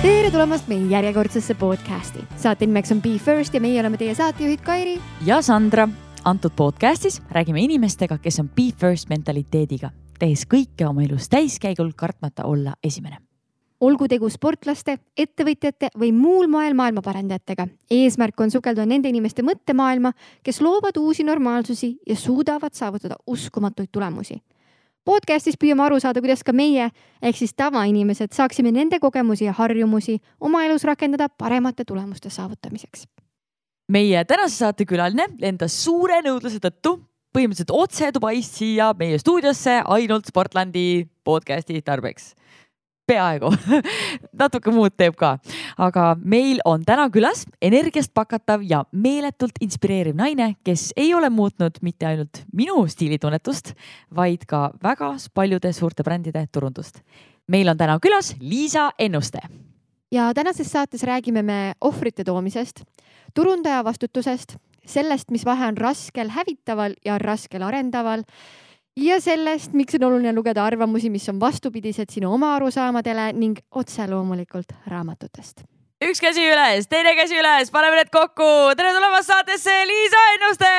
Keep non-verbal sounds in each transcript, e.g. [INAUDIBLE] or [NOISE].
tere tulemast meie järjekordsesse podcasti. saate nimeks on Be First ja meie oleme teie saatejuhid Kairi ja Sandra. antud podcastis räägime inimestega, kes on Be First mentaliteediga, tehes kõike oma elus täiskäigul, kartmata olla esimene olgu tegu sportlaste, ettevõtjate või muul moel maailmaparandajatega. eesmärk on sukelduda nende inimeste mõttemaailma, kes loovad uusi normaalsusi ja suudavad saavutada uskumatuid tulemusi podcastis püüame aru saada, kuidas ka meie ehk siis tavainimesed saaksime nende kogemusi ja harjumusi oma elus rakendada paremate tulemuste saavutamiseks. meie tänase saate külaline lendas suure nõudluse tõttu põhimõtteliselt otse Dubaist siia meie stuudiosse ainult Sportlandi podcasti tarbeks peaaegu [LAUGHS] natuke muud teeb ka, aga meil on täna külas energiast pakatav ja meeletult inspireeriv naine, kes ei ole muutnud mitte ainult minu stiilitunnetust, vaid ka väga paljude suurte brändide turundust. meil on täna külas Liisa Ennuste. ja tänases saates räägime me ohvrite toomisest, turundaja vastutusest, sellest, mis vahe on raskel hävitaval ja raskel arendaval ja sellest, miks on oluline lugeda arvamusi, mis on vastupidised sinu oma arusaamadele ning otse loomulikult raamatutest. üks käsi üles, teine käsi üles, paneme need kokku. tere tulemast saatesse, Liisa Ennuste.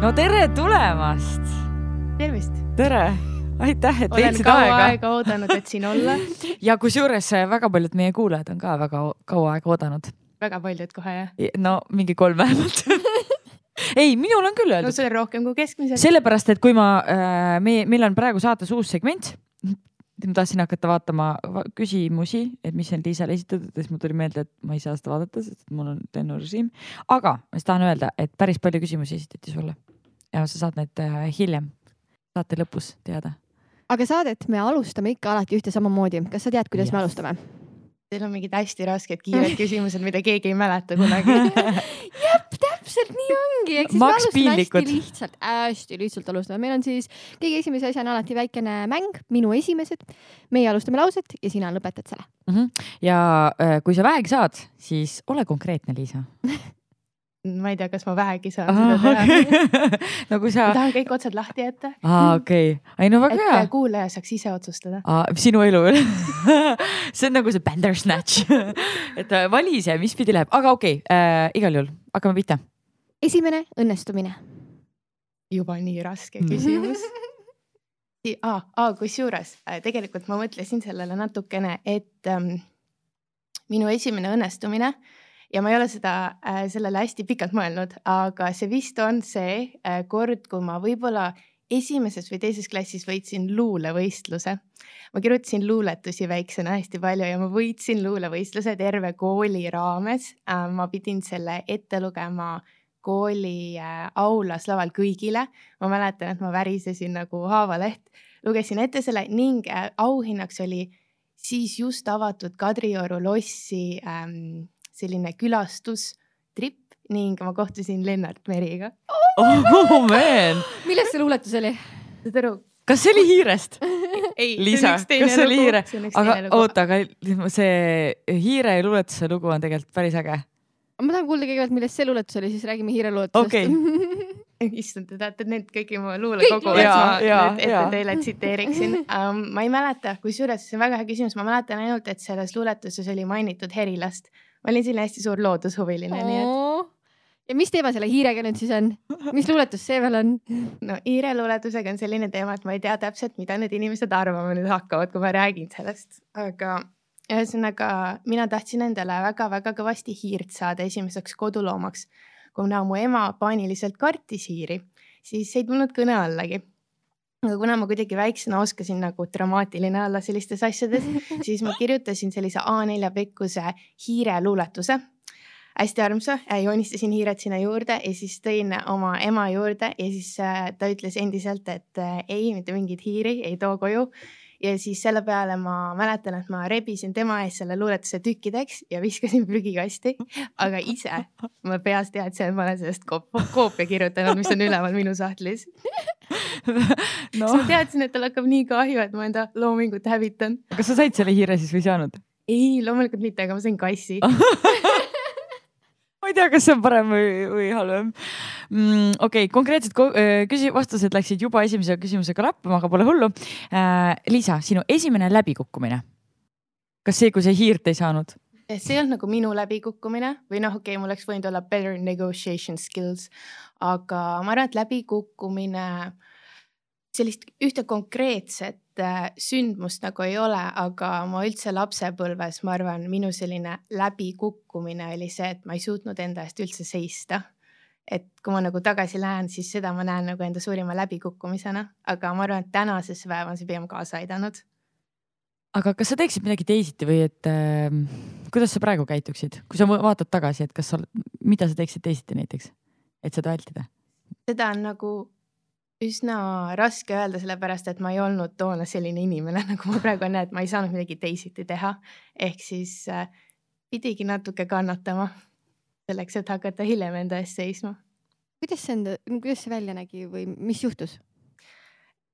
no tere tulemast. tervist. tere aitäh, et leidsid aega. olen kaua aega oodanud, et siin olla [LAUGHS] ja kusjuures äh, väga paljud meie kuulajad on ka väga kaua aega oodanud. väga paljud kohe jah? no mingi kolm vähemalt [LAUGHS] ei, minul on küll öeldud. no see on rohkem kui keskmiselt. sellepärast, et kui ma äh,, meie, meil on praegu saates uus segment. ma tahtsin hakata vaatama küsimusi, et mis on Liisale esitatud ja siis mul tuli meelde, et ma ei saa seda vaadata, sest mul on lennurežiim. aga ma siis tahan öelda, et päris palju küsimusi esitati sulle ja sa saad need äh, hiljem saate lõpus teada aga saadet me alustame ikka alati ühte samamoodi. kas sa tead, kuidas yes. me alustame? Teil on mingid hästi rasked kiired [LAUGHS] küsimused, mida keegi ei mäleta kunagi [LAUGHS] jah, täpselt nii ongi, ehk siis Maks me alustame hästi lihtsalt, hästi lihtsalt alustame. meil on siis kõige esimese asjana alati väikene mäng, minu esimesed. meie alustame lauset ja sina lõpetad selle mm. -hmm. ja äh, kui sa vähegi saad, siis ole konkreetne, Liisa [LAUGHS] ma ei tea, kas ma vähegi saan Aha, seda teha okay. [LAUGHS] no kui sa. ma tahan kõik otsad lahti jätta. aa, okei okay., ei no väga et hea. kuulaja saaks ise otsustada. sinu elu [LAUGHS] see on nagu see Bandersnatch [LAUGHS] et äh, vali ise, mis pidi läheb, aga okei okay, äh,, igal juhul hakkame pihta. esimene õnnestumine. juba nii raske küsimus ah, ah, kusjuures äh, tegelikult ma mõtlesin sellele natukene, et ähm, minu esimene õnnestumine äh, ja ma ei ole seda äh, sellele hästi pikalt mõelnud, aga see vist on see äh, kord, kui ma võib-olla esimeses või teises klassis võitsin luulevõistluse. ma kirjutasin luuletusi väiksena hästi palju ja ma võitsin luulevõistluse terve kooli raames äh,. ma pidin selle ette lugema kooli äh, aulas laval kõigile. ma mäletan, et ma värisesin nagu haavaleht, lugesin ette selle ning äh, auhinnaks oli siis just avatud Kadrioru lossi ähm, selline külastustripp ning ma kohtusin Lennart Meriga oh man millest see luuletus oli? saad aru? kas see oli Hiirest? ei, Liisa, kas see oli Hiire? aga oota, aga see Hiire luuletuse lugu on tegelikult päris äge. ma tahan kuulda kõigepealt, millest see luuletus oli, siis räägime Hiire luuletusest okay. [LAUGHS] issand, te teate need kõiki mu luulekogu, et ma ja, nüüd ette ja. teile tsiteeriksin [LAUGHS] um,. ma ei mäleta, kusjuures see on väga hea küsimus, ma mäletan ainult, et selles luuletuses oli mainitud Herilast ma olin selline hästi suur loodushuviline, nii et. ja mis teema selle hiirega nüüd siis on, mis luuletus see veel on? no hiire luuletusega on selline teema, et ma ei tea täpselt, mida need inimesed arvama nüüd hakkavad, kui ma räägin sellest, aga ühesõnaga mina tahtsin endale väga-väga kõvasti hiirt saada esimeseks koduloomaks. kuna mu ema paaniliselt kartis hiiri, siis ei tulnud kõne allagi aga kuna ma kuidagi väiksena oskasin nagu dramaatiline olla sellistes asjades, [LAUGHS] siis ma kirjutasin sellise A4 pikkuse hiireluuletuse. Hästi armsa, joonistasin hiired sinna juurde ja siis tõin oma ema juurde ja siis äh, ta ütles endiselt, et äh, ei, mitte mingeid hiiri ei too koju ja siis selle peale ma mäletan, et ma rebisin tema ees selle luuletuse tükkideks ja viskasin prügikasti, aga ise ma peas teadsin, et ma olen sellest koopia kirjutanud, mis on üleval minu sahtlis no.. siis ma teadsin, et tal hakkab nii kahju, et ma enda loomingut hävitan. kas sa said selle hiire siis või ei saanud? ei, loomulikult mitte, aga ma sain kassi [LAUGHS] ma ei tea, kas see on parem või, või halvem mm,. okei okay,, konkreetsed küsi-, vastused läksid juba esimese küsimusega lappama, aga pole hullu äh,. Liisa, sinu esimene läbikukkumine. kas see, kui sa hiirt ei saanud? see ei olnud nagu minu läbikukkumine või noh, okei okay,, mul oleks võinud olla better negotiation skills, aga ma arvan, et läbikukkumine, sellist ühte konkreetset äh, sündmust nagu ei ole, aga ma üldse lapsepõlves, ma arvan, minu selline läbikukkumine oli see, et ma ei suutnud enda eest üldse seista. et kui ma nagu tagasi lähen, siis seda ma näen nagu enda suurima läbikukkumisena, aga ma arvan, et tänasesse päeva on see pigem kaasa aidanud aga kas sa teeksid midagi teisiti või et äh, kuidas sa praegu käituksid, kui sa vaatad tagasi, et kas sa, mida sa teeksid teisiti näiteks, et seda vältida? seda on nagu üsna raske öelda, sellepärast et ma ei olnud toona selline inimene, [LAUGHS] nagu ma praegu olen, et ma ei saanud midagi teisiti teha. ehk siis äh, pidigi natuke kannatama selleks, et hakata hiljem enda eest seisma. kuidas see enda, kuidas see välja nägi või mis juhtus?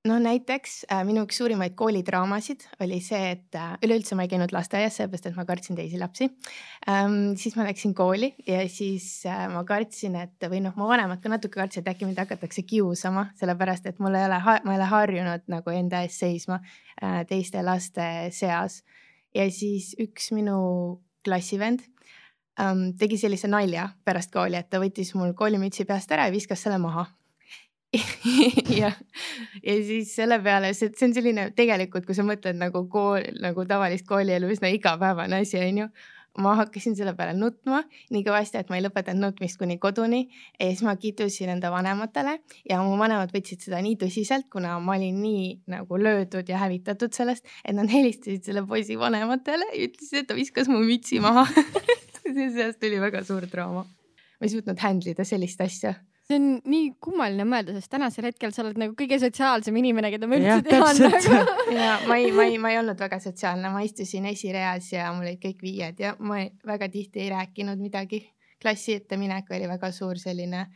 No näiteks äh, minu üks suurimaid koolidraamasid oli see, et äh, üleüldse ma ei käinud lasteaias, sellepärast et ma kartsin teisi lapsi ähm,. siis ma läksin kooli ja siis äh, ma kartsin, et või noh, mu vanemad ka natuke kartsid, et äkki mind hakatakse kiusama, sellepärast et mul ei ole, ma ei ole harjunud nagu enda eest seisma äh, teiste laste seas. ja siis üks minu klassivend ähm, tegi sellise nalja pärast kooli, et ta võttis mul koolimütsi peast ära ja viskas selle maha [LAUGHS] ja, ja siis selle peale, see, see on selline tegelikult, kui sa mõtled nagu kool, nagu tavalist koolielu üsna igapäevane asi, onju. ma hakkasin selle peale nutma nii kõvasti, et ma ei lõpetanud nutmist kuni koduni ja siis ma kiitusin enda vanematele ja mu vanemad võtsid seda nii tõsiselt, kuna ma olin nii nagu löödud ja hävitatud sellest, et nad helistasid selle poisi vanematele ja ütlesid, et ta viskas mu mütsi maha [LAUGHS] sellest tuli väga suur draama. ma ei suutnud handle ida sellist asja see on nii kummaline mõelda, sest tänasel hetkel sa oled nagu kõige sotsiaalsem inimene, keda ma üldse tean nagu. [LAUGHS] ja ma ei, ma ei, ma ei olnud väga sotsiaalne, ma istusin esireas ja mul olid kõik viied ja ma ei, väga tihti ei rääkinud midagi. klassi ette minek oli väga suur selline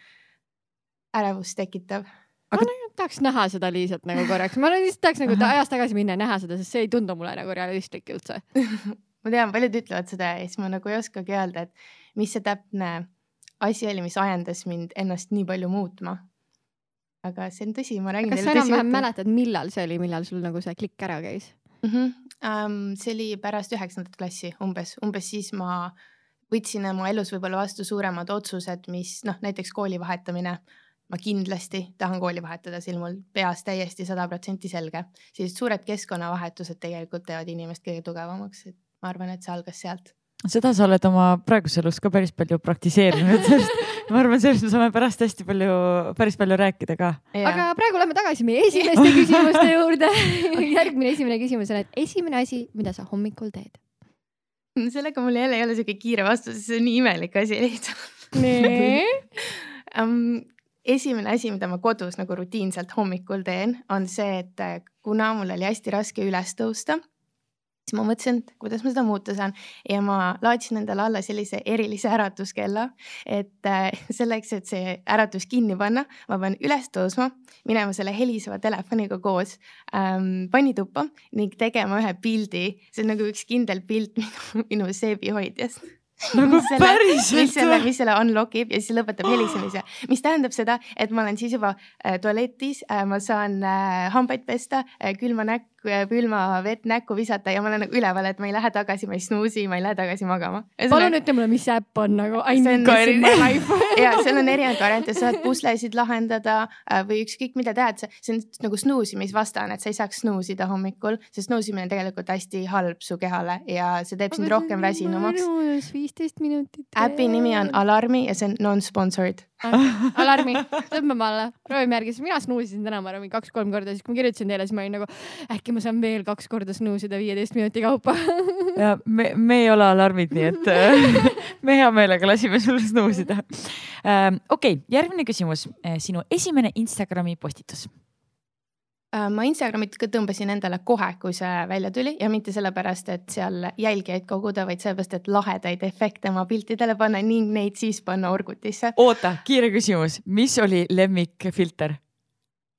ärevust tekitav. aga ma nagu tahaks näha seda Liisat nagu korraks, ma lihtsalt tahaks nagu ajas tagasi minna ja näha seda, sest see ei tundu mulle nagu realistlik üldse [LAUGHS] ma tean, paljud ütlevad seda ja siis ma nagu ei oskagi öelda, et mis see täpne asi oli, mis ajendas mind ennast nii palju muutma. aga see on tõsi, ma räägin kas sa enam-vähem mäletad, millal see oli, millal sul nagu see klikk ära käis mm? -hmm. Um, see oli pärast üheksandat klassi umbes, umbes siis ma võtsin oma elus võib-olla vastu suuremad otsused, mis noh, näiteks kooli vahetamine. ma kindlasti tahan kooli vahetada, see oli mul peas täiesti sada protsenti selge. sellised suured keskkonnavahetused tegelikult teevad inimest kõige tugevamaks, et ma arvan, et see algas sealt seda sa oled oma praeguses elus ka päris palju praktiseerinud, sest ma arvan, sellest me saame pärast hästi palju, päris palju rääkida ka. aga praegu lähme tagasi meie esimeste [LAUGHS] küsimuste juurde järgmine esimene küsimus on, et esimene asi, mida sa hommikul teed? sellega mul jälle ei ole siuke kiire vastus, see on nii imelik asi lihtsalt nii [LAUGHS] um, esimene asi, mida ma kodus nagu rutiinselt hommikul teen, on see, et kuna mul oli hästi raske üles tõusta siis ma mõtlesin, et kuidas ma seda muuta saan. Ja ma laadsin endale alla sellise erilise äratuskella, et äh, selleks, et see äratus kinni panna, ma pean üles tõusma, minema selle heliseva telefoniga koos ähm, pannituppa ning tegema ühe pildi, see on nagu üks kindel pilt [LAUGHS] minu, minu seebihoidjast. [LAUGHS] Nagu päriselt? mis selle, mis selle unlock ib ja siis lõpetab helisemise, mis tähendab seda, et ma olen siis juba äh, tualetis äh,, ma saan äh, hambaid pesta äh,, külma näkku, külma vett näkku visata ja ma olen nagu üleval, et ma ei lähe tagasi, ma ei snuusi, ma ei lähe tagasi magama. palun ütle mulle, mis äpp on nagu [LAUGHS] ja seal on erinevaid variante, sa saad puslesid lahendada äh, või ükskõik mida see, see on nagu snuusimisvastane, et sa ei saaks snuusida hommikul, sest snuusimine on tegelikult hästi halb su kehale ja see teeb sind rohkem väsinumaks viisteist minutit. äpi nimi on Alarmi ja see on non-sponsored alarmi, tõmbame alla, proovime järgi, sest mina snuusisin täna, ma arvan, kolm-kolm korda, siis kui ma kirjutasin teile, siis ma olin nagu äkki ma saan veel kaks korda snuusida viieteist minuti kaupa? Ja me, me ei ole alarmid, nii et äh, me hea meelega lasime sul snuusida. Ähm, okei, järgmine küsimus, äh, sinu esimene Instagrami postitus ma Instagramit ka tõmbasin endale kohe, kui see välja tuli ja mitte sellepärast, et seal jälgijaid koguda, vaid sellepärast, et lahedaid efekte oma piltidele panna ning neid siis panna orgutisse. oota, kiire küsimus, mis oli lemmikfilter?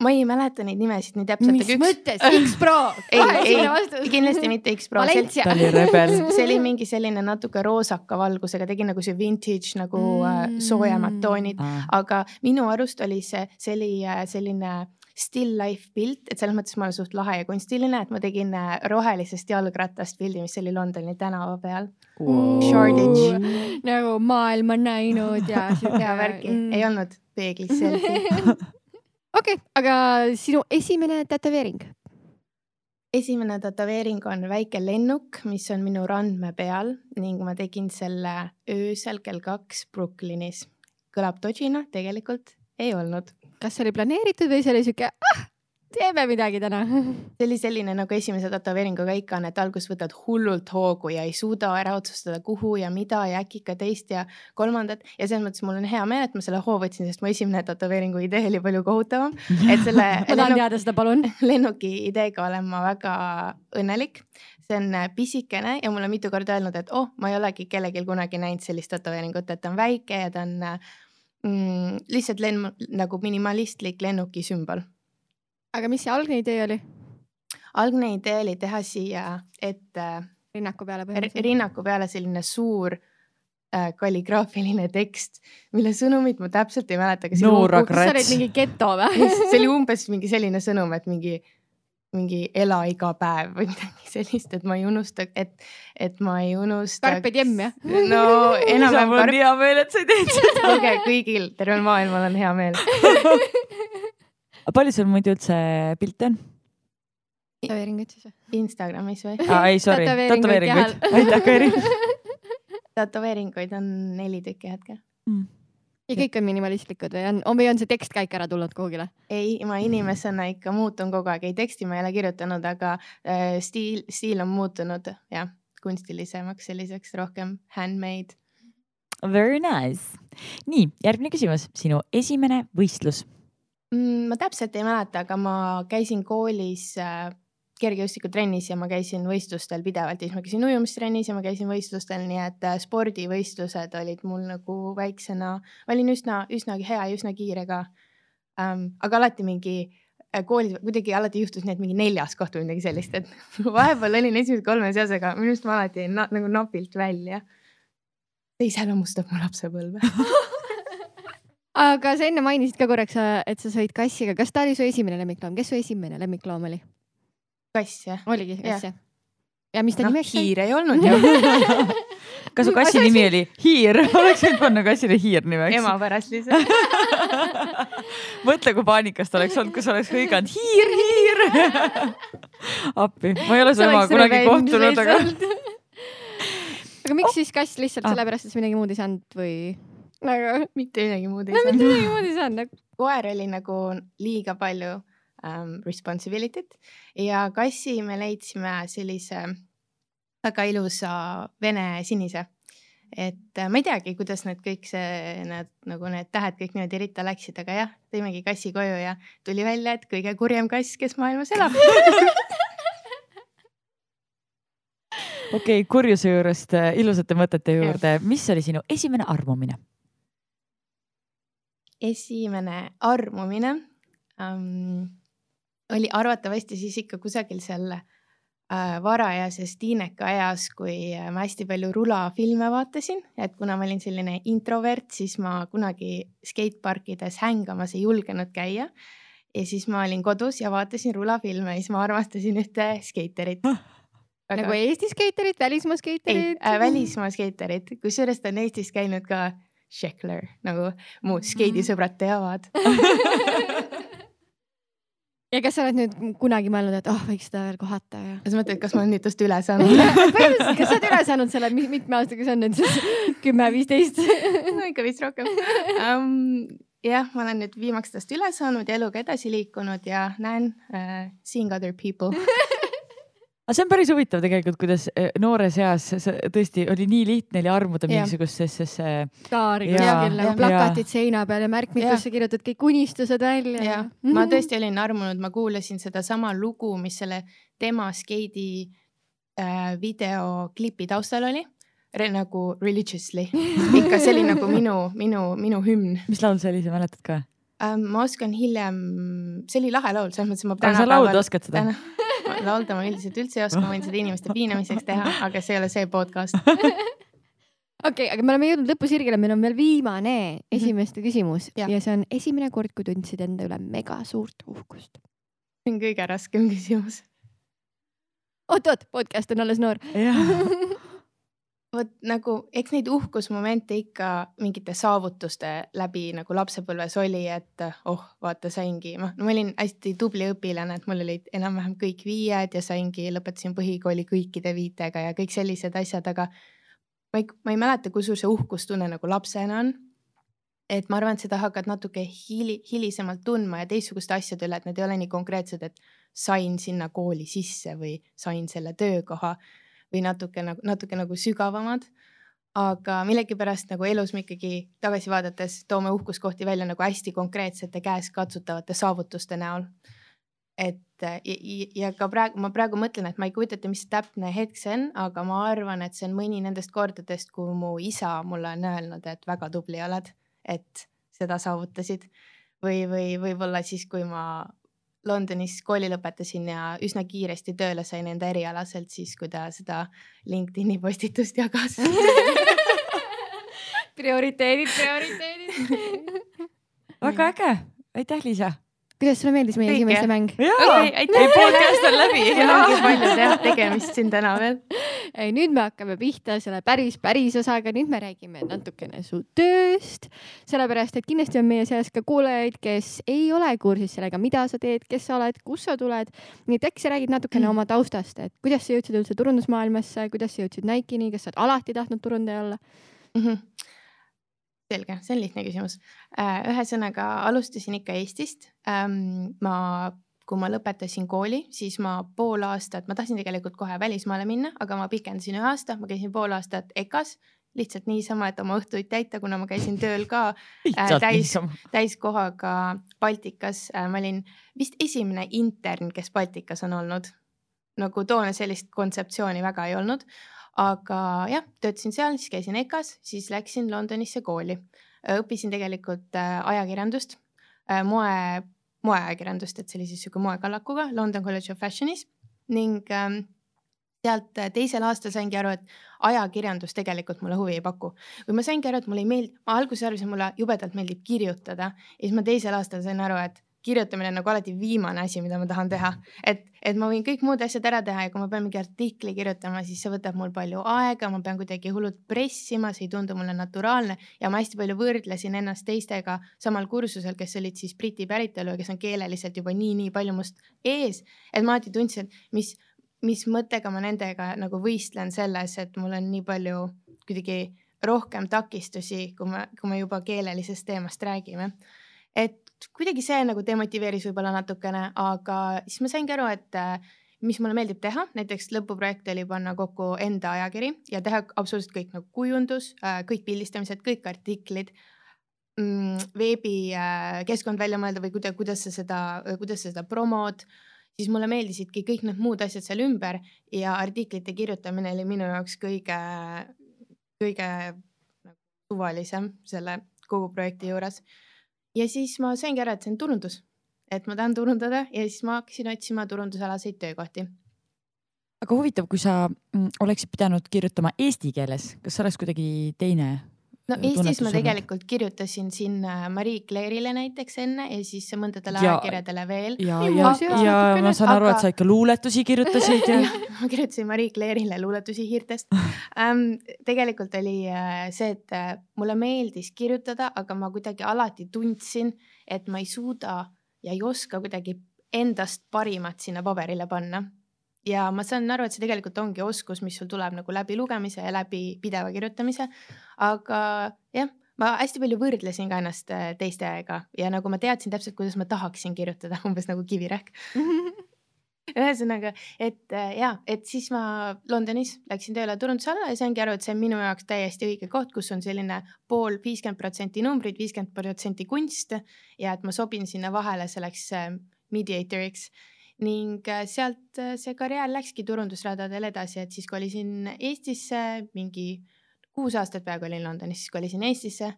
ma ei mäleta neid nimesid nii täpselt, mis üks, mõttes, X-Pro, [LAUGHS] ei, ei kindlasti mitte X-Pro, ta oli rebel. [LAUGHS] see oli mingi selline natuke roosaka valgusega, tegi nagu see vintage nagu mm. soojemad toonid, aga minu arust oli see, see oli äh, selline still life pilt, et selles mõttes ma olen suht lahe ja kunstiline, et ma tegin äh, rohelisest jalgrattast pildi, mis oli Londoni tänava peal. Shoreditch. nagu maailma näinud ja [LAUGHS] siuke hea värki mm., ei olnud peeglis selfie. [LAUGHS] okei, aga sinu esimene tätoveering? esimene tätoveering on väike lennuk, mis on minu randme peal ning ma tegin selle öösel kell kaks Brooklynis. kõlab dodžina, tegelikult ei olnud. Kas see oli planeeritud või see oli siuke ah,, teeme midagi täna? [LAUGHS] see oli selline nagu esimese tätoveeringuga ikka on, et alguses võtad hullult hoogu ja ei suuda ära otsustada, kuhu ja mida ja äkki ka teist ja kolmandat ja selles mõttes mul on hea meel, et ma selle hoo võtsin, sest mu esimene tätoveeringu idee oli palju kohutavam. et selle [LAUGHS] ma tahan teada seda, palun. [LAUGHS] lennuki ideega olen ma väga õnnelik. see on äh, pisikene ja mulle mitu korda öelnud, et oh, ma ei olegi kellelgi kunagi näinud sellist tätoveeringut, et ta on väike ja ta on äh, mm, lihtsalt lenn- nagu minimalistlik lennuki sümbol. aga mis see algne idee oli? algne idee oli teha siia ette rinnaku peale põhimõtteliselt. rinnaku peale selline suur äh, kalligraafiline tekst, mille sõnumit ma täpselt ei mäleta, umb- sa olid mingi geto või? [LAUGHS] see oli umbes mingi selline sõnum, et mingi, mingi ela iga päev või [LAUGHS] midagi sellist, et ma ei unusta, et, et ma ei unusta. Carpe diem, jah? no enam-vähem mul on hea meel, et sa teinud seda. [LAUGHS] kuulge kõigil, tervel maailmal on hea meel. [LAUGHS] palju sul muidu üldse pilte on? tätoveeringuid siis või? Instagramis või? aa, ei, sorry, Tätoveeringuid aitäh, Kairi. tätoveeringuid on neli tükki hetkel. Ja kõik on minimalistlikud või on, või on see tekst ka ikka ära tulnud kuhugile? ei, ma inimesena ikka muutun kogu aeg, ei teksti ma ei ole kirjutanud, aga äh, stiil, stiil on muutunud jah, kunstilisemaks, selliseks rohkem handmade. Very nice. nii, järgmine küsimus, sinu esimene võistlus. Mm, ma täpselt ei mäleta, aga ma käisin koolis äh, kergejõustikutrennis ja ma käisin võistlustel pidevalt ja siis ma käisin ujumistrennis ja ma käisin võistlustel, nii et äh, spordivõistlused olid mul nagu väiksena, ma olin üsna, üsnagi hea ja üsna kiire ka ähm,. aga alati mingi äh, koolis kuidagi alati juhtus nii, et mingi neljas koht või midagi sellist, et [LAUGHS] vahepeal olin esimese kolme seas, aga minu arust ma alati jäin na nagu napilt välja. see iseloomustab mu lapsepõlve. [LAUGHS] aga sa enne mainisid ka korraks, et sa sõid kassiga, kas ta oli su esimene lemmikloom, kes su esimene lemmikloom oli? Kass jah? oligi kass jah? ja mis ta noh, nimeks sai? hiir ei olnud ju. [LAUGHS] kas su kassi nimi oli Hiir? [LAUGHS] oleks võinud panna kassile Hiir nimeks. ema pärast lihtsalt. [LAUGHS] mõtle, kui paanikas ta oleks olnud, kui sa oleks hõiganud Hiir, Hiir. appi, ma ei ole su emaga kunagi kohtunud, aga. aga miks siis kass lihtsalt Ah. sellepärast, et sa midagi muud ei saanud või? nagu, mitte midagi muud ei no mitte saanud. midagi muud ei saanud. koer oli nagu liiga palju um, responsibility't ja kassi me leidsime sellise väga ilusa vene sinise. et äh, ma ei teagi, kuidas need kõik see, need nagu need tähed kõik niimoodi ritta läksid, aga jah, tõimegi kassi koju ja tuli välja, et kõige kurjem kass, kes maailmas elab. [LAUGHS] okei okay,, kurjuse juurest äh, ilusate mõtete juurde, mis oli sinu esimene armumine? esimene armumine um, oli arvatavasti siis ikka kusagil seal äh, varajases tiineka eas, kui ma hästi palju rulafilme vaatasin, et kuna ma olin selline introvert, siis ma kunagi skateparkides hängamas ei julgenud käia. ja siis ma olin kodus ja vaatasin rulafilme ja siis ma armastasin ühte skeiterit. nagu Eesti skeiterid, välismaa ei skeiterid äh,, välismaa skeiterit, kusjuures ta on Eestis käinud ka Sheckler, nagu mu skeidisõbrad teavad. [LAUGHS] ja kas sa oled nüüd kunagi mõelnud, et oh, võiks seda veel kohata ja? sa mõtled, kas ma olen nüüd tast üle saanud? [LAUGHS] kas sa oled üle saanud selle, mitme aastaga see on nüüd siis? [LAUGHS] kümme, viisteist? [LAUGHS] no ikka vist rohkem um,. jah, ma olen nüüd viimaks tast üle saanud ja eluga edasi liikunud ja näen uh, seeing other people. Aga see on päris huvitav tegelikult, kuidas äh, noores eas tõesti oli nii lihtne oli armuda mingisugusesse kaari Jaa, kuskil nagu plakatid seina peal ja märkmikusse kirjutad kõik unistused välja. jah, ma tõesti olin armunud, ma kuulasin sedasama lugu, mis selle tema skeidi uh, videoklipi taustal oli. nagu religiously, [LAUGHS] ikka see oli nagu minu, minu, minu hümn mis laul see oli, sa mäletad ka? ähm, ma oskan hiljem, see oli lahe laul, selles mõttes ma aga sa laulda oskad seda? Laulda ma üldiselt üldse ei oska, ma võin seda inimeste piinamiseks teha, aga see ei ole see podcast. [LAUGHS] okei aga me oleme jõudnud lõpusirgele, meil on veel viimane esimeste küsimus ja. ja see on esimene kord, kui tundsid enda üle mega suurt uhkust. see on kõige raskem küsimus. oot-oot, podcast on alles noor [LAUGHS] vot nagu, eks neid uhkusmomente ikka mingite saavutuste läbi nagu lapsepõlves oli, et oh, vaata, saingi, noh, ma olin hästi tubli õpilane, et mul olid enam-vähem kõik viied ja saingi, lõpetasin põhikooli kõikide viitega ja kõik sellised asjad, aga ma ei, ma ei mäleta, kui suur see uhkustunne nagu lapsena on. et ma arvan, et seda hakkad natuke hili, hilisemalt tundma ja teistsuguste asjade üle, et need ei ole nii konkreetsed, et sain sinna kooli sisse või sain selle töökoha või natuke nagu, natuke nagu sügavamad. aga millegipärast nagu elus me ikkagi tagasi vaadates toome uhkuskohti välja nagu hästi konkreetsete käeskatsutavate saavutuste näol. et ja, ja ka praegu, ma praegu mõtlen, et ma ei kujuta ette, mis täpne hetk see on, aga ma arvan, et see on mõni nendest kordadest, kui mu isa mulle on öelnud, et väga tubli oled, et seda saavutasid või, või võib-olla siis, kui ma Londonis kooli lõpetasin ja üsna kiiresti tööle sain enda erialaselt siis, kui ta seda LinkedIni postitust jagas. [LAUGHS] Prioriteedid, prioriteedid. Väga äge, aitäh, Liisa kuidas sulle meeldis meie esimeste mäng? Okay, aitäh, podcast on läbi. mul ongi palju teha, tegemist siin täna veel. ei, nüüd me hakkame pihta selle päris, päris osaga, nüüd me räägime natukene su tööst, sellepärast et kindlasti on meie seas ka kuulajaid, kes ei ole kursis sellega, mida sa teed, kes sa oled, kust sa tuled. nii et äkki sa räägid natukene mm. oma taustast, et kuidas sa jõudsid üldse turundusmaailmasse, kuidas sa jõudsid Nike'ini, kas sa oled alati tahtnud turundaja olla mm? -hmm selge, see on lihtne küsimus. Äh, ühesõnaga alustasin ikka Eestist. Ma, kui ma lõpetasin kooli, siis ma pool aastat, ma tahtsin tegelikult kohe välismaale minna, aga ma pikendasin ühe aasta, ma käisin pool aastat EKA-s lihtsalt niisama, et oma õhtuid täita, kuna ma käisin tööl ka [LAUGHS] äh, täis, täiskohaga Baltikas äh,. ma olin vist esimene intern, kes Baltikas on olnud. nagu toona sellist kontseptsiooni väga ei olnud aga jah, töötasin seal, siis käisin EKA-s, siis läksin Londonisse kooli. õppisin tegelikult äh, ajakirjandust, äh, moe, moeajakirjandust, et see oli siis sihuke moekallakuga London College of Fashionis ning ähm, sealt äh, teisel aastal saingi aru, et ajakirjandus tegelikult mulle huvi ei paku. või ma saingi aru, et mulle ei meeldi, ma alguses arvasin, mulle jubedalt meeldib kirjutada ja siis ma teisel aastal sain aru, et kirjutamine on nagu alati viimane asi, mida ma tahan teha, et, et ma võin kõik muud asjad ära teha ja kui ma pean mingi artikli kirjutama, siis see võtab mul palju aega, ma pean kuidagi hullult pressima, see ei tundu mulle naturaalne ja ma hästi palju võrdlesin ennast teistega samal kursusel, kes olid siis Briti päritolu ja kes on keeleliselt juba nii-nii palju must ees, et ma alati tundsin, et mis, mis mõttega ma nendega nagu võistlen selles, et mul on nii palju kuidagi rohkem takistusi, kui me, kui me juba keelelisest teemast räägime. et kuidagi see nagu demotiveeris võib-olla natukene, aga siis ma saingi aru, et äh, mis mulle meeldib teha, näiteks lõpuprojekt oli panna kokku enda ajakiri ja teha absoluutselt kõik nagu kujundus, äh, kõik pildistamised, kõik artiklid mm,, veebikeskkond äh, välja mõelda või kuidas, kuidas sa seda, kuidas sa seda promod, siis mulle meeldisidki kõik need muud asjad seal ümber ja artiklite kirjutamine oli minu jaoks kõige, kõige suvalisem selle kogu projekti juures ja siis ma saingi aru, et see on turundus, et ma tahan turundada ja siis ma hakkasin otsima turundusalaseid töökohti. aga huvitav, kui sa mm, oleksid pidanud kirjutama eesti keeles, kas see oleks kuidagi teine no Eestis ma tegelikult kirjutasin sinna Marie Claire'ile näiteks enne ja siis mõndadele ajakirjadele veel. ja, ja, ja, ja ma saan aru, et sa ikka luuletusi kirjutasid ja, [LAUGHS] ja. ma kirjutasin Marie Claire'ile luuletusi hiirtest [LAUGHS] ähm,. tegelikult oli äh, see, et äh, mulle meeldis kirjutada, aga ma kuidagi alati tundsin, et ma ei suuda ja ei oska kuidagi endast parimat sinna paberile panna ja ma saan aru, et see tegelikult ongi oskus, mis sul tuleb nagu läbi lugemise ja läbi pideva kirjutamise. aga jah, ma hästi palju võrdlesin ka ennast äh, teistega ja nagu ma teadsin täpselt, kuidas ma tahaksin kirjutada, [LAUGHS] umbes nagu kivirähk [LAUGHS] ühesõnaga, et äh, ja, et siis ma Londonis läksin tööle turundusala ja saingi aru, et see on minu jaoks täiesti õige koht, kus on selline pool, viiskümmend protsenti numbrid, viiskümmend protsenti kunst ja et ma sobin sinna vahele selleks äh, mediator'iks ning äh, sealt äh, see karjäär läkski turundusradadel edasi, et siis kolisin Eestisse mingi kuus aastat peaaegu olin Londonis, siis kolisin Eestisse,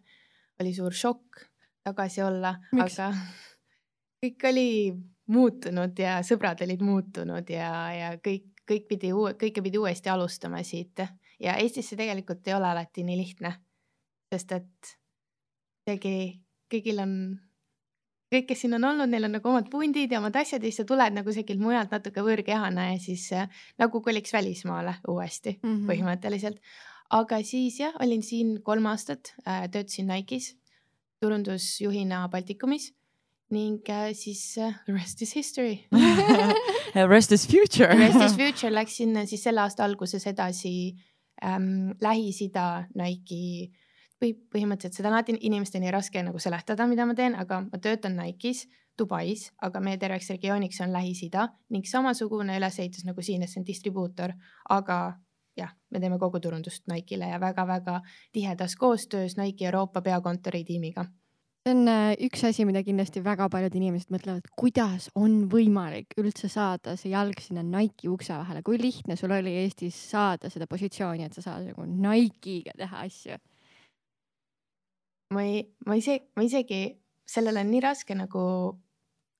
oli suur šokk tagasi olla, aga [LAUGHS] kõik oli muutunud ja sõbrad olid muutunud ja, ja kõik, kõik pidi, kõike pidi uuesti alustama siit. Ja Eestisse tegelikult ei ole alati nii lihtne, sest et kuidagi kõigil on, kõik, kes siin on olnud, neil on nagu omad pundid ja omad asjad ja siis sa tuled nagu kusagilt mujalt natuke võõrkehana ja siis äh, nagu koliks välismaale uuesti mm. -hmm. põhimõtteliselt. aga siis jah, olin siin kolm aastat äh,, töötasin Nike'is turundusjuhina Baltikumis ning äh, siis äh, rest is history [LAUGHS] [LAUGHS] Rest is future. Rest is [LAUGHS] Future läksin siis selle aasta alguses edasi ähm, Lähis-Ida Nike'i või põhimõtteliselt seda on alati inimesteni raske nagu seletada, mida ma teen, aga ma töötan Nike'is Dubais, aga meie terveks regiooniks on Lähis-Ida ning samasugune ülesehitus nagu siin, et see on distribuutor, aga jah, me teeme kogu turundust Nike'le ja väga-väga tihedas koostöös Nike Euroopa peakontori tiimiga. See on äh, üks asi, mida kindlasti väga paljud inimesed mõtlevad, kuidas on võimalik üldse saada see jalg sinna Nike'i ukse vahele, kui lihtne sul oli Eestis saada seda positsiooni, et sa saad nagu Nike'iga teha asju? Ma ei, ma ise, ma isegi, sellele on nii raske nagu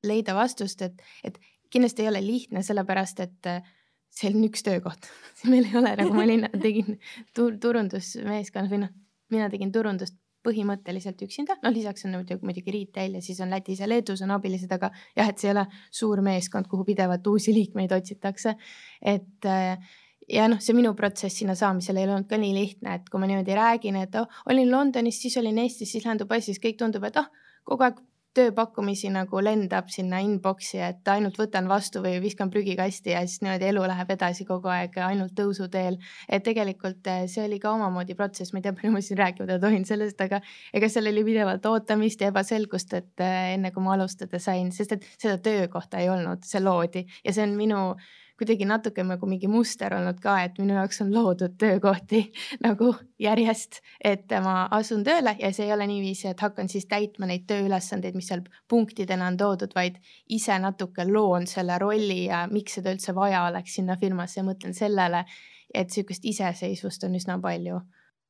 leida vastust, et, et kindlasti ei ole lihtne, sellepärast et äh, see on üks töökoht [LAUGHS] meil ei ole nagu ma olin, tegin tur, turundusmeeskonnas või noh, mina tegin turundust põhimõtteliselt üksinda, noh lisaks on muidugi, muidugi retail ja siis on Lätis ja Leedus on abilised, aga jah, et see ei ole suur meeskond, kuhu pidevalt uusi liikmeid otsitakse. et äh, ja noh, see minu protsess sinna saamisel ei olnud ka nii lihtne, et kui ma niimoodi räägin, et oh, olin Londonis, siis olin Eestis, siis lähen Dubais, siis kõik tundub, et ah oh,, kogu aeg tööpakkumisi nagu lendab sinna inbox'i, et ainult võtan vastu või viskan prügikasti ja siis niimoodi elu läheb edasi kogu aeg ainult tõusuteel. et tegelikult eh, see oli ka omamoodi protsess, ma ei tea, palju ma siin rääkida tohin sellest, aga ega seal oli pidevalt ootamist ja ebaselgust, et eh, enne kui ma alustada sain, sest et seda töökohta ei olnud, see loodi ja see on minu kuidagi natuke nagu mingi muster olnud ka, et minu jaoks on loodud töökohti [LAUGHS] nagu järjest, et ma asun tööle ja see ei ole niiviisi, et hakkan siis täitma neid tööülesandeid, mis seal punktidena on toodud, vaid ise natuke loon selle rolli ja miks seda üldse vaja oleks sinna firmasse ja mõtlen sellele, et sihukest iseseisvust on üsna palju.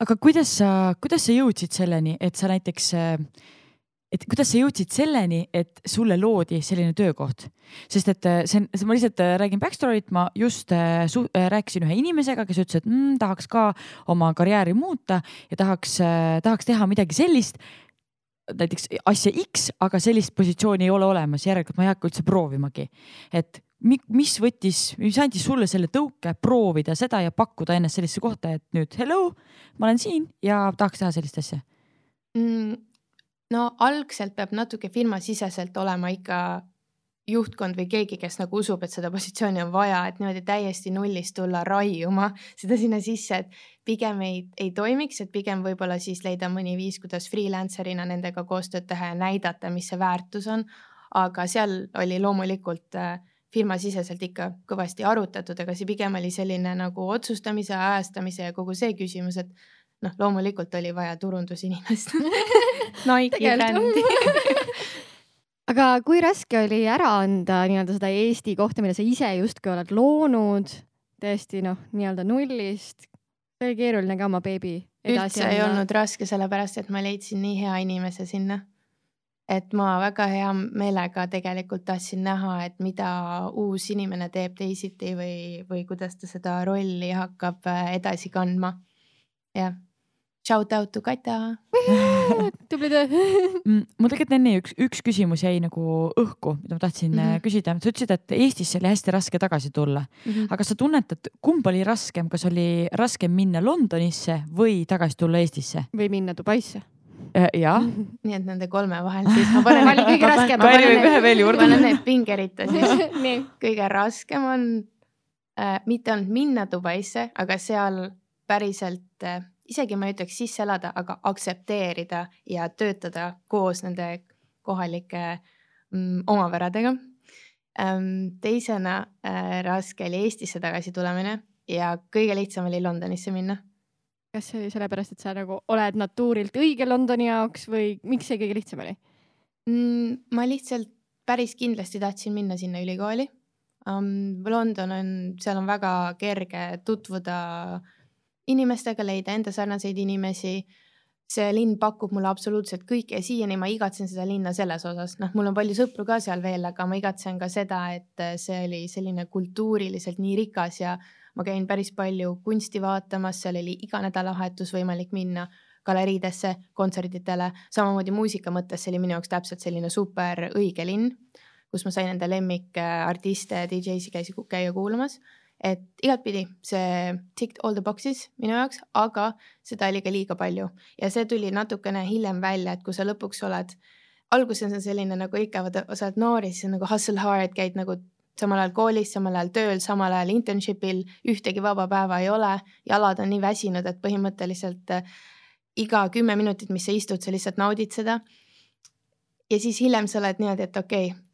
aga kuidas sa, kuidas sa jõudsid selleni, et sa näiteks äh, et kuidas sa jõudsid selleni, et sulle loodi selline töökoht, sest et äh, see on, ma lihtsalt äh, räägin backstory't, ma just äh, su, rääkisin ühe inimesega, kes ütles, et mm, tahaks ka oma karjääri muuta ja tahaks tahaks teha midagi sellist näiteks asja X, aga sellist positsiooni ei ole olemas, järelikult ma ei hakka üldse proovimagi. et mi, mis võttis, mis andis sulle selle tõuke proovida seda ja pakkuda ennast sellisesse kohta, et nüüd hello, ma olen siin ja tahaks teha sellist asja mm,? No algselt peab natuke firmasiseselt olema ikka juhtkond või keegi, kes nagu usub, et seda positsiooni on vaja, et niimoodi täiesti nullist tulla raiuma [LAUGHS] seda sinna sisse, et pigem ei, ei toimiks, et pigem võib-olla siis leida mõni viis, kuidas freelancer'ina nendega koostööd teha ja näidata, mis see väärtus on. aga seal oli loomulikult äh, firmasiseselt ikka kõvasti arutatud, aga see pigem oli selline nagu otsustamise, ajastamise ja kogu see küsimus, et noh, loomulikult oli vaja turundusinimest [LAUGHS] Nike'i brändi [LAUGHS] aga kui raske oli ära anda nii-öelda seda Eesti kohta, mille sa ise justkui oled loonud, tõesti noh, nii-öelda nullist. see oli keeruline ka oma beebi edasi üldse ei olnud raske, sellepärast et ma leidsin nii hea inimese sinna. et ma väga hea meelega tegelikult tahtsin näha, et mida uus inimene teeb teisiti või, või kuidas ta seda rolli hakkab äh, edasi kandma. jah, shout out to Kata [LAUGHS] tubli töö [LAUGHS] Mm, mul tegelikult enne üks, üks küsimus jäi nagu õhku, mida ma tahtsin mm. -hmm. küsida. sa ütlesid, et Eestisse oli hästi raske tagasi tulla mm. -hmm. aga sa tunnetad, kumb oli raskem, kas oli raskem minna Londonisse või tagasi tulla Eestisse? või minna Dubaisse jah, [LAUGHS] nii et nende kolme vahel siis ma panen Vali kõige ma panen- raskem. ma panen Valime need- ühe veel juurde. ma panen need pingeritta siis. kõige raskem on äh, mitte ainult minna Dubaisse, aga seal päriselt äh, isegi ma ei ütleks sisse elada, aga aktsepteerida ja töötada koos nende kohalike mm, omapäradega ähm,. teisena äh, raske oli Eestisse tagasi tulemine ja kõige lihtsam oli Londonisse minna kas see oli sellepärast, et sa nagu oled natuurilt õige Londoni jaoks või miks see kõige lihtsam oli? mm,? ma lihtsalt päris kindlasti tahtsin minna sinna ülikooli um,. London on, seal on väga kerge tutvuda inimestega, leida enda sarnaseid inimesi. see linn pakub mulle absoluutselt kõike ja siiani ma igatsen seda linna selles osas, noh, mul on palju sõpru ka seal veel, aga ma igatsen ka seda, et see oli selline kultuuriliselt nii rikas ja ma käin päris palju kunsti vaatamas, seal oli iga nädalavahetus võimalik minna galeriidesse, kontsertidele, samamoodi muusika mõttes, see oli minu jaoks täpselt selline super õige linn, kus ma sain enda lemmikartiste, DJ-si käis, käia kuulamas. Et igatpidi see ticked all the boxes minu jaoks, aga seda oli ka liiga palju ja see tuli natukene hiljem välja, et kui sa lõpuks oled, alguses on selline nagu ikka, sa oled noor ja siis on nagu hustle hard, käid nagu samal ajal koolis, samal ajal tööl, samal ajal internship'il, ühtegi vaba päeva ei ole, jalad on nii väsinud, et põhimõtteliselt äh, iga kümme minutit, mis sa istud, sa lihtsalt naudid seda. ja siis hiljem sa oled niimoodi, et okei okay,,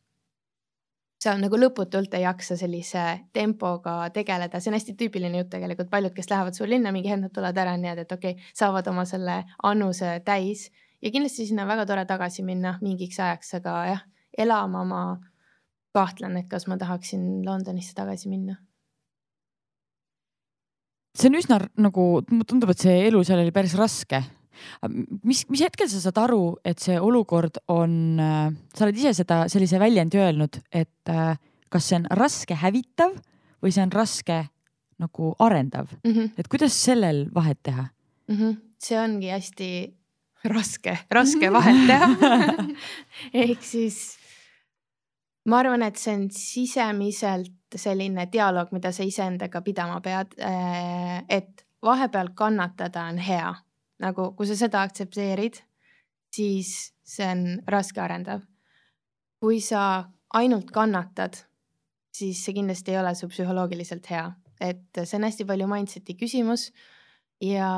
sa nagu lõputult ei jaksa sellise tempoga tegeleda, see on hästi tüüpiline jutt tegelikult, paljud, kes lähevad suurlinna, mingi hetk nad tulevad ära niimoodi, et okei okay,, saavad oma selle annuse täis ja kindlasti sinna on väga tore tagasi minna mingiks ajaks, aga jah, elama ma kahtlen, et kas ma tahaksin Londonisse tagasi minna. see on üsna nagu, mulle tundub, et see elu seal oli päris raske. Mis, mis hetkel sa saad aru, et see olukord on, äh, sa oled ise seda sellise väljendi öelnud, et äh, kas see on raske hävitav või see on raske nagu arendav mm, -hmm. et kuidas sellel vahet teha mm? -hmm. see ongi hästi raske, raske vahet [LAUGHS] teha [LAUGHS] ehk siis ma arvan, et see on sisemiselt selline dialoog, mida sa iseendaga pidama pead. Äh, et vahepeal kannatada on hea, nagu kui sa seda aktsepteerid, siis see on raske arendav. kui sa ainult kannatad, siis see kindlasti ei ole su psühholoogiliselt hea, et see on hästi palju mindset'i küsimus ja,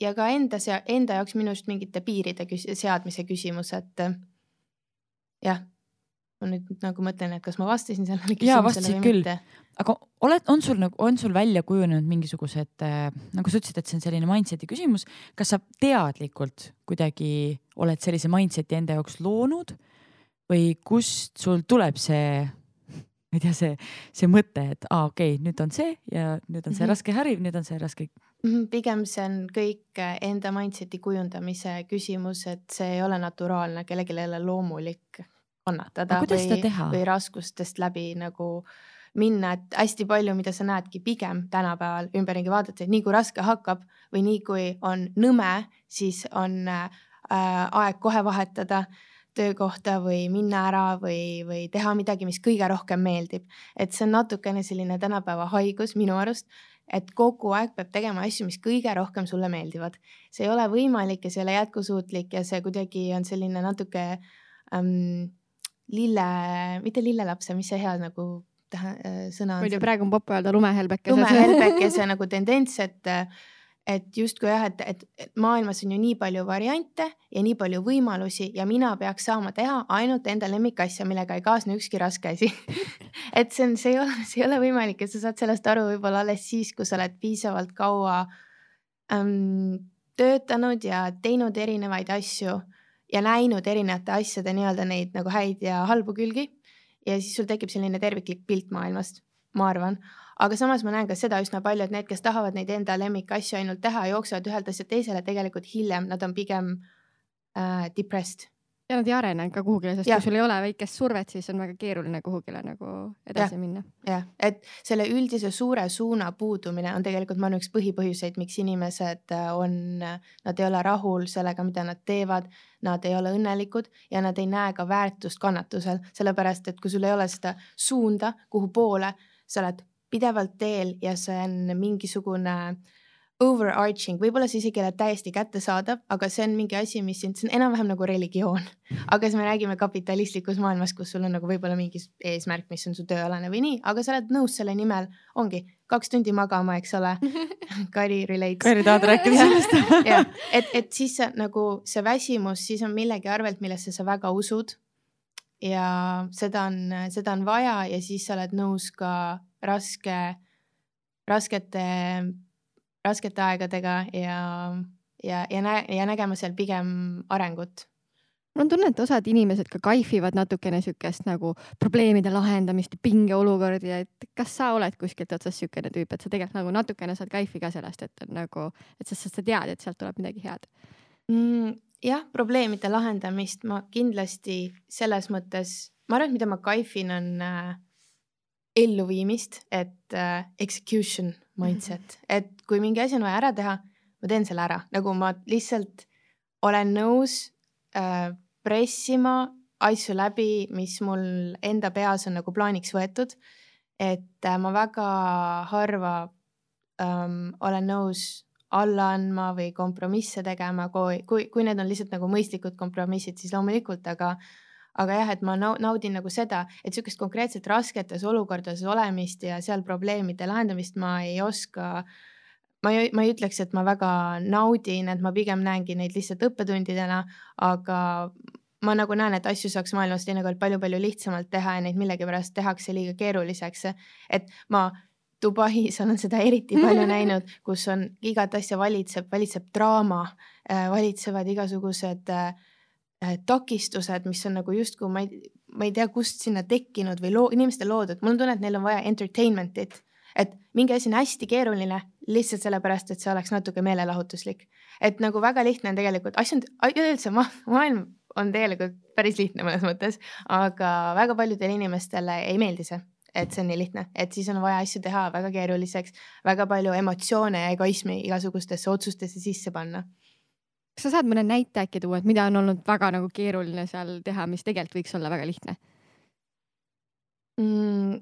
ja ka enda, enda jaoks minu arust mingite piiride küs seadmise küsimus, et jah ma nüüd nagu mõtlen, et kas ma vastasin sellele küsimusele või mitte. aga oled, on sul nagu, on sul välja kujunenud mingisugused äh,, nagu sa ütlesid, et see on selline mindset'i küsimus, kas sa teadlikult kuidagi oled sellise mindset'i enda jaoks loonud või kust sul tuleb see, [LAUGHS] ma ei tea, see, see mõte, et aa ah,, okei okay,, nüüd on see ja nüüd on see mm -hmm. raske hariv, nüüd on see raske mhm, pigem see on kõik enda mindset'i kujundamise küsimus, et see ei ole naturaalne, kellelgi ei ole loomulik kannatada või, või raskustest läbi nagu minna, et hästi palju, mida sa näedki pigem tänapäeval ümberringi vaadates, et nii kui raske hakkab või nii kui on nõme, siis on äh, aeg kohe vahetada töökohta või minna ära või, või teha midagi, mis kõige rohkem meeldib. et see on natukene selline tänapäeva haigus minu arust, et kogu aeg peab tegema asju, mis kõige rohkem sulle meeldivad. see ei ole võimalik ja see ei ole jätkusuutlik ja see kuidagi on selline natuke ähm, lille, mitte lillelapse, mis see hea nagu tähe, äh, sõna on? ma ei tea, praegu on popp öelda lumehelbekese. lumehelbekese nagu [LAUGHS] tendents, et, et justkui jah, et, et, et maailmas on ju nii palju variante ja nii palju võimalusi ja mina peaks saama teha ainult enda lemmikasja, millega ei kaasne ükski raske asi [LAUGHS] et see on, see ei ole, see ei ole võimalik ja sa saad sellest aru võib-olla alles siis, kui sa oled piisavalt kaua ähm, töötanud ja teinud erinevaid asju ja näinud erinevate asjade nii-öelda neid nagu häid ja halbu külgi. ja siis sul tekib selline terviklik pilt maailmast, ma arvan. aga samas ma näen ka seda üsna palju, et need, kes tahavad neid enda lemmikasju ainult teha, jooksevad ühelt asjalt teisele, tegelikult hiljem nad on pigem äh, depressed ja nad ei arene ka kuhugile, sest ja. kui sul ei ole väikest survet, siis on väga keeruline kuhugile nagu edasi ja. minna. jah, et selle üldise suure suuna puudumine on tegelikult, ma arvan, üks põhipõhjuseid, miks inimesed äh, on, nad ei ole rahul sellega, mida nad teevad, nad ei ole õnnelikud ja nad ei näe ka väärtust kannatusel, sellepärast et kui sul ei ole seda suunda, kuhu poole sa oled pidevalt teel ja see on mingisugune äh, overarching, võib-olla see isegi ei ole täiesti kättesaadav, aga see on mingi asi, mis sind, see on enam-vähem nagu religioon. [LAUGHS] aga siis me räägime kapitalistlikus maailmas, kus sul on nagu võib-olla mingi eesmärk, mis on su tööalane või nii, aga sa oled nõus selle nimel, ongi kaks tundi magama, eks ole. [LAUGHS] Kari relates. Kari tahad rääkida [LAUGHS] sellest jah, et, et siis sa, nagu see väsimus, siis on millegi arvelt, millesse sa väga usud. ja seda on, seda on vaja ja siis sa oled nõus ka raske, raskete raskete aegadega ja, ja, ja nä-, ja nägema seal pigem arengut mul on tunne, et osad inimesed ka kaifivad natukene siukest nagu probleemide lahendamist ja pingeolukordi, et kas sa oled kuskilt otsast siukene tüüp, et sa tegelikult nagu natukene saad kaifi ka sellest, et nagu, et sa, sa tead, et sealt tuleb midagi head mm,? jah, probleemide lahendamist ma kindlasti selles mõttes, ma arvan, et mida ma kaifin, on äh, elluviimist, et äh, execution mindset, et kui mingi asi on vaja ära teha, ma teen selle ära, nagu ma lihtsalt olen nõus äh, pressima asju läbi, mis mul enda peas on nagu plaaniks võetud. et äh, ma väga harva ähm, olen nõus alla andma või kompromisse tegema, kui, kui, kui need on lihtsalt nagu mõistlikud kompromissid, siis loomulikult, aga aga jah, et ma naudin nagu seda, et sihukest konkreetselt rasketes olukordades olemist ja seal probleemide lahendamist ma ei oska. ma ei, ma ei ütleks, et ma väga naudin, et ma pigem näengi neid lihtsalt õppetundidena, aga ma nagu näen, et asju saaks maailmas teinekord palju-palju lihtsamalt teha ja neid millegipärast tehakse liiga keeruliseks. et ma Dubais olen seda eriti palju [LAUGHS] näinud, kus on igat asja valitseb, valitseb draama, äh, valitsevad igasugused Äh, takistused, mis on nagu justkui ma ei, ma ei tea, kust sinna tekkinud või loo, inimeste loodud, mul on tunne, et neil on vaja entertainment'it, et mingi asi on hästi keeruline lihtsalt sellepärast, et see oleks natuke meelelahutuslik. et nagu väga lihtne on tegelikult, asju on, üleüldse ma, maailm on tegelikult päris lihtne mõnes mõttes, aga väga paljudele inimestele ei meeldi see et see on nii lihtne, et siis on vaja asju teha väga keeruliseks, väga palju emotsioone ja egoismi igasugustesse otsustesse sisse panna kas sa saad mõne näite äkki tuua, et mida on olnud väga nagu keeruline seal teha, mis tegelikult võiks olla väga lihtne mm,?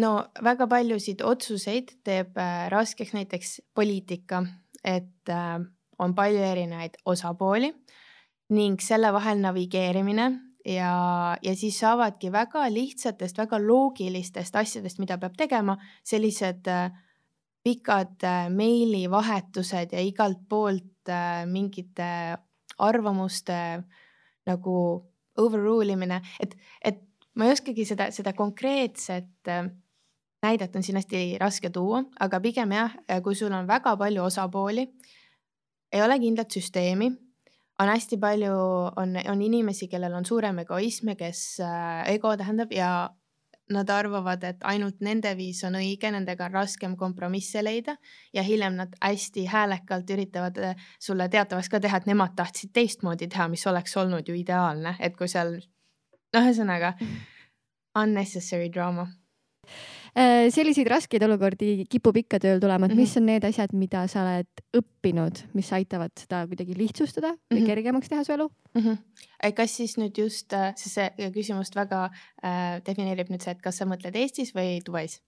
no väga paljusid otsuseid teeb äh, raskeks näiteks poliitika, et äh, on palju erinevaid osapooli ning selle vahel navigeerimine ja, ja siis saavadki väga lihtsatest, väga loogilistest asjadest, mida peab tegema, sellised äh, pikad äh, meilivahetused ja igalt poolt äh, mingite arvamuste nagu overrule imine, et, et ma ei oskagi seda, seda konkreetset äh, näidet on siin hästi raske tuua, aga pigem jah, kui sul on väga palju osapooli, ei ole kindlat süsteemi, on hästi palju, on, on inimesi, kellel on suurem egoism ja kes äh,, ego tähendab ja nad arvavad, et ainult nende viis on õige, nendega on raskem kompromisse leida ja hiljem nad hästi häälekalt üritavad äh, sulle teatavaks ka teha, et nemad tahtsid teistmoodi teha, mis oleks olnud ju ideaalne, et kui seal, noh, ühesõnaga mhm. unnecessary drama selliseid raskeid olukordi kipub ikka tööl tulema, et mis mhm. on need asjad, mida sa oled õppinud, mis aitavad seda kuidagi lihtsustada või mm -hmm. kergemaks teha su elu mm? -hmm. kas siis nüüd just, äh, siis see küsimust väga äh, defineerib nüüd see, et kas sa mõtled Eestis või Dubais?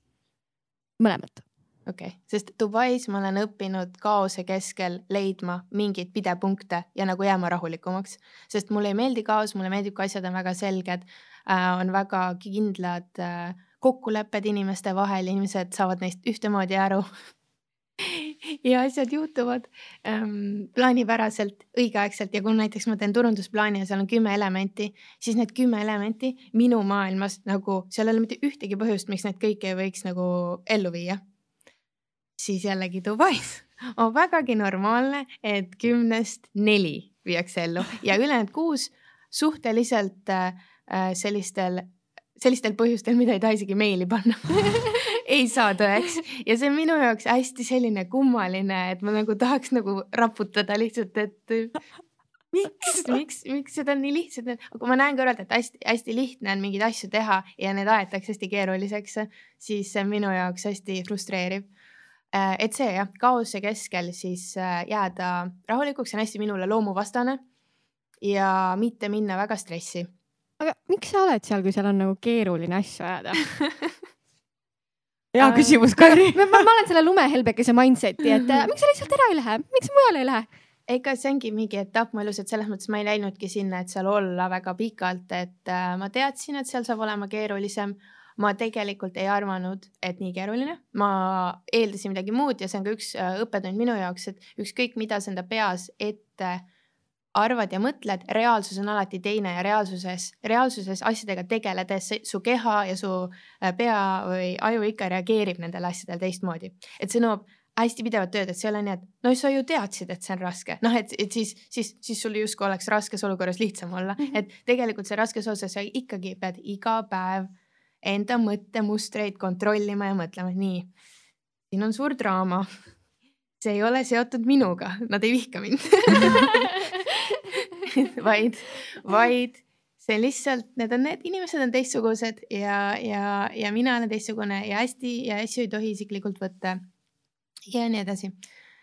mõlemat okei okay., sest Dubais ma olen õppinud kaose keskel leidma mingeid pidepunkte ja nagu jääma rahulikumaks, sest mulle ei meeldi kaos, mulle meeldib, kui asjad on väga selged äh,, on väga kindlad äh, kokkulepped inimeste vahel, inimesed saavad neist ühtemoodi aru. [LAUGHS] Ja asjad juhtuvad ähm, plaanipäraselt, õigeaegselt. Ja kui näiteks ma teen turundusplaani ja seal on kümme elementi, siis need kümme elementi minu maailmas nagu seal ei ole mitte ühtegi põhjust, miks need kõiki ei võiks nagu ellu viia. siis jällegi Dubais [LAUGHS] on vägagi normaalne, et kümnest neli viiakse ellu. Ja ülejäänud kuus suhteliselt äh, sellistel sellistel põhjustel, mida ei taha isegi meili panna. [LAUGHS] Ei saa tõeks. Ja see on minu jaoks hästi selline kummaline, et ma nagu tahaks nagu raputada lihtsalt, et miks, miks, miks seda nii lihtsalt, aga ma näen kõrvalt, et hästi-hästi lihtne on mingeid asju teha ja need aetakse hästi keeruliseks, siis see on minu jaoks hästi frustreeriv. Äh, et see jah, kaose keskel siis äh, jääda rahulikuks on hästi minule loomuvastane ja mitte minna väga stressi aga miks sa oled seal, kui seal on nagu keeruline asju ajada [LAUGHS] hea küsimus, Kairi ma, ma, ma olen selle lumehelbekese mindset'i, et äh, miks sa lihtsalt ära ei lähe, miks mujale ei lähe? ega see ongi mingi etapp mu elus, et selles mõttes ma ei läinudki sinna, et seal olla väga pikalt, et äh, ma teadsin, et seal saab olema keerulisem. ma tegelikult ei arvanud, et nii keeruline, ma eeldasin midagi muud ja see on ka üks äh, õppetund minu jaoks, et ükskõik, mida sa enda peas ette äh, arvad ja mõtled, reaalsus on alati teine ja reaalsuses, reaalsuses asjadega tegeledes su keha ja su äh, pea või aju ikka reageerib nendele asjadele teistmoodi. et see nõuab hästi pidevat tööd, et see ei ole nii, et no sa ju teadsid, et see on raske, noh, et, et siis, siis, siis sul justkui oleks raskes olukorras lihtsam olla mm, -hmm. et tegelikult see raskes osas sa ikkagi pead iga päev enda mõttemustreid kontrollima ja mõtlema, nii, siin on suur draama see ei ole seotud minuga, nad ei vihka mind [LAUGHS] vaid, vaid see lihtsalt, need on need inimesed on teistsugused ja, ja, ja mina olen teistsugune ja hästi ja asju ei tohi isiklikult võtta. ja nii edasi.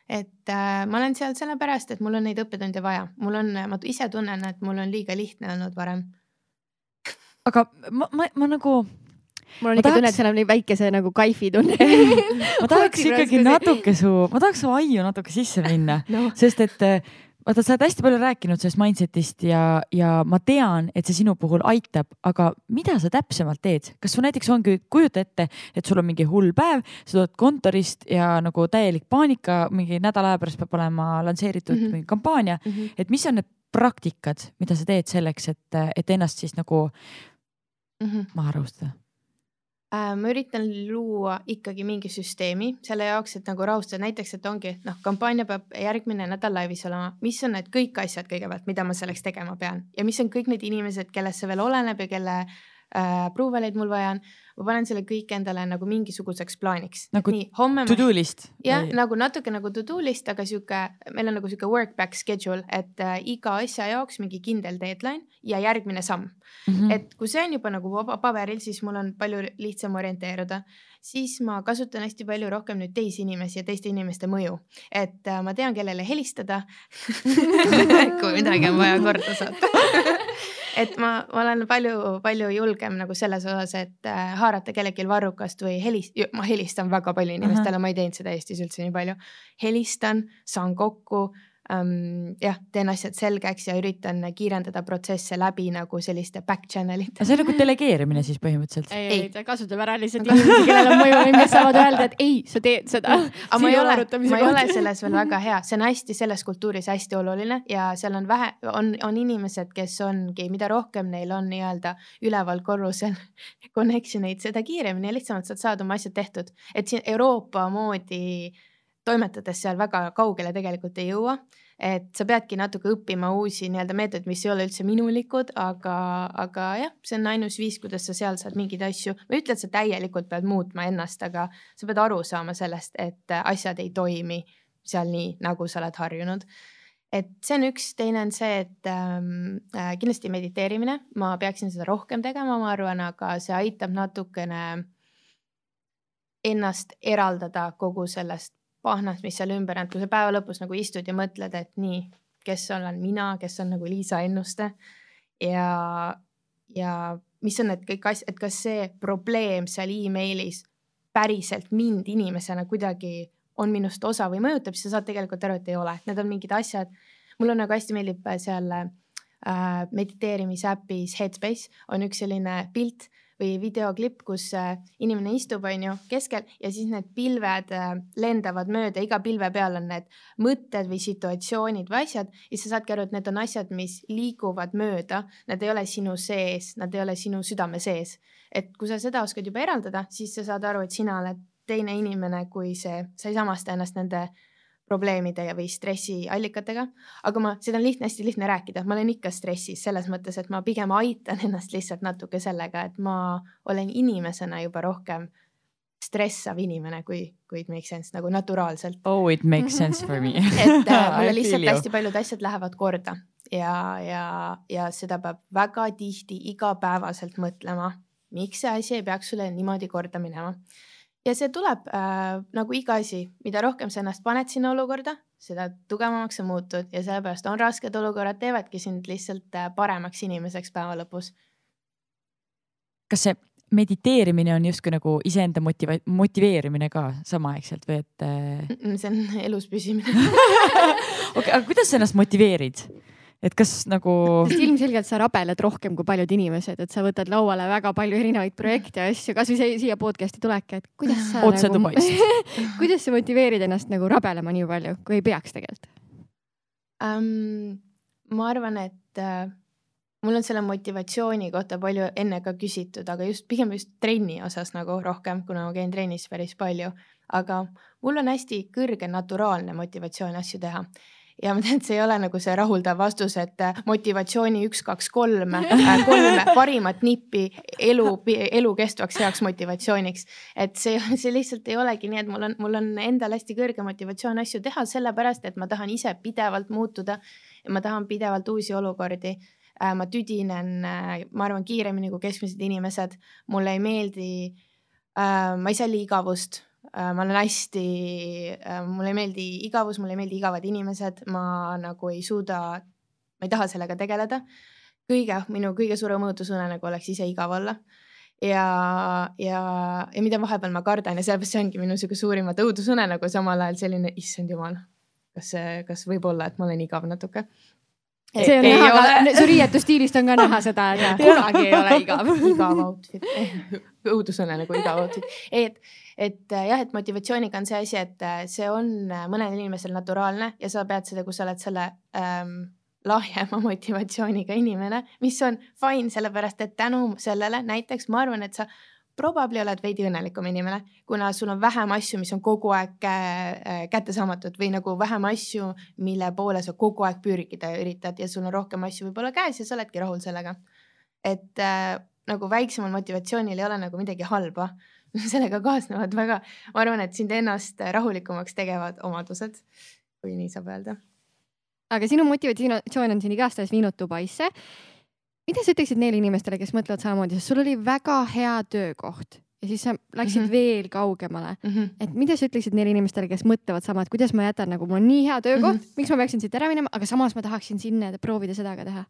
et äh, ma olen seal sellepärast, et mul on neid õppetunde vaja, mul on, ma ise tunnen, et mul on liiga lihtne olnud varem. aga ma, ma, ma nagu mul on ikka tahaks... tunne, et seal on nii väike see nagu kaifi tunne ma [LAUGHS] tahaks ikkagi natuke su, ma tahaks su aiu natuke sisse minna [LAUGHS] no., sest et eh, vaata, sa oled hästi palju rääkinud sellest mindset'ist ja, ja ma tean, et see sinu puhul aitab, aga mida sa täpsemalt teed, kas sul näiteks ongi, kujuta ette, et sul on mingi hull päev, sa tuled kontorist ja nagu täielik paanika, mingi nädala aja pärast peab olema lansseeritud mm -hmm. mingi kampaania mm, -hmm. et mis on need praktikad, mida sa teed selleks, et, et ennast siis nagu mm -hmm. maha rahustada? Äh, ma üritan luua ikkagi mingi süsteemi selle jaoks, et nagu rahustada, näiteks, et ongi noh, kampaania peab järgmine nädal laivis olema, mis on need kõik asjad kõigepealt, mida ma selleks tegema pean? Ja mis on kõik need inimesed, kellest see veel oleneb ja kelle äh, approval'eid mul vaja on ma panen selle kõik endale nagu mingisuguseks plaaniks. nagu nii, homme to do list? jah, nagu natuke nagu to do list, aga sihuke, meil on nagu sihuke work back schedule, et äh, iga asja jaoks mingi kindel deadline ja järgmine samm mm. -hmm. et kui see on juba nagu paberil, siis mul on palju lihtsam orienteeruda siis ma kasutan hästi palju rohkem nüüd teisi inimesi ja teiste inimeste mõju, et äh, ma tean, kellele helistada [LAUGHS] kui midagi on vaja korda saata [LAUGHS] et ma, ma olen palju-palju julgem nagu selles osas, et äh, haarata kellelgi varrukast või helist-, ma helistan väga palju inimestele, ma ei teinud seda Eestis üldse nii palju. helistan, saan kokku ähm, jah, teen asjad selgeks ja üritan kiirendada protsesse läbi nagu selliste back channel ite. see on nagu delegeerimine siis põhimõtteliselt? ei, ei, ta kasutab ära lihtsalt inimesi, kellel on mõju, kes saavad öelda, et ei, sa teed seda. aga ma ei ole, ma ei ole selles veel väga hea, see on hästi selles kultuuris hästi oluline ja seal on vähe, on, on inimesed, kes ongi, mida rohkem neil on nii-öelda üleval korrusel [LAUGHS] connection eid, seda kiiremini ja lihtsamalt sa saad oma asjad tehtud, et siin Euroopa moodi toimetades seal väga kaugele tegelikult ei jõua. et sa peadki natuke õppima uusi nii-öelda meetodeid, mis ei ole üldse minulikud, aga, aga jah, see on ainus viis, kuidas sa seal saad mingeid asju, ma ei ütle, et sa täielikult pead muutma ennast, aga sa pead aru saama sellest, et asjad ei toimi seal nii, nagu sa oled harjunud. Et see on üks, teine on see, et ähm, äh, kindlasti mediteerimine, ma peaksin seda rohkem tegema, ma arvan, aga see aitab natukene ennast eraldada kogu sellest pahnast, mis seal ümber on, et kui sa päeva lõpus nagu istud ja mõtled, et nii, kes olen mina, kes on nagu Liisa Ennuste ja, ja mis on need kõik asjad, et kas see probleem seal emailis päriselt mind inimesena kuidagi on minust osa või mõjutab, siis sa saad tegelikult aru, et ei ole, need on mingid asjad. mulle nagu hästi meeldib seal äh, mediteerimisäpis Headspace on üks selline pilt või videoklipp, kus äh, inimene istub, on ju, keskel ja siis need pilved äh, lendavad mööda, iga pilve peal on need mõtted või situatsioonid või asjad ja sa saadki aru, et need on asjad, mis liiguvad mööda, nad ei ole sinu sees, nad ei ole sinu südame sees. et kui sa seda oskad juba eraldada, siis sa saad aru, et sina oled teine inimene kui see, sa ei samasta ennast nende probleemide või stressiallikatega, aga ma, seda on lihtne, hästi lihtne rääkida, ma olen ikka stressis selles mõttes, et ma pigem aitan [LAUGHS] ennast lihtsalt natuke sellega, et ma olen inimesena juba rohkem stressav inimene, kui, kui it makes sense nagu naturaalselt. Oh, it makes [LAUGHS] sense for me. Et äh, [LAUGHS] mulle lihtsalt hästi paljud asjad lähevad korda ja, ja, ja seda peab väga tihti igapäevaselt mõtlema, miks see asi ei peaks sulle niimoodi korda minema ja see tuleb äh, nagu iga asi, mida rohkem sa ennast paned sinna olukorda, seda tugevamaks sa muutud ja sellepärast on rasked olukorrad, teevadki sind lihtsalt äh, paremaks inimeseks päeva lõpus. kas see mediteerimine on justkui nagu iseenda motiva-, motiveerimine ka samaaegselt või et äh...? see on [LAUGHS] elus püsimine [LAUGHS] okei okay,, aga kuidas sa ennast motiveerid? Et kas nagu. ilmselgelt sa rabeled rohkem kui paljud inimesed, et sa võtad lauale väga palju erinevaid projekte ja asju, kasvõi siia podcast'i tulek, et kuidas sa. otse nagu, Dubaist [LAUGHS] kuidas sa motiveerid ennast nagu rabelema nii palju, kui ei peaks tegelikult um,? ma arvan, et uh, mul on selle motivatsiooni kohta palju enne ka küsitud, aga just pigem just trenni osas nagu rohkem, kuna ma käin trennis päris palju, aga mul on hästi kõrge naturaalne motivatsioon asju teha ja ma tean, et see ei ole nagu see rahuldav vastus, et äh, motivatsiooni üks, kaks, kolm, äh, kolm parimat nippi elu, elukestvaks heaks motivatsiooniks. et see, see lihtsalt ei olegi nii, et mul on, mul on endal hästi kõrge motivatsioon asju teha, sellepärast et ma tahan ise pidevalt muutuda. Ma tahan pidevalt uusi olukordi. Ma tüdinen, ma arvan, kiiremini kui keskmised inimesed, mulle ei meeldi äh,, ma ei salli igavust. äh,, ma olen hästi äh,, mulle ei meeldi igavus, mulle ei meeldi igavad inimesed, ma nagu ei suuda, ma ei taha sellega tegeleda. kõige, minu kõige suurem õudusunenägu oleks ise igav olla ja, ja, ja mida vahepeal ma kardan ja sellepärast see ongi minu sihuke suurimat õudusunenägu, samal ajal selline, issand jumal, kas kas võib olla, et ma olen igav natuke see on näha ka, su riietusstiilist on ka näha seda, [LAUGHS] kunagi ei ole igav. [LAUGHS] igav outfit, [LAUGHS] õudusõne nagu igav outfit. et, et äh, jah, et motivatsiooniga on see asi, et äh, see on äh, mõnel inimesel naturaalne ja sa pead seda, kui sa oled selle ähm, lahjema motivatsiooniga inimene, mis on fine, sellepärast et tänu sellele näiteks ma arvan, et sa probably oled veidi õnnelikum inimene, kuna sul on vähem asju, mis on kogu aeg äh, kättesaamatud või nagu vähem asju, mille poole sa kogu aeg pürgida üritad ja sul on rohkem asju võib-olla käes ja sa oledki rahul sellega. et äh, nagu väiksemal motivatsioonil ei ole nagu midagi halba [LAUGHS] sellega kaasnevad väga, ma arvan, et sind ennast rahulikumaks tegevad omadused, kui nii saab öelda. aga sinu motivatsioon on sind igastahes viinud Dubaisse mida sa ütleksid neile inimestele, kes mõtlevad samamoodi, sest sul oli väga hea töökoht ja siis sa läksid mm -hmm. veel kaugemale mm. -hmm. et mida sa ütleksid neile inimestele, kes mõtlevad sama, et kuidas ma jätan nagu mul on nii hea töökoht mm, -hmm. miks ma peaksin siit ära minema, aga samas ma tahaksin sinna proovida seda ka teha?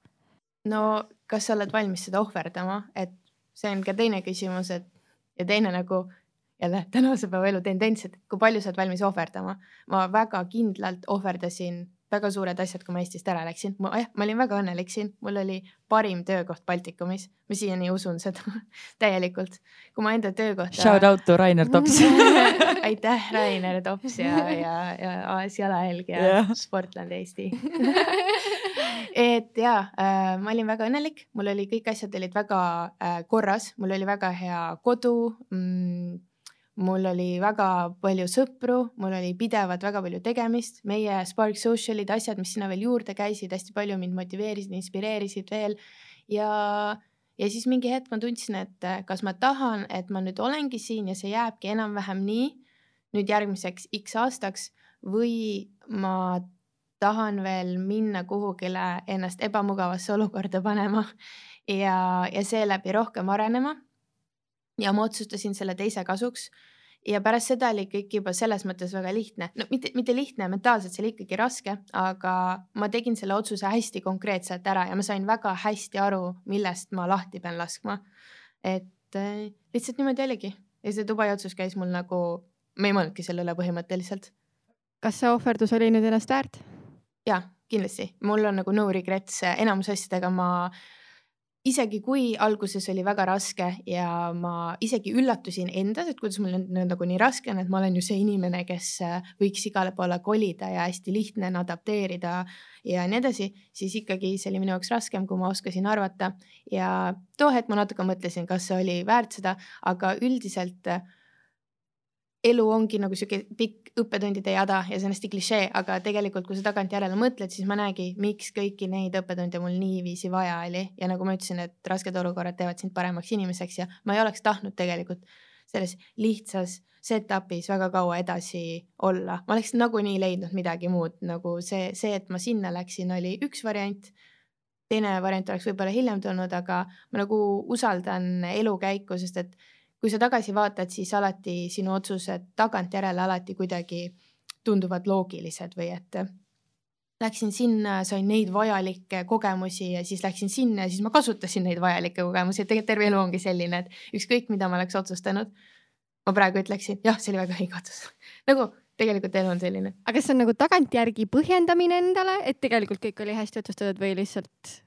no kas sa oled valmis seda ohverdama, et see on ka teine küsimus, et ja teine nagu jälle tänase päeva elu tendents, et kui palju sa oled valmis ohverdama. ma väga kindlalt ohverdasin väga suured asjad, kui ma Eestist ära läksin. ma, jah, ma olin väga õnnelik siin, mul oli parim töökoht Baltikumis, ma siiani usun seda [LAUGHS] täielikult. kui ma enda töökohta. Shout out to Rainer Tops [LAUGHS] aitäh, Rainer Tops ja, ja, ja AS Jalajälg ja yeah. Sportland Eesti [LAUGHS] et ja äh, ma olin väga õnnelik, mul oli kõik asjad olid väga äh, korras, mul oli väga hea kodu mm, mul oli väga palju sõpru, mul oli pidevalt väga palju tegemist, meie Spark Social'id, asjad, mis sinna veel juurde käisid, hästi palju mind motiveerisid, inspireerisid veel. Ja, ja siis mingi hetk ma tundsin, et kas ma tahan, et ma nüüd olengi siin ja see jääbki enam-vähem nii nüüd järgmiseks X aastaks või ma tahan veel minna kuhugile ennast ebamugavasse olukorda panema [LAUGHS] ja, ja seeläbi rohkem arenema ja ma otsustasin selle teise kasuks. ja pärast seda oli kõik juba selles mõttes väga lihtne, no mitte, mitte lihtne, mentaalselt see oli ikkagi raske, aga ma tegin selle otsuse hästi konkreetselt ära ja ma sain väga hästi aru, millest ma lahti pean laskma. et äh, lihtsalt niimoodi oligi ja see Dubai otsus käis mul nagu, ma ei mõelnudki selle üle põhimõtteliselt. kas see ohverdus oli nüüd ennast väärt? ja kindlasti, mul on nagu no regrets, enamus asjadega ma äh, isegi kui alguses oli väga raske ja ma isegi üllatusin endas, et kuidas mul nüüd nagu nii raske on, et ma olen ju see inimene, kes äh, võiks igale poole kolida ja hästi lihtne on adapteerida ja nii edasi, siis ikkagi see oli minu jaoks raskem, kui ma oskasin arvata. ja too hetk ma natuke mõtlesin, kas see oli väärt seda, aga üldiselt äh, elu ongi nagu sihuke pikk õppetundide jada ja see on hästi klišee, aga tegelikult, kui sa tagantjärele mõtled, siis ma näegi, miks kõiki neid õppetunde mul niiviisi vaja oli. Ja nagu ma ütlesin, et rasked olukorrad teevad sind paremaks inimeseks ja ma ei oleks tahtnud tegelikult selles lihtsas setup'is väga kaua edasi olla, ma oleks nagunii leidnud midagi muud, nagu see, see, et ma sinna läksin, oli üks variant. Teine variant oleks võib-olla hiljem tulnud, aga ma nagu usaldan elukäiku, sest et kui sa tagasi vaatad, siis alati sinu otsused tagantjärele alati kuidagi tunduvad loogilised või et läksin sinna, sain neid vajalikke kogemusi ja siis läksin sinna ja siis ma kasutasin neid vajalikke kogemusi, et tegelikult terve elu ongi selline, et ükskõik, mida ma oleks otsustanud, ma praegu ütleksin, jah, see oli väga õige otsus [LAUGHS] nagu tegelikult elu on selline. aga kas see on nagu tagantjärgi põhjendamine endale, et tegelikult kõik oli hästi otsustatud või lihtsalt?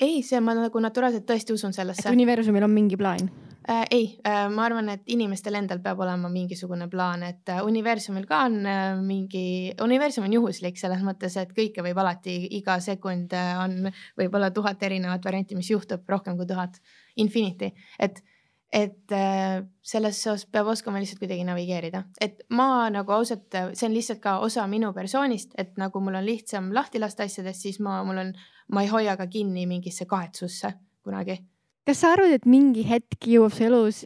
Ei, see ma nagu naturaalselt tõesti usun sellesse. et universumil on mingi plaan äh,? ei äh,, ma arvan, et inimestel endal peab olema mingisugune plaan, et äh, universumil ka on äh, mingi, universum on juhuslik selles mõttes, et kõike võib alati, iga sekund äh, on võib-olla tuhat erinevat varianti, mis juhtub rohkem kui tuhat, infinity, et et äh, selles osas peab oskama lihtsalt kuidagi navigeerida, et ma nagu ausalt, see on lihtsalt ka osa minu persoonist, et nagu mul on lihtsam lahti lasta asjadest, siis ma, mul on, ma ei hoia ka kinni mingisse kahetsusse kunagi. kas sa arvad, et mingi hetk jõuab su elus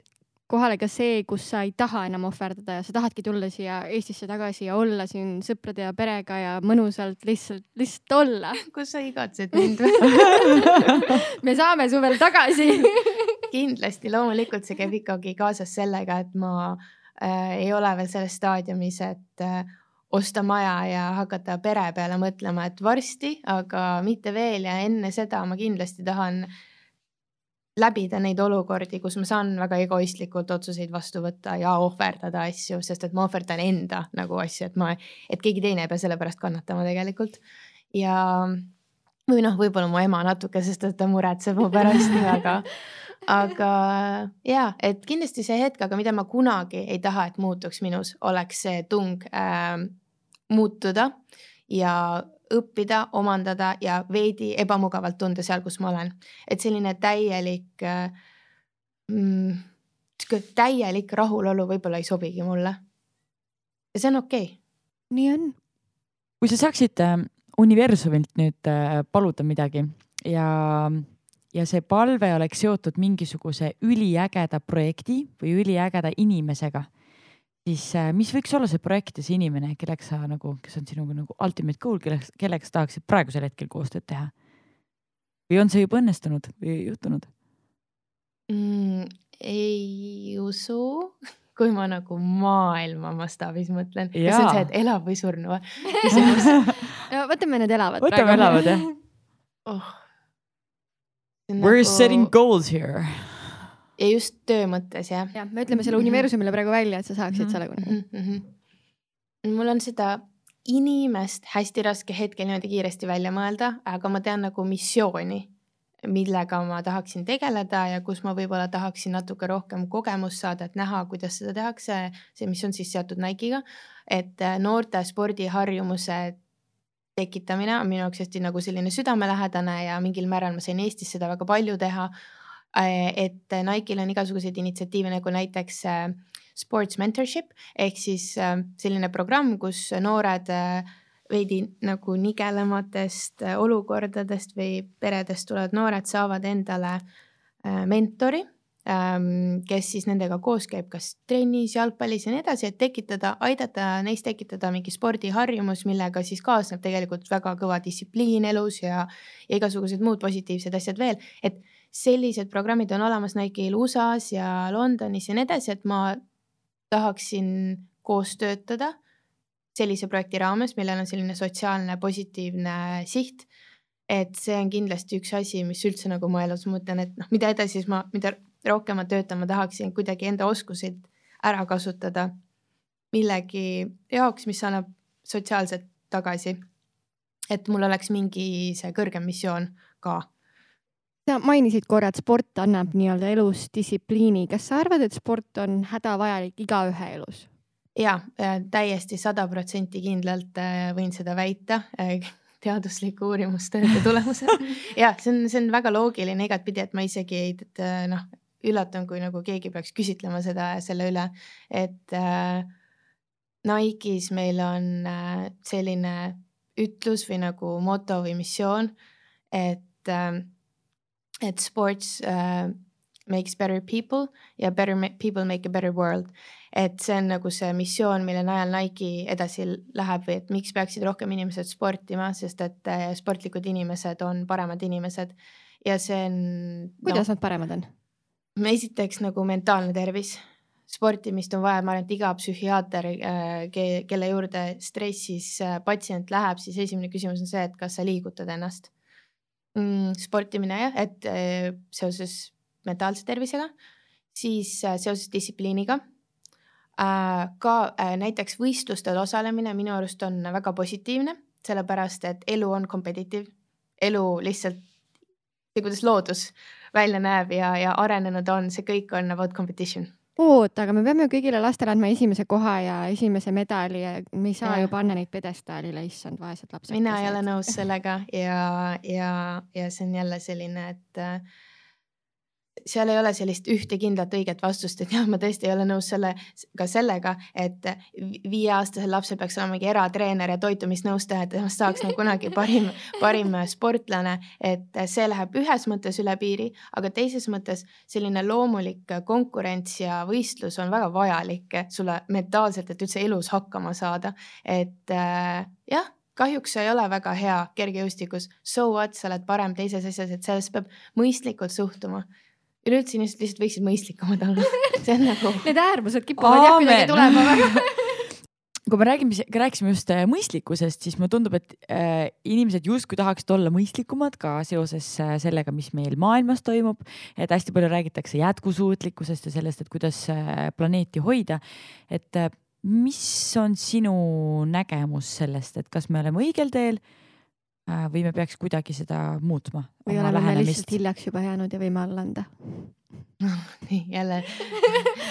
kohale ka see, kus sa ei taha enam ohverdada ja sa tahadki tulla siia Eestisse tagasi ja olla siin sõprade ja perega ja mõnusalt lihtsalt, lihtsalt olla. kus sa igatsed mind [LAUGHS] me saame su veel tagasi [LAUGHS] kindlasti, loomulikult see käib [LAUGHS] ikkagi kaasas sellega, et ma äh, ei ole veel selles staadiumis, et äh, osta maja ja hakata pere peale mõtlema, et varsti, aga mitte veel ja enne seda ma kindlasti tahan läbida neid olukordi, kus ma saan väga egoistlikult otsuseid vastu võtta ja ohverdada asju, sest et ma ohverdan enda nagu asju, et ma, et keegi teine ei pea selle pärast kannatama tegelikult. ja või noh, võib-olla mu ema natuke, sest et ta muretseb mu pärast, aga, [LAUGHS] [LAUGHS] aga ja, et kindlasti see hetk, aga mida ma kunagi ei taha, et muutuks minus, oleks see tung äh, muutuda ja õppida, omandada ja veidi ebamugavalt tunda seal, kus ma olen. et selline täielik äh, mm,, täielik rahulolu võib-olla ei sobigi mulle. ja see on okei okay.. nii on. kui sa saaksid äh, universumilt nüüd äh, paluda midagi ja, ja see palve oleks seotud mingisuguse üliägeda projekti või üliägeda inimesega siis äh, mis võiks olla see projekt ja see inimene, kellega sa nagu, kes on sinuga nagu ultimate goal, kellega sa tahaksid praegusel hetkel koostööd teha? või on see juba õnnestunud või juhtunud mm,? ei usu, kui ma nagu maailma mastaabis mõtlen. kas see on see, et elab või surnu või? [LAUGHS] no võtame need elavad. võtame praegu. elavad jah oh.. We're nagu... setting goals here ja just töö mõttes jah. jah, me ütleme selle mhm. universumile praegu välja, et sa saaksid mm -hmm. selle kunagi mm. -hmm. mul on seda inimest hästi raske hetkel niimoodi kiiresti välja mõelda, aga ma tean nagu missiooni, millega ma tahaksin tegeleda ja kus ma võib-olla tahaksin natuke rohkem kogemust saada, et näha, kuidas seda tehakse. see missioon siis seotud Nike'iga, et äh, noorte spordiharjumuse tekitamine on minu jaoks hästi nagu selline südamelähedane ja mingil määral ma sain Eestis seda väga palju teha. Äh, et Nike'il on igasuguseid initsiatiive nagu näiteks äh, sports mentorship ehk siis äh, selline programm, kus noored veidi nagu nigelematest olukordadest või peredest tulevad noored saavad endale mentori, kes siis nendega koos käib, kas trennis, jalgpallis ja nii edasi, et tekitada, aidata neis tekitada mingi spordiharjumus, millega siis kaasneb tegelikult väga kõva distsipliin elus ja, ja igasugused muud positiivsed asjad veel, et sellised programmid on olemas Nike'il USA-s ja Londonis ja nii edasi, et ma tahaksin koos töötada sellise projekti raames, millel on selline sotsiaalne positiivne siht. et see on kindlasti üks asi, mis üldse nagu mu elus, ma mõtlen, et noh, mida edasi, siis ma, mida rohkem ma töötan, ma tahaksin kuidagi enda oskuseid ära kasutada millegi jaoks, mis annab sotsiaalselt tagasi. et mul oleks mingi see kõrgem missioon ka sa mainisid korra, et sport annab nii-öelda elus distsipliini. kas sa arvad, et sport on hädavajalik igaühe elus? ja äh, täiesti sada protsenti kindlalt äh, võin seda väita äh, [LAUGHS] teaduslike uurimustööde tulemusel. [LAUGHS] ja see on, see on väga loogiline igatpidi, et ma isegi ei noh, üllatan, kui nagu keegi peaks küsitlema seda selle üle, et äh, Nike'is meil on äh, selline ütlus või nagu moto või missioon, et äh, et sports uh, makes better people ja better people make a better world. et see on nagu see missioon, mille najal Nike edasi läheb või et miks peaksid rohkem inimesed sportima, sest et uh, sportlikud inimesed on paremad inimesed ja see on. kuidas no, nad paremad on? Esiteks nagu mentaalne tervis sportimist on vaja, ma arvan, et iga psühhiaater, kelle juurde stressis patsient läheb, siis esimene küsimus on see, et kas sa liigutad ennast mm,? sportimine jah, et äh, seoses mentaalse tervisega, siis äh, seoses distsipliiniga äh,. ka äh, näiteks võistlustel osalemine minu arust on väga positiivne, sellepärast et elu on competitive, elu lihtsalt, kuidas loodus välja näeb ja, ja arenenud on, see kõik on about competition oota, aga me peame ju kõigile lastele andma esimese koha ja esimese medali ja me ei saa ja. ju panna neid pjedestaalile, issand, vaesed lapsed. mina ei ole nõus sellega ja, ja, ja see on jälle selline, et äh, seal ei ole sellist ühte kindlat õiget vastust, et jah, ma tõesti ei ole nõus selle, ka sellega, et viieaastasel lapsel peaks olema mingi eratreener ja toitumisnõustaja, et temast saaks nagu kunagi parim, parim sportlane. et see läheb ühes mõttes üle piiri, aga teises mõttes selline loomulik konkurents ja võistlus on väga vajalik sulle mentaalselt, et üldse elus hakkama saada. et äh, jah kahjuks ei ole väga hea kergejõustikus, so what, sa oled parem teises asjas, et sellesse peab mõistlikult suhtuma üleüldse inimesed lihtsalt võiksid mõistlikumad olla, see on nagu. Need äärmused kipuvad jah kuidagi tulema väga [LAUGHS] kui me räägime, rääkisime just äh, mõistlikkusest, siis mulle tundub, et äh, inimesed justkui tahaksid olla mõistlikumad ka seoses äh, sellega, mis meil maailmas toimub. et hästi palju räägitakse jätkusuutlikkusest ja sellest, et kuidas äh, planeeti hoida. et äh, mis on sinu nägemus sellest, et kas me oleme õigel teel Äh, või me peaks kuidagi seda muutma? või oleme me lihtsalt hiljaks juba jäänud ja võime alla anda [LAUGHS] nii jälle.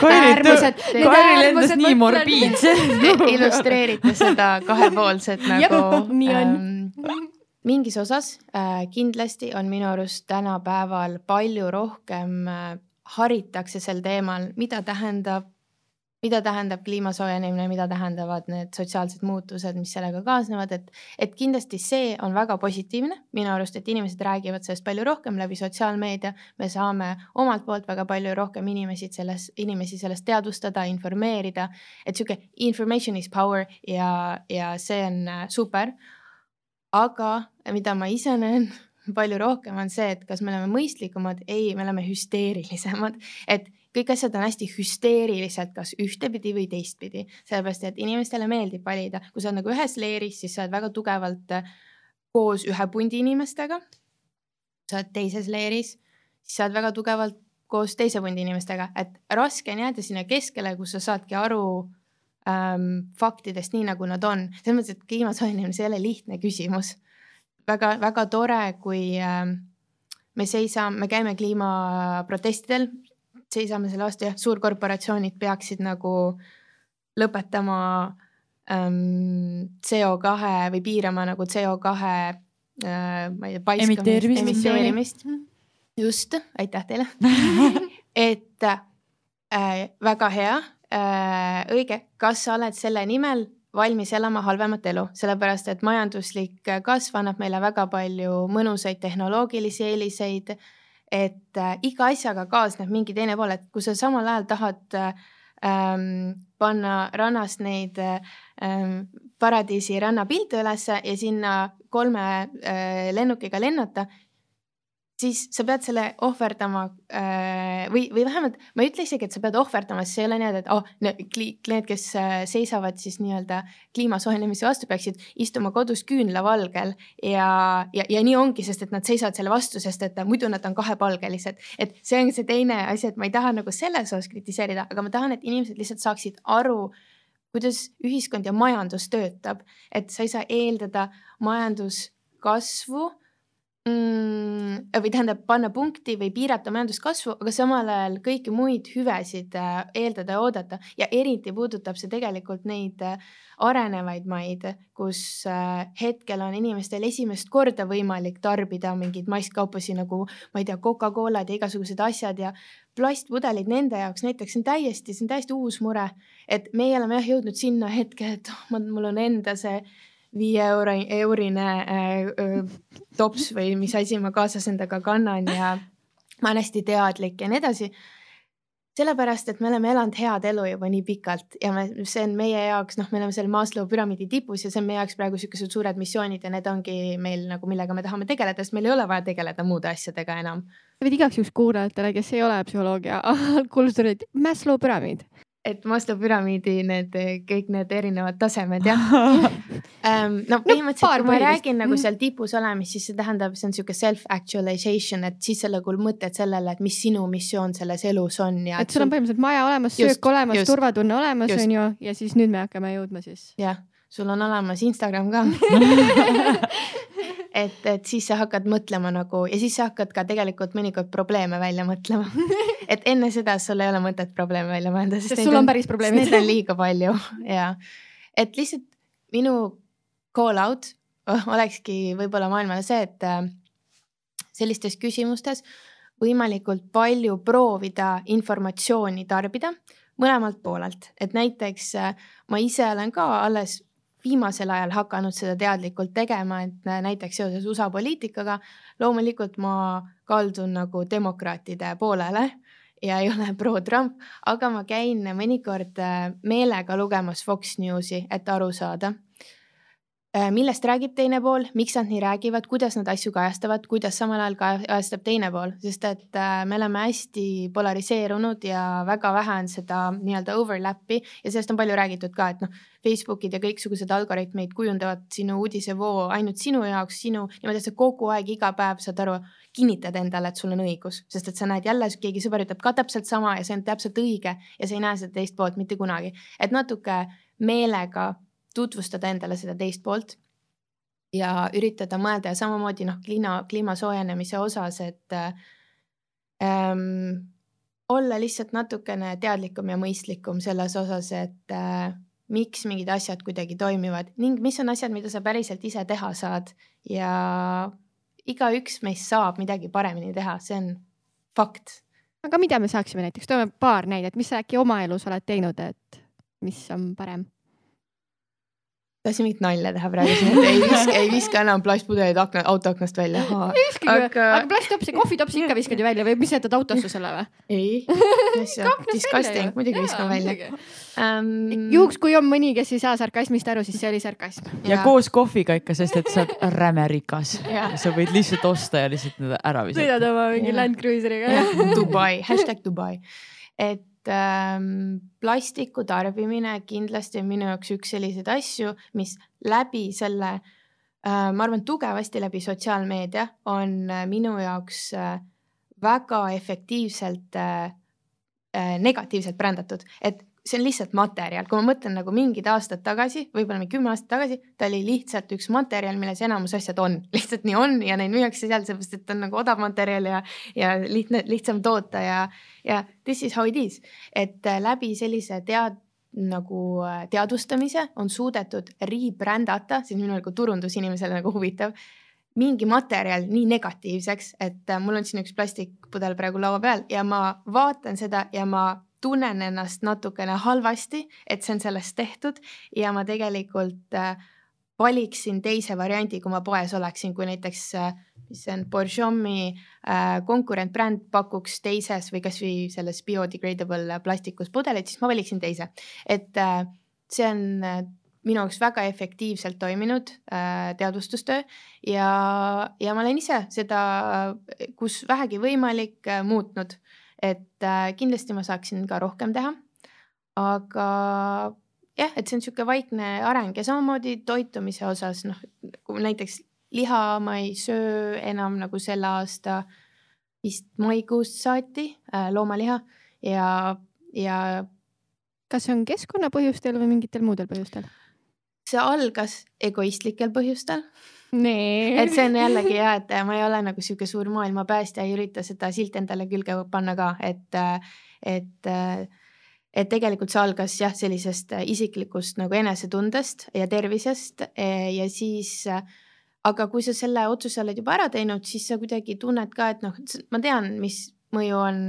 äärmused, Kairi lendas nii morbiidse [LAUGHS] illustreerite seda kahepoolset nagu. nii on ähm, mingis osas äh, kindlasti on minu arust tänapäeval palju rohkem äh, haritakse sel teemal, mida tähendab mida tähendab kliima soojenemine, mida tähendavad need sotsiaalsed muutused, mis sellega kaasnevad, et, et kindlasti see on väga positiivne minu arust, et inimesed räägivad sellest palju rohkem läbi sotsiaalmeedia. me saame omalt poolt väga palju rohkem inimesi selles, inimesi sellest teadvustada, informeerida, et sihuke information is power ja, ja see on äh, super. aga mida ma ise näen [LAUGHS] palju rohkem on see, et kas me oleme mõistlikumad, ei, me oleme hüsteerilisemad, et kõik asjad on hästi hüsteeriliselt, kas ühtepidi või teistpidi, sellepärast et inimestele meeldib valida, kui sa oled nagu ühes leeris, siis sa oled väga tugevalt äh, koos ühe pundi inimestega. sa oled teises leeris, siis sa oled väga tugevalt koos teise pundi inimestega, et raske on jääda sinna keskele, kus sa saadki aru ähm, faktidest nii, nagu nad on. selles mõttes, et kliima soojenemine, see ei ole lihtne küsimus väga,. väga-väga tore, kui ähm, me seisame, me käime kliimaprotestidel, seisame selle vastu, jah, suurkorporatsioonid peaksid nagu lõpetama ähm, CO2 või piirama nagu CO2 äh, ma ei tea, paiskamist, emitteerimist. just, aitäh teile. [LAUGHS] Et äh, väga hea äh,, õige, kas sa oled selle nimel valmis elama halvemat elu, sellepärast et majanduslik kasv annab meile väga palju mõnusaid tehnoloogilisi eeliseid äh, et äh, iga asjaga kaasneb mingi teine pool, et kui sa samal ajal tahad ähm, panna rannast neid ähm, paradiisi rannapilte ülesse ja sinna kolme äh, lennukiga lennata, siis sa pead selle ohverdama äh, või, või vähemalt ma ei ütle isegi, et sa pead ohverdama, sest see ei ole niimoodi, et oh, need, kes äh, seisavad siis nii-öelda kliima soojenemise vastu, peaksid istuma kodus küünlavalgel ja, ja, ja nii ongi, sest et nad seisavad selle vastu, sest et muidu nad on kahepalgelised. et see on see teine asi, et ma ei taha nagu selles osas kritiseerida, aga ma tahan, et inimesed lihtsalt saaksid aru kuidas ühiskond ja majandus töötab, et sa ei saa eeldada majanduskasvu mm, või tähendab, panna punkti või piirata majanduskasvu, aga samal ajal kõiki muid hüvesid äh, eeldada ja oodata. Ja eriti puudutab see tegelikult neid äh, arenevaid maid, kus äh, hetkel on inimestel esimest korda võimalik tarbida mingeid masskaupasid nagu ma ei tea, Coca-Colad ja igasugused asjad ja plastpudelid nende jaoks näiteks on täiesti, see on täiesti uus mure, et meie oleme jah jõudnud sinna hetke, et oh, [LAUGHS] mul on enda see viie euro, eurine äh, tops või mis asi ma kaasas endaga kannan ja ma olen hästi teadlik ja nii edasi. sellepärast, et me oleme elanud head elu juba nii pikalt ja me, see on meie jaoks, noh, me oleme seal Maslow püramiidi tipus ja see on meie jaoks praegu siukesed suured missioonid ja need ongi meil nagu, millega me tahame tegeleda, sest meil ei ole vaja tegeleda muude asjadega enam. sa võid igaks juhuks kuulajatele, kes ei ole psühholoogia [LAUGHS] kuulutatud, Maslow püramiid et Maslow püramiidi need kõik need erinevad tasemed jah [LAUGHS] um,. no põhimõtteliselt no, kui ma räägin nagu seal tipus olemist, siis see tähendab, see on sihuke self actualization, et siis sa nagu mõtled sellele, et mis sinu missioon selles elus on ja. et sul on põhimõtteliselt maja olemas, söök olemas, turvatunne olemas on ju ja siis nüüd me hakkame jõudma siis. jah, sul on olemas Instagram ka [LAUGHS] [LAUGHS] et, et siis sa hakkad mõtlema nagu ja siis sa hakkad ka tegelikult mõnikord probleeme välja mõtlema. [LAUGHS] Et enne seda sul ei ole mõtet probleeme välja mõelda, sest sul on, on päris probleemid. Neid on liiga palju ja et lihtsalt minu call out olekski võib-olla maailmale see, et äh, sellistes küsimustes võimalikult palju proovida informatsiooni tarbida mõlemalt poolelt, et näiteks äh, ma ise olen ka alles viimasel ajal hakanud seda teadlikult tegema, et näiteks seoses USA poliitikaga loomulikult ma kaldun nagu demokraatide poolele ja ei ole [LAUGHS] pro-Trump, aga ma käin mõnikord äh, meelega lugemas Fox Newsi, et aru saada millest räägib teine pool, miks nad nii räägivad, kuidas nad asju kajastavad, kuidas samal ajal kajastab teine pool, sest et äh, me oleme hästi polariseerunud ja väga vähe on seda nii-öelda overlap'i ja sellest on palju räägitud ka, et noh, Facebookid ja kõiksugused algoritmid kujundavad sinu uudisevoo ainult sinu jaoks, sinu niimoodi, et sa kogu aeg, iga päev saad aru, kinnitad endale, et sul on õigus, sest et sa näed jälle, keegi sõber ütleb ka täpselt sama ja see on täpselt õige ja sa ei näe seda teist poolt mitte kunagi, et natuke meelega tutvustada endale seda teist poolt ja üritada mõelda ja samamoodi noh, kliima, kliima soojenemise osas, et ähm, olla lihtsalt natukene teadlikum ja mõistlikum selles osas, et äh, miks mingid asjad kuidagi toimivad ning mis on asjad, mida sa päriselt ise teha saad ja igaüks meist saab midagi paremini teha, see on fakt. aga mida me saaksime näiteks, toome paar näidet, mis sa äkki oma elus oled teinud, et mis on parem? Tahtsin mingit nalja teha praegu siin, et ei [LAUGHS] viska, ei viska enam plastpudeleid akna, autoaknast välja. ei viskagi aga... aga plasttopsi, kohvitopsi ikka viskad ju välja või mis jätad autosse selle või? ei, [LAUGHS] disgusting, muidugi viskan välja um.... juhuks, kui on mõni, kes ei saa sarkasmist aru, siis see oli sarkasm. ja koos kohviga ikka, sest et sa oled [LAUGHS] räme rikas. sa võid lihtsalt osta ja lihtsalt need ära visata. sõidad oma mingi Land Cruiseriga. Dubai, hashtag Dubai, et plastiku tarbimine kindlasti on minu jaoks üks selliseid asju, mis läbi selle äh,, ma arvan, tugevasti läbi sotsiaalmeedia on äh, minu jaoks äh, väga efektiivselt negatiivselt brändatud, et see on lihtsalt materjal, kui ma mõtlen nagu mingid aastad tagasi, võib-olla mingi kümme aastat tagasi, ta oli lihtsalt üks materjal, milles enamus asjad on, [LAUGHS] lihtsalt nii on ja neid müüakse seal sellepärast, et ta on nagu odav materjal ja, ja lihtne, lihtsam toota ja, ja this is how it is. et äh, läbi sellise tead-, nagu äh, teadvustamise on suudetud rebrändata, see on minu nagu turundusinimesele nagu huvitav mingi materjal nii negatiivseks, et äh, mul on siin üks plastikpudel praegu laua peal ja ma vaatan seda ja ma tunnen ennast natukene halvasti, et see on sellest tehtud ja ma tegelikult äh, valiksin teise variandi, kui ma poes oleksin, kui näiteks äh, mis see on, Borjomi äh, konkurentbränd pakuks teises või kasvõi selles biodegradable plastikus pudeleid, siis ma valiksin teise, et see on minu jaoks väga efektiivselt toiminud teadvustustöö ja, ja ma olen ise seda, kus vähegi võimalik muutnud et äh, kindlasti ma saaksin ka rohkem teha. aga jah, et see on niisugune vaikne areng ja samamoodi toitumise osas noh, näiteks liha ma ei söö enam nagu selle aasta vist maikuust saati äh, loomaliha ja, ja. kas see on keskkonnapõhjustel või mingitel muudel põhjustel? see algas egoistlikel põhjustel nee.. et see on jällegi ja, et ma ei ole nagu sihuke suur maailmapäästja, ei ürita seda silti endale külge panna ka, et, et, et tegelikult see algas jah, sellisest isiklikust nagu enesetundest ja tervisest ja siis aga kui sa selle otsuse oled juba ära teinud, siis sa kuidagi tunned ka, et noh, ma tean, mis mõju on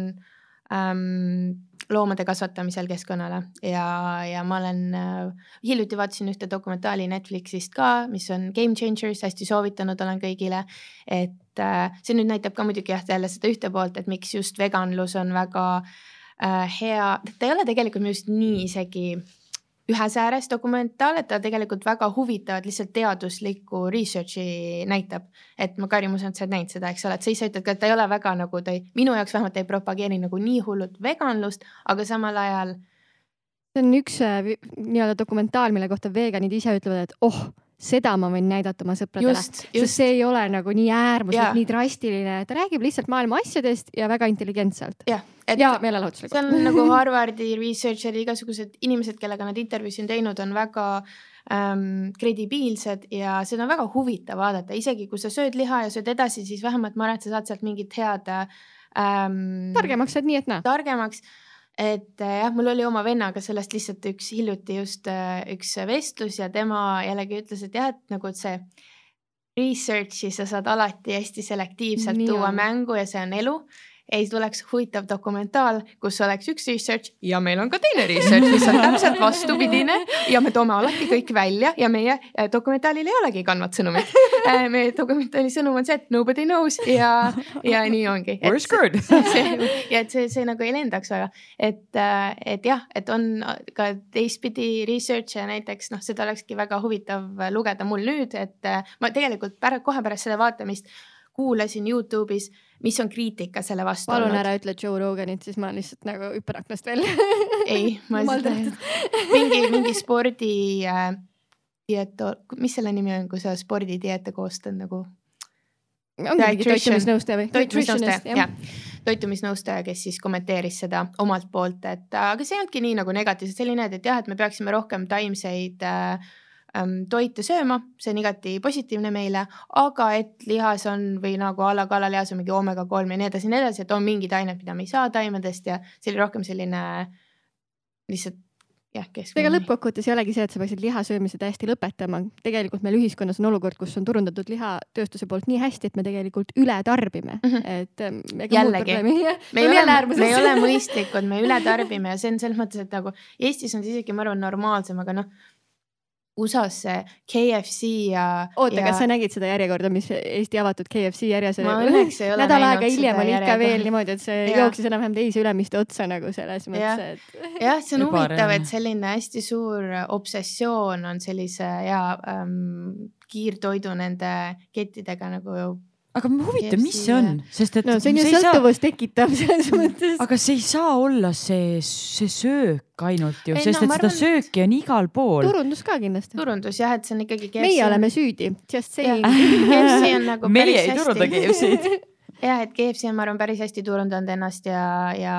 ähm, loomade kasvatamisel keskkonnale ja, ja ma olen äh,, hiljuti vaatasin ühte dokumentaali Netflixist ka, mis on Game Changers, hästi soovitanud olen kõigile. et äh, see nüüd näitab ka muidugi jah, jälle seda ühte poolt, et miks just veganlus on väga äh, hea, ta ei ole tegelikult minu arust nii isegi ühes ääres dokumentaal, et ta tegelikult väga huvitavat lihtsalt teaduslikku research'i näitab. et ma, Kari, ma usun, et sa oled näinud seda, eks ole, et sa ise ütled ka, et ta ei ole väga nagu ta ei, minu jaoks vähemalt ei propageeri nagu nii hullult veganlust, aga samal ajal. see on üks äh, nii-öelda dokumentaal, mille kohta veganid ise ütlevad, et oh seda ma võin näidata oma sõpradele, sest see ei ole nagu nii äärmuslik, nii drastiline, ta räägib lihtsalt maailma asjadest ja väga intelligentselt. Ja, ja meelelahutuslikult. see on nagu Harvardi researcher'i igasugused inimesed, kellega nad intervjuusid on teinud, on väga ähm, kredibiilsed ja seda on väga huvitav vaadata, isegi kui sa sööd liha ja sööd edasi, siis vähemalt ma arvan, et sa saad sealt mingit head ähm,. targemaks saad nii, et naa. targemaks et äh, jah, mul oli oma vennaga sellest lihtsalt üks hiljuti just äh, üks vestlus ja tema jällegi ütles, et jah, et nagu et see research'i sa saad alati hästi selektiivselt Nii tuua on. mängu ja see on elu. Ei tuleks huvitav dokumentaal, kus oleks üks research ja meil on ka teine [LAUGHS] research, mis on täpselt vastupidine ja me toome alati kõik välja ja meie äh, dokumentaalil ei olegi kandvat sõnumit. Äh, meie dokumentaali sõnum on see, et nobody knows ja, ja nii ongi. Where's good? ja et see, see nagu ei lendaks väga, et, äh, et jah, et on ka teistpidi research'e näiteks noh, seda olekski väga huvitav lugeda mul nüüd, et ma tegelikult pärast, kohe pärast seda vaatamist kuulasin Youtube'is, mis on kriitika selle vastu. palun olnud. ära ütle Joe Roganit, siis ma lihtsalt nagu hüppan aknast välja ei, [LAUGHS] ma lihtsalt [LAUGHS] mingi, mingi spordi äh, dieto, mis selle nimi on, kui sa spordidieete koostad nagu? toitumisnõustaja või? toitumisnõustaja, jah. toitumisnõustaja, kes siis kommenteeris seda omalt poolt, et aga see ei olnudki nii nagu negatiivselt, nii, et jah, et me peaksime rohkem taimseid äh, toite sööma, see on igati positiivne meile, aga et lihas on või nagu a la kalalihas on mingi oomega kolm ja nii edasi ja nii edasi, et on mingid ained, mida me ei saa taimedest ja see oli rohkem selline lihtsalt jah, keskmine. ega lõppkokkuvõttes ei olegi see, et sa peaksid liha söömise täiesti lõpetama. tegelikult meil ühiskonnas on olukord, kus on turundatud lihatööstuse poolt nii hästi, et me tegelikult üle tarbime mm, -hmm. et ähm, jällegi, me ei ole, me ei ole mõistlikud, me üle tarbime ja see on selles mõttes, et nagu Eestis on see isegi, ma arvan, normaalsem, aga noh USA-s see KFC ja. oota ja..., kas sa nägid seda järjekorda, mis Eesti avatud KFC järjes oli? nädal aega hiljem oli ikka veel niimoodi, et see ja. jooksis enam-vähem teise Ülemiste otsa nagu selles mõttes, et. [LAUGHS] jah, see on huvitav, et selline hästi suur obsessioon on sellise ja ähm, kiirtoidu nende kettidega nagu aga huvitav, mis see on, sest et. no see on ju sõltuvust saa... tekitav [LAUGHS] selles mõttes. aga see ei saa olla see, see söök ainult ju, sest no, et seda arvan, sööki on igal pool. turundus ka kindlasti. turundus jah, et see on ikkagi. meie oleme süüdi, just saying. [LAUGHS] KFC on nagu meie ei turunda KFC-d [LAUGHS] jah, et KFC on, ma arvan, päris hästi turundanud ennast ja, ja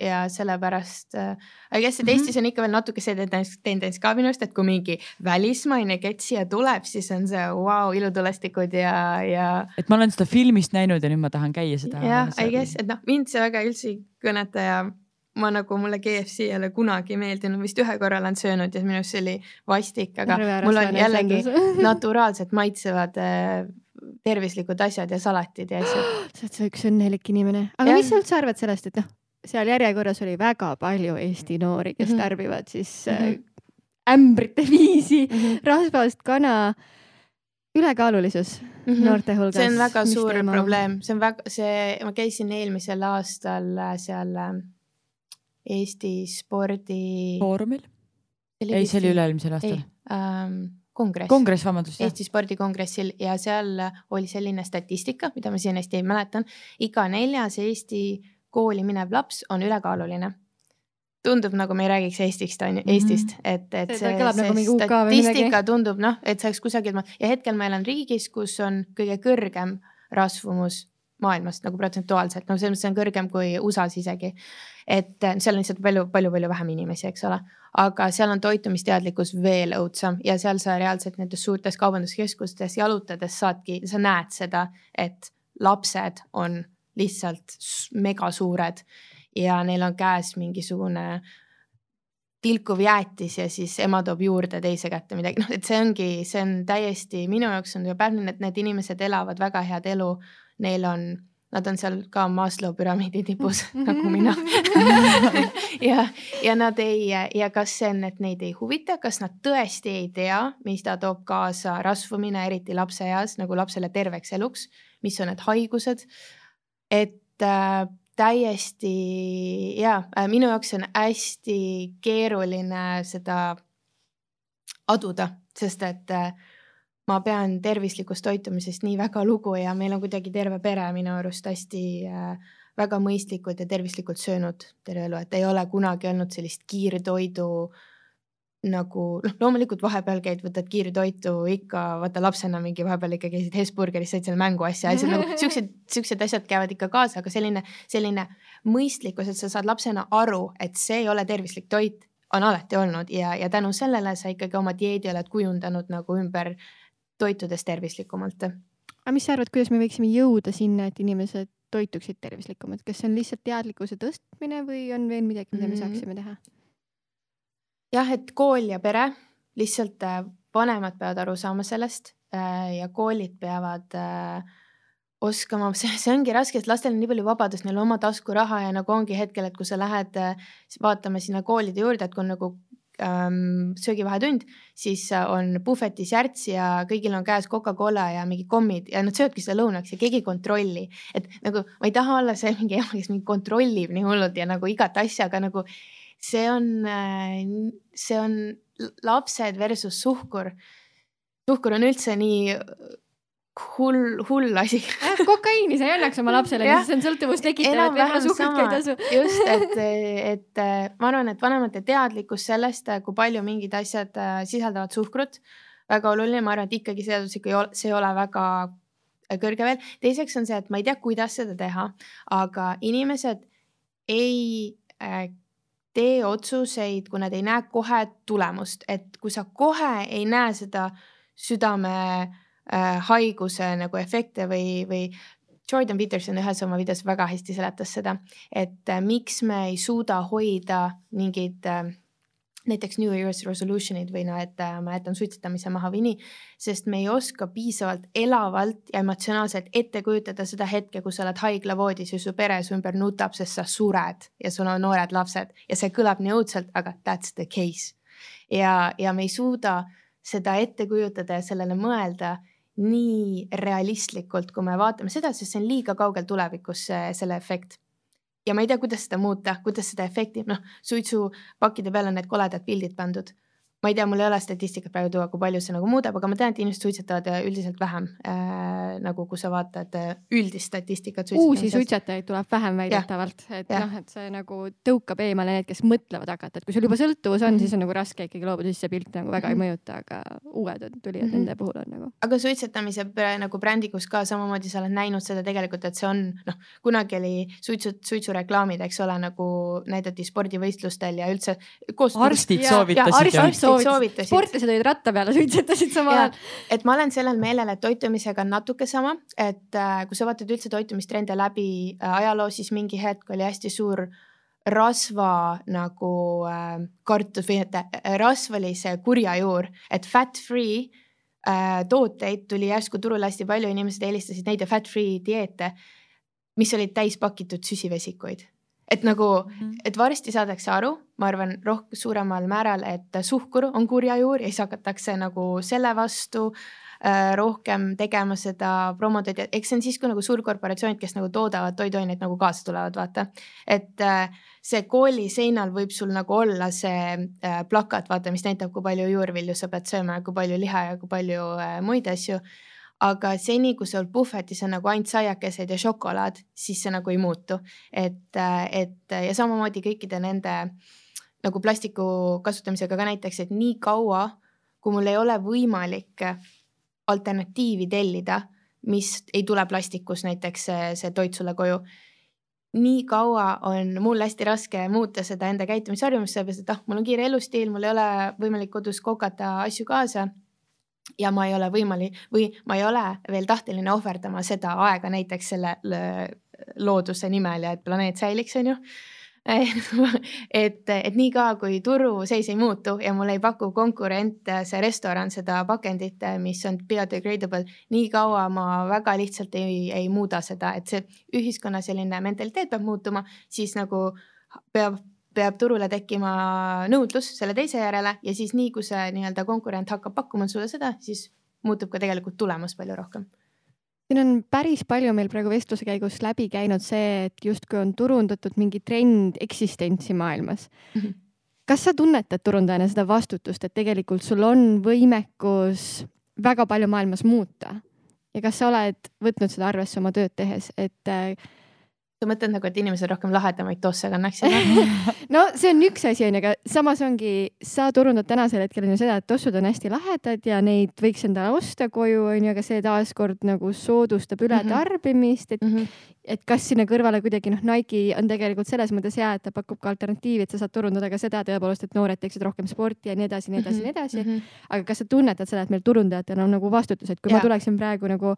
ja sellepärast äh,, I guess, et mhm. Eestis on ikka veel natuke see tendents, tendents ka minu arust, et kui mingi välismaine kett siia tuleb, siis on see vau wow,, ilutulestikud ja, ja. et ma olen seda filmist näinud ja nüüd ma tahan käia seda. jah, I guess, et noh, mind see väga üldse ei kõneta ja ma nagu mulle KFC ei ole kunagi meeldinud, vist ühe korra olen söönud ja minu arust see oli vastik, aga mul on jällegi [LAUGHS] naturaalselt maitsevad äh, tervislikud asjad ja salatid ja asjad. [GASPS] sa oled see üks õnnelik inimene, aga ja. mis sa üldse arvad sellest, et noh seal järjekorras oli väga palju Eesti noori, kes -hmm. tarbivad siis mm -hmm. ämbrite viisi -hmm. rasvast kana. ülekaalulisus mm -hmm. noorte hulgas. see on väga suur teema? probleem, see on väga, see, ma käisin eelmisel aastal äh, seal äh, Eesti spordi. Foorumil? ei, see oli üle-eelmisel aastal. Ähm, kongress. kongress, vabandust. Eesti spordikongressil ja seal oli selline statistika, mida ma siin hästi mäletan. iga neljas Eesti kooli minev laps on ülekaaluline tundub nagu me ei räägiks Eestist on ju -hmm. Eestist, et, et see, see, see nagu statistika tundub noh, et see oleks kusagilt ja hetkel ma elan riigis, kus on kõige kõrgem rasvumus maailmast nagu protsentuaalselt, no selles mõttes on kõrgem kui USA-s isegi. et äh, seal on lihtsalt palju-palju-palju vähem inimesi, eks ole, aga seal on toitumisteadlikkus veel õudsam ja seal sa reaalselt nendes suurtes kaubanduskeskustes jalutades saadki, sa näed seda, et lapsed on lihtsalt megasuured ja neil on käes mingisugune tilkuv jäätis ja siis ema toob juurde teise kätte midagi, noh, et see ongi, see on täiesti minu jaoks on päevane, et need inimesed elavad väga head elu. Neil on, nad on seal ka Maslow püramiidi tipus [LAUGHS] nagu mina [LAUGHS] ja, ja nad ei, ja kas see on, et neid ei huvita, kas nad tõesti ei tea, mis ta toob kaasa rasvumine, eriti lapseeas nagu lapsele terveks eluks, mis on need haigused et äh, täiesti ja äh, minu jaoks on hästi keeruline seda aduda, sest et äh, ma pean tervislikust toitumisest nii väga lugu ja meil on kuidagi terve pere minu arust hästi äh, väga mõistlikult ja tervislikult söönud terve elu, et ei ole kunagi olnud sellist kiirtoidu äh, nagu noh, loomulikult vahepeal käid, võtad kiirtoitu ikka, vaata lapsena mingi vahepeal ikka käisid Hesburgeris, said seal mänguasja, asjad nagu [LAUGHS] siuksed, siuksed asjad käivad ikka kaasa, aga selline, selline mõistlikkus, et sa saad lapsena aru, et see ei ole tervislik toit, on alati olnud ja, ja tänu sellele sa ikkagi oma dieedi oled kujundanud nagu ümber toitudes tervislikumalt. aga mis sa arvad, kuidas me võiksime jõuda sinna, et inimesed toituksid tervislikumalt, kas see on lihtsalt teadlikkuse tõstmine või on veel midagi, mida me -hmm. saaksime teha? Jah, et kool ja pere, lihtsalt äh, vanemad peavad aru saama sellest äh, ja koolid peavad äh, oskama, [LAUGHS] see, ongi raske, sest lastel on nii palju vabadust, neil on oma taskuraha ja nagu ongi hetkel, et kui sa lähed äh, vaatama sinna koolide juurde, et kui on nagu ähm, söögivahetund, siis on puhvetis järts ja kõigil on käes Coca-Cola ja mingi kommid ja nad söövadki seda lõunaks ja keegi ei kontrolli. et nagu ma ei taha olla see mingi ema, kes mind kontrollib nii hullult ja nagu igat asja, aga nagu see on, see on lapsed versus suhkur. suhkur on üldse nii hull, hull asi kokaiini sa ei annaks oma lapsele, see on sõltuvust tekitav, et võib-olla suhkrut ei tasu. just, [LAUGHS] et, et ma arvan, et vanemate teadlikkus sellest, kui palju mingid asjad äh, sisaldavad suhkrut, väga oluline, ma arvan, et ikkagi seaduslik ei ole, see ei ole väga kõrge veel. teiseks on see, et ma ei tea, kuidas seda teha, aga inimesed ei äh, tee otsuseid, kui nad ei näe kohe tulemust, et kui sa kohe ei näe seda südame äh, haiguse nagu efekte või, või Jordan Peterson ühes oma videos väga hästi seletas seda, et äh, miks me ei suuda hoida mingeid äh, näiteks New Year's resolution'id või noh, et äh, ma jätan suitsetamise maha või nii, sest me ei oska piisavalt elavalt ja emotsionaalselt ette kujutada seda hetke, kus sa oled haiglavoodis ja su pere su ümber nutab, sest sa sured ja sul on noored lapsed ja see kõlab nii õudselt, aga that's the case. ja, ja me ei suuda seda ette kujutada ja sellele mõelda nii realistlikult, kui me vaatame seda, sest see on liiga kaugel tulevikus, selle efekt ja ma ei tea, kuidas seda muuta, kuidas seda efekti, noh, suitsupakkide peal on need koledad pildid pandud ma ei tea, mul ei ole statistikat praegu tuua, kui palju see nagu muudab, aga ma tean, et inimesed suitsetavad äh, üldiselt vähem äh,. nagu kui sa vaatad äh, üldist statistikat. uusi suitsetajaid tuleb vähem väidetavalt, et noh, et see nagu tõukab eemale need, kes mõtlevad hakata, et kui sul juba sõltuvus on mm, -hmm. siis on nagu raske ikkagi loobuda, siis see pilt nagu väga mm -hmm. ei mhm. mõjuta, aga uued tulijad mm -hmm. nende puhul on nagu. aga suitsetamise nagu brändikus ka samamoodi sa oled näinud seda tegelikult, et see on noh, kunagi oli suitsu, suitsureklaamid, eks ole, nagu näidati spordivõistlustel ja üldse. arstid soovitasid soovitasid. Sportlased olid ratta peal ja suitsetasid samal ajal. et ma olen sellel meelel, et toitumisega on natuke sama, et äh, kui sa vaatad üldse toitumistrende läbi äh, ajaloo, siis mingi hetk oli hästi suur rasva nagu äh, kartus või et äh, rasv oli see kurja juur, et fat free äh, tooteid tuli järsku turule hästi palju, inimesed eelistasid neid ja fat free dieete, mis olid täis pakitud süsivesikuid et nagu, mhm. et varsti saadakse aru, ma arvan, roh-, suuremal määral, et suhkur on kurja juur ja siis hakatakse nagu selle vastu äh, rohkem tegema seda promotööd ja eks see on siis, kui nagu suurkorporatsioonid, kes nagu toodavad toiduaineid nagu kaasa tulevad, vaata. et äh, see kooli seinal võib sul nagu olla see äh, plakat, vaata, mis näitab, kui palju juurvilju sa pead sööma ja kui palju liha ja kui palju äh, muid asju aga seni, kui sul puhvetis on nagu ainult saiakesed ja šokolaad, siis see nagu ei muutu. et, et ja samamoodi kõikide nende nagu plastiku kasutamisega ka näiteks, et nii kaua, kui mul ei ole võimalik alternatiivi tellida, mis ei tule plastikus, näiteks see, see toit sulle koju nii kaua on mul hästi raske muuta seda enda käitumisharjumust, sellepärast et ah, mul on kiire elustiil, mul ei ole võimalik kodus kokata asju kaasa ja ma ei ole võimalik või ma ei ole veel tahteline ohverdama seda aega näiteks selle looduse nimel ja et planeet säiliks, on ju. [LAUGHS] Et, et niikaua kui turuseis ei muutu ja mul ei paku konkurent see restoran seda pakendit, mis on biodegradable, nii kaua ma väga lihtsalt ei, ei muuda seda, et see ühiskonna selline mentaliteet peab muutuma, siis nagu peab peab turule tekkima nõudlus selle teise järele ja siis nii, kui see nii-öelda konkurent hakkab pakkuma sulle seda, siis muutub ka tegelikult tulemus palju rohkem siin on päris palju meil praegu vestluse käigus läbi käinud see, et justkui on turundatud mingi trend eksistentsi maailmas mm. -hmm. kas sa tunnetad turundajana seda vastutust, et tegelikult sul on võimekus väga palju maailmas muuta ja kas sa oled võtnud seda arvesse oma tööd tehes, et äh, sa mõtled nagu, et inimesed rohkem lahedamaid tosse kannaksid [LAUGHS] no see on üks asi onju, aga samas ongi, sa turundad tänasel hetkel on ju seda, et tossud on hästi lahedad ja neid võiks endale osta koju onju, aga see taaskord nagu soodustab ületarbimist, et mm, -hmm. et kas sinna kõrvale kuidagi noh, Nike on tegelikult selles mõttes hea, et ta pakub ka alternatiivi, et sa saad turundada ka seda tõepoolest, et noored teeksid rohkem sporti ja nii edasi, nii edasi, nii edasi mm. -hmm. aga kas sa tunnetad seda, et meil turundajatel on nagu vastutus, et kui ja. ma tuleksin praegu nagu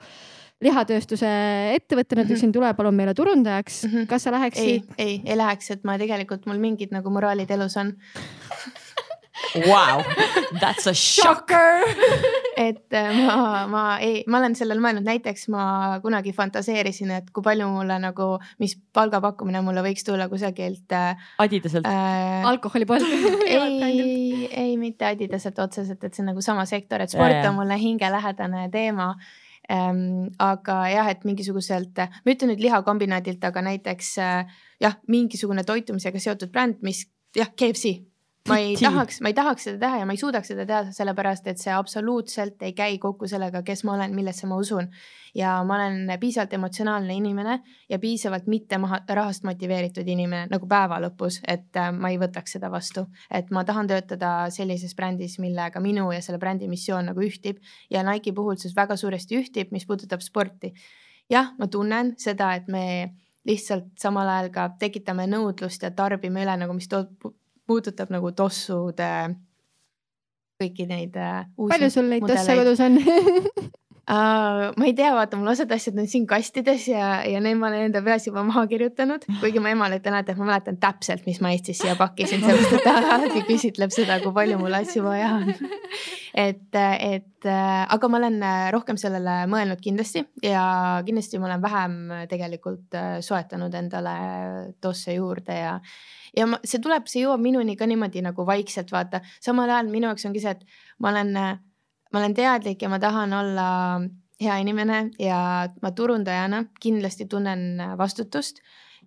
lihatööstuse ettevõttena mm -hmm. ütleksin, tule palun meile turundajaks mm, -hmm. kas sa läheksid? ei, ei, ei läheks, et ma tegelikult, mul mingid nagu moraalid elus on Wow, that's a shocker et äh, ma, ma ei, ma olen sellele mõelnud, näiteks ma kunagi fantaseerisin, et kui palju mulle nagu, mis palgapakkumine mulle võiks tulla kusagilt äh,. Adidaselt äh,. alkoholipood ei, [LAUGHS] ei mitte Adidaselt otseselt, et see on nagu sama sektor, et sport on mulle hingelähedane teema ähm,. aga jah, et mingisuguselt, ma ütlen nüüd lihakombinaadilt, aga näiteks äh, jah, mingisugune toitumisega seotud bränd, mis jah, KFC ma ei tahaks, ma ei tahaks seda teha ja ma ei suudaks seda teha, sellepärast et see absoluutselt ei käi kokku sellega, kes ma olen, millesse ma usun. ja ma olen piisavalt emotsionaalne inimene ja piisavalt mitte maha, rahast motiveeritud inimene nagu päeva lõpus, et äh, ma ei võtaks seda vastu. et ma tahan töötada sellises brändis, millega minu ja selle brändi missioon nagu ühtib ja Nike'i puhul see väga suuresti ühtib, mis puudutab sporti. jah, ma tunnen seda, et me lihtsalt samal ajal ka tekitame nõudlust ja tarbime üle nagu, mis toob puudutab nagu tossude kõiki neid uusi. palju sul neid tosse kodus on [LAUGHS] Uh, ma ei tea, vaata mul osad asjad on siin kastides ja, ja need ma olen enda peas juba maha kirjutanud, kuigi ma emale ütlen alati, et ma mäletan täpselt, mis ma Eestis siia pakkisin, sellepärast et ta alati küsitleb seda, kui palju mul asju vaja on. et, et aga ma olen rohkem sellele mõelnud kindlasti ja kindlasti ma olen vähem tegelikult soetanud endale tosse juurde ja ja ma, see tuleb, see jõuab minuni ka niimoodi nagu vaikselt vaata, samal ajal minu jaoks ongi see, et ma olen, ma olen teadlik ja ma tahan olla hea inimene ja ma turundajana kindlasti tunnen vastutust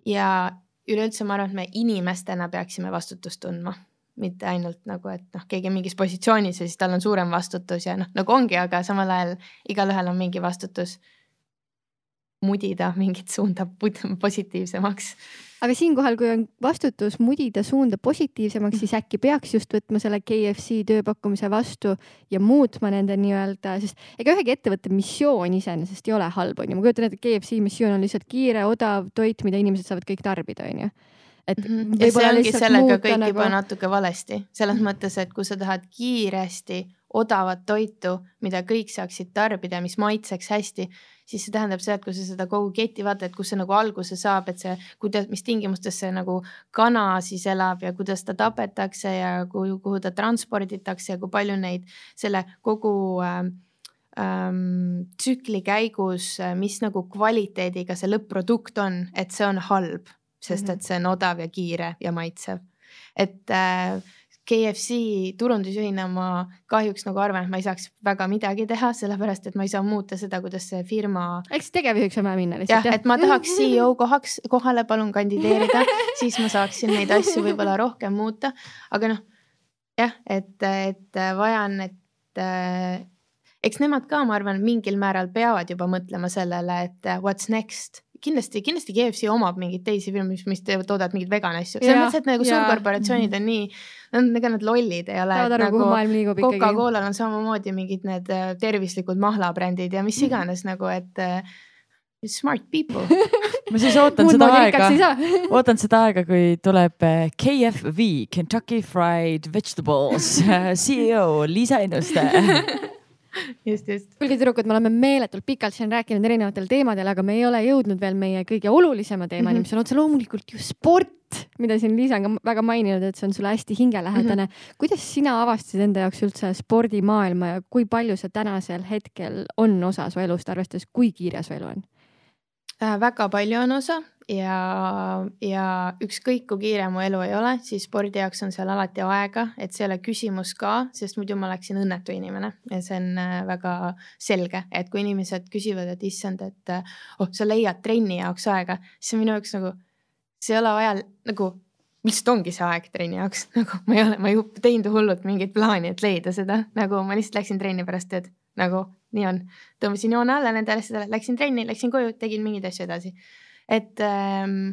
ja üleüldse ma arvan, et me inimestena peaksime vastutust tundma. mitte ainult nagu, et noh, keegi on mingis positsioonis ja siis tal on suurem vastutus ja noh, nagu ongi, aga samal ajal igalühel on mingi vastutus mudida mingit suunda positiivsemaks. aga siinkohal, kui on vastutus mudida suunda positiivsemaks, siis äkki peaks just võtma selle KFC tööpakkumise vastu ja muutma nende nii-öelda, sest ega ühegi ettevõtte missioon iseenesest ei ole halb, onju. ma kujutan ette, KFC missioon on lihtsalt kiire, odav toit, mida inimesed saavad kõik tarbida, onju et mm -hmm. ja see ongi sellega kõik nagu... juba natuke valesti, selles mõttes, et kui sa tahad kiiresti odavat toitu, mida kõik saaksid tarbida, mis maitseks hästi, siis see tähendab seda, et kui sa seda kogu ketti vaatad, kus see nagu alguse saab, et see, kuidas, mis tingimustes see nagu kana siis elab ja kuidas ta tapetakse ja kuhu, kuhu ta transporditakse ja kui palju neid selle kogu ähm, ähm, tsükli käigus, mis nagu kvaliteediga see lõpp-produkt on, et see on halb, sest mhm. et see on odav ja kiire ja maitsev. et äh, KFC turundusjuhina ma kahjuks nagu arvan, et ma ei saaks väga midagi teha, sellepärast et ma ei saa muuta seda, kuidas see firma. eks tegevjuhiks on vaja minna lihtsalt. jah, et ma tahaks [LAUGHS] CEO kohaks, kohale palun kandideerida siis ma saaksin neid asju võib-olla rohkem muuta, aga noh, jah, et, et vaja on, et äh, eks nemad ka, ma arvan, mingil määral peavad juba mõtlema sellele, et what's next kindlasti, kindlasti KFC omab mingeid teisi firmasid, mis, mis toodavad mingeid vegan asju, selles mõttes, et nagu suurkorporatsioonid on nii, ega nad lollid ei ole. nagu Coca-Colal on samamoodi mingid need äh, tervislikud mahlabrändid ja mis iganes nagu, et uh, smart people. Ma siis ootan seda aega, [LAUGHS] ootan seda aega, kui tuleb äh, KFV, Kentucky Fried Vegetables CEO Liisa Ennuste [LAUGHS] just, just. kuulge, tüdrukud, me oleme meeletult pikalt siin rääkinud erinevatel teemadel, aga me ei ole jõudnud veel meie kõige olulisema teemani mm, -hmm. mis on otse loomulikult ju sport, mida siin Liisa on ka väga maininud, et see on sulle hästi hingelähedane mm. -hmm. kuidas sina avastasid enda jaoks üldse spordimaailma ja kui palju see tänasel hetkel on osa su elust, arvestades, kui kiire su elu on? Äh, väga palju on osa ja, ja ükskõik kui kiire mu elu ei ole, siis spordi jaoks on seal alati aega, et see ei ole küsimus ka, sest muidu ma oleksin õnnetu inimene. Ja see on äh, väga selge, et kui inimesed küsivad, et issand, et äh, oh, sa leiad trenni jaoks aega, siis minu jaoks nagu see ei ole ajal nagu lihtsalt ongi see aeg trenni jaoks, [LAUGHS] nagu ma ei ole, ma ei teinud hullult mingit plaani, et leida seda, nagu ma lihtsalt läksin trenni pärast tööd, nagu nii on. tõmbasin joone alla nendele asjadele, läksin trenni, läksin koju, tegin mingeid asju edasi. et ähm,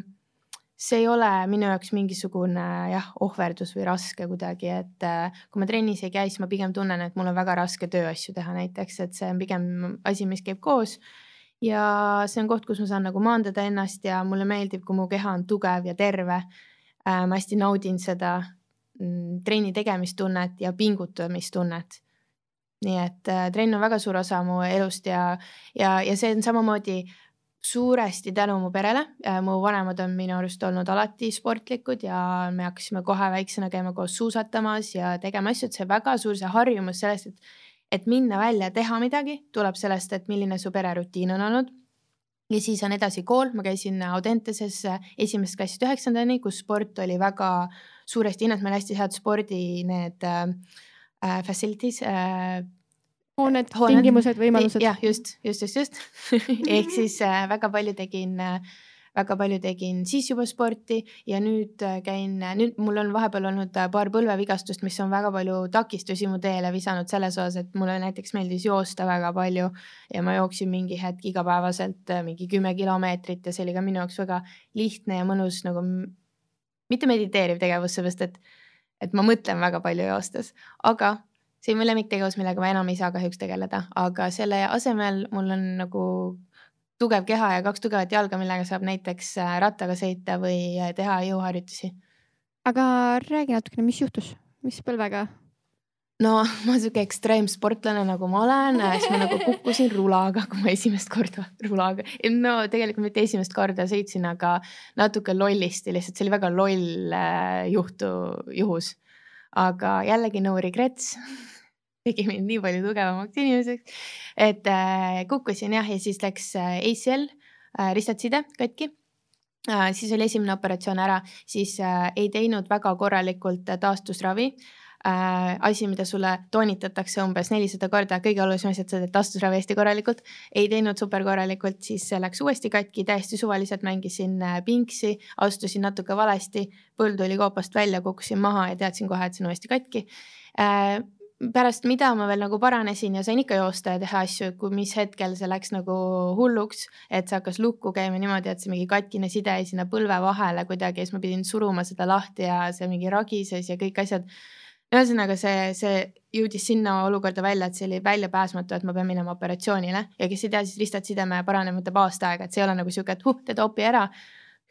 see ei ole minu jaoks mingisugune jah, ohverdus või raske kuidagi, et äh, kui ma trennis ei käi, siis ma pigem tunnen, et mul on väga raske tööasju teha näiteks, et see on pigem asi, mis käib koos. ja see on koht, kus ma saan nagu maandada ennast ja mulle meeldib, kui mu keha on tugev ja terve äh,. ma hästi naudin seda mm, trenni tegemistunnet ja pingutamistunnet nii et äh, trenn on väga suur osa mu elust ja, ja, ja see on samamoodi suuresti tänu mu perele. Äh, mu vanemad on minu arust olnud alati sportlikud ja me hakkasime kohe väiksena käima koos suusatamas ja tegema asju, et see väga suur see harjumus sellest, et et minna välja, teha midagi, tuleb sellest, et milline su pererutiin on olnud. Ja siis on edasi kool, ma käisin Audenteses esimesest klassist üheksandani, kus sport oli väga suuresti hinnatud, meil hästi head spordi need äh, äh facilities äh,. hooned, tingimused, võimalused. jah, just, just, just, just [LAUGHS] ehk siis äh, väga palju tegin äh, väga palju tegin siis juba sporti ja nüüd äh, käin, nüüd mul on vahepeal olnud äh, paar põlvevigastust, mis on väga palju takistusi mu teele visanud selles osas, et mulle näiteks meeldis joosta väga palju ja ma jooksin mingi hetk igapäevaselt äh, mingi kümme kilomeetrit ja see oli ka minu jaoks väga lihtne ja mõnus nagu mitte mediteeriv tegevus, seepärast et, et ma mõtlen väga palju joostes, aga see on mu lemmiktegevus, millega ma enam ei saa kahjuks tegeleda, aga selle asemel mul on nagu tugev keha ja kaks tugevat jalga, millega saab näiteks äh, rattaga sõita või äh, teha jõuharjutusi. aga räägi natukene, mis juhtus, mis põlvega? No [LAUGHS] ma sihuke ekstreemsportlane, nagu ma olen, äh, siis ma nagu kukkusin rulaga, kui ma esimest korda [LAUGHS] rulaga, no tegelikult mitte esimest korda sõitsin, aga natuke lollisti lihtsalt, see oli väga loll juhtu, juhus. aga jällegi no regrets [LAUGHS] tegi mind nii palju tugevamaks inimeseks, et äh, kukkusin jah, ja siis läks äh, ACL äh,, ristatside katki äh,. siis oli esimene operatsioon ära, siis äh, ei teinud väga korralikult äh, taastusravi äh, asi, mida sulle toonitatakse umbes nelisada korda, kõige olulisem asi, et sa teed taastusravi hästi korralikult. ei teinud super korralikult, siis läks uuesti katki, täiesti suvaliselt mängisin äh, pinksi, astusin natuke valesti, põld tuli koopast välja, kukkusin maha ja teadsin kohe, et see on uuesti katki äh, pärast mida ma veel nagu paranesin ja sain ikka joosta ja teha asju, kui mis hetkel see läks nagu hulluks, et see hakkas lukku käima niimoodi, et see mingi katkine side jäi sinna põlve vahele kuidagi ja siis ma pidin suruma seda lahti ja see mingi ragises ja kõik asjad. Ühesõnaga see, see jõudis sinna olukorda välja, et see oli väljapääsmatu, et ma pean minema operatsioonile ja kes ei tea, siis ristad sideme paranemine võtab aasta aega, et see ei ole nagu sihuke, et huh, teed opi ära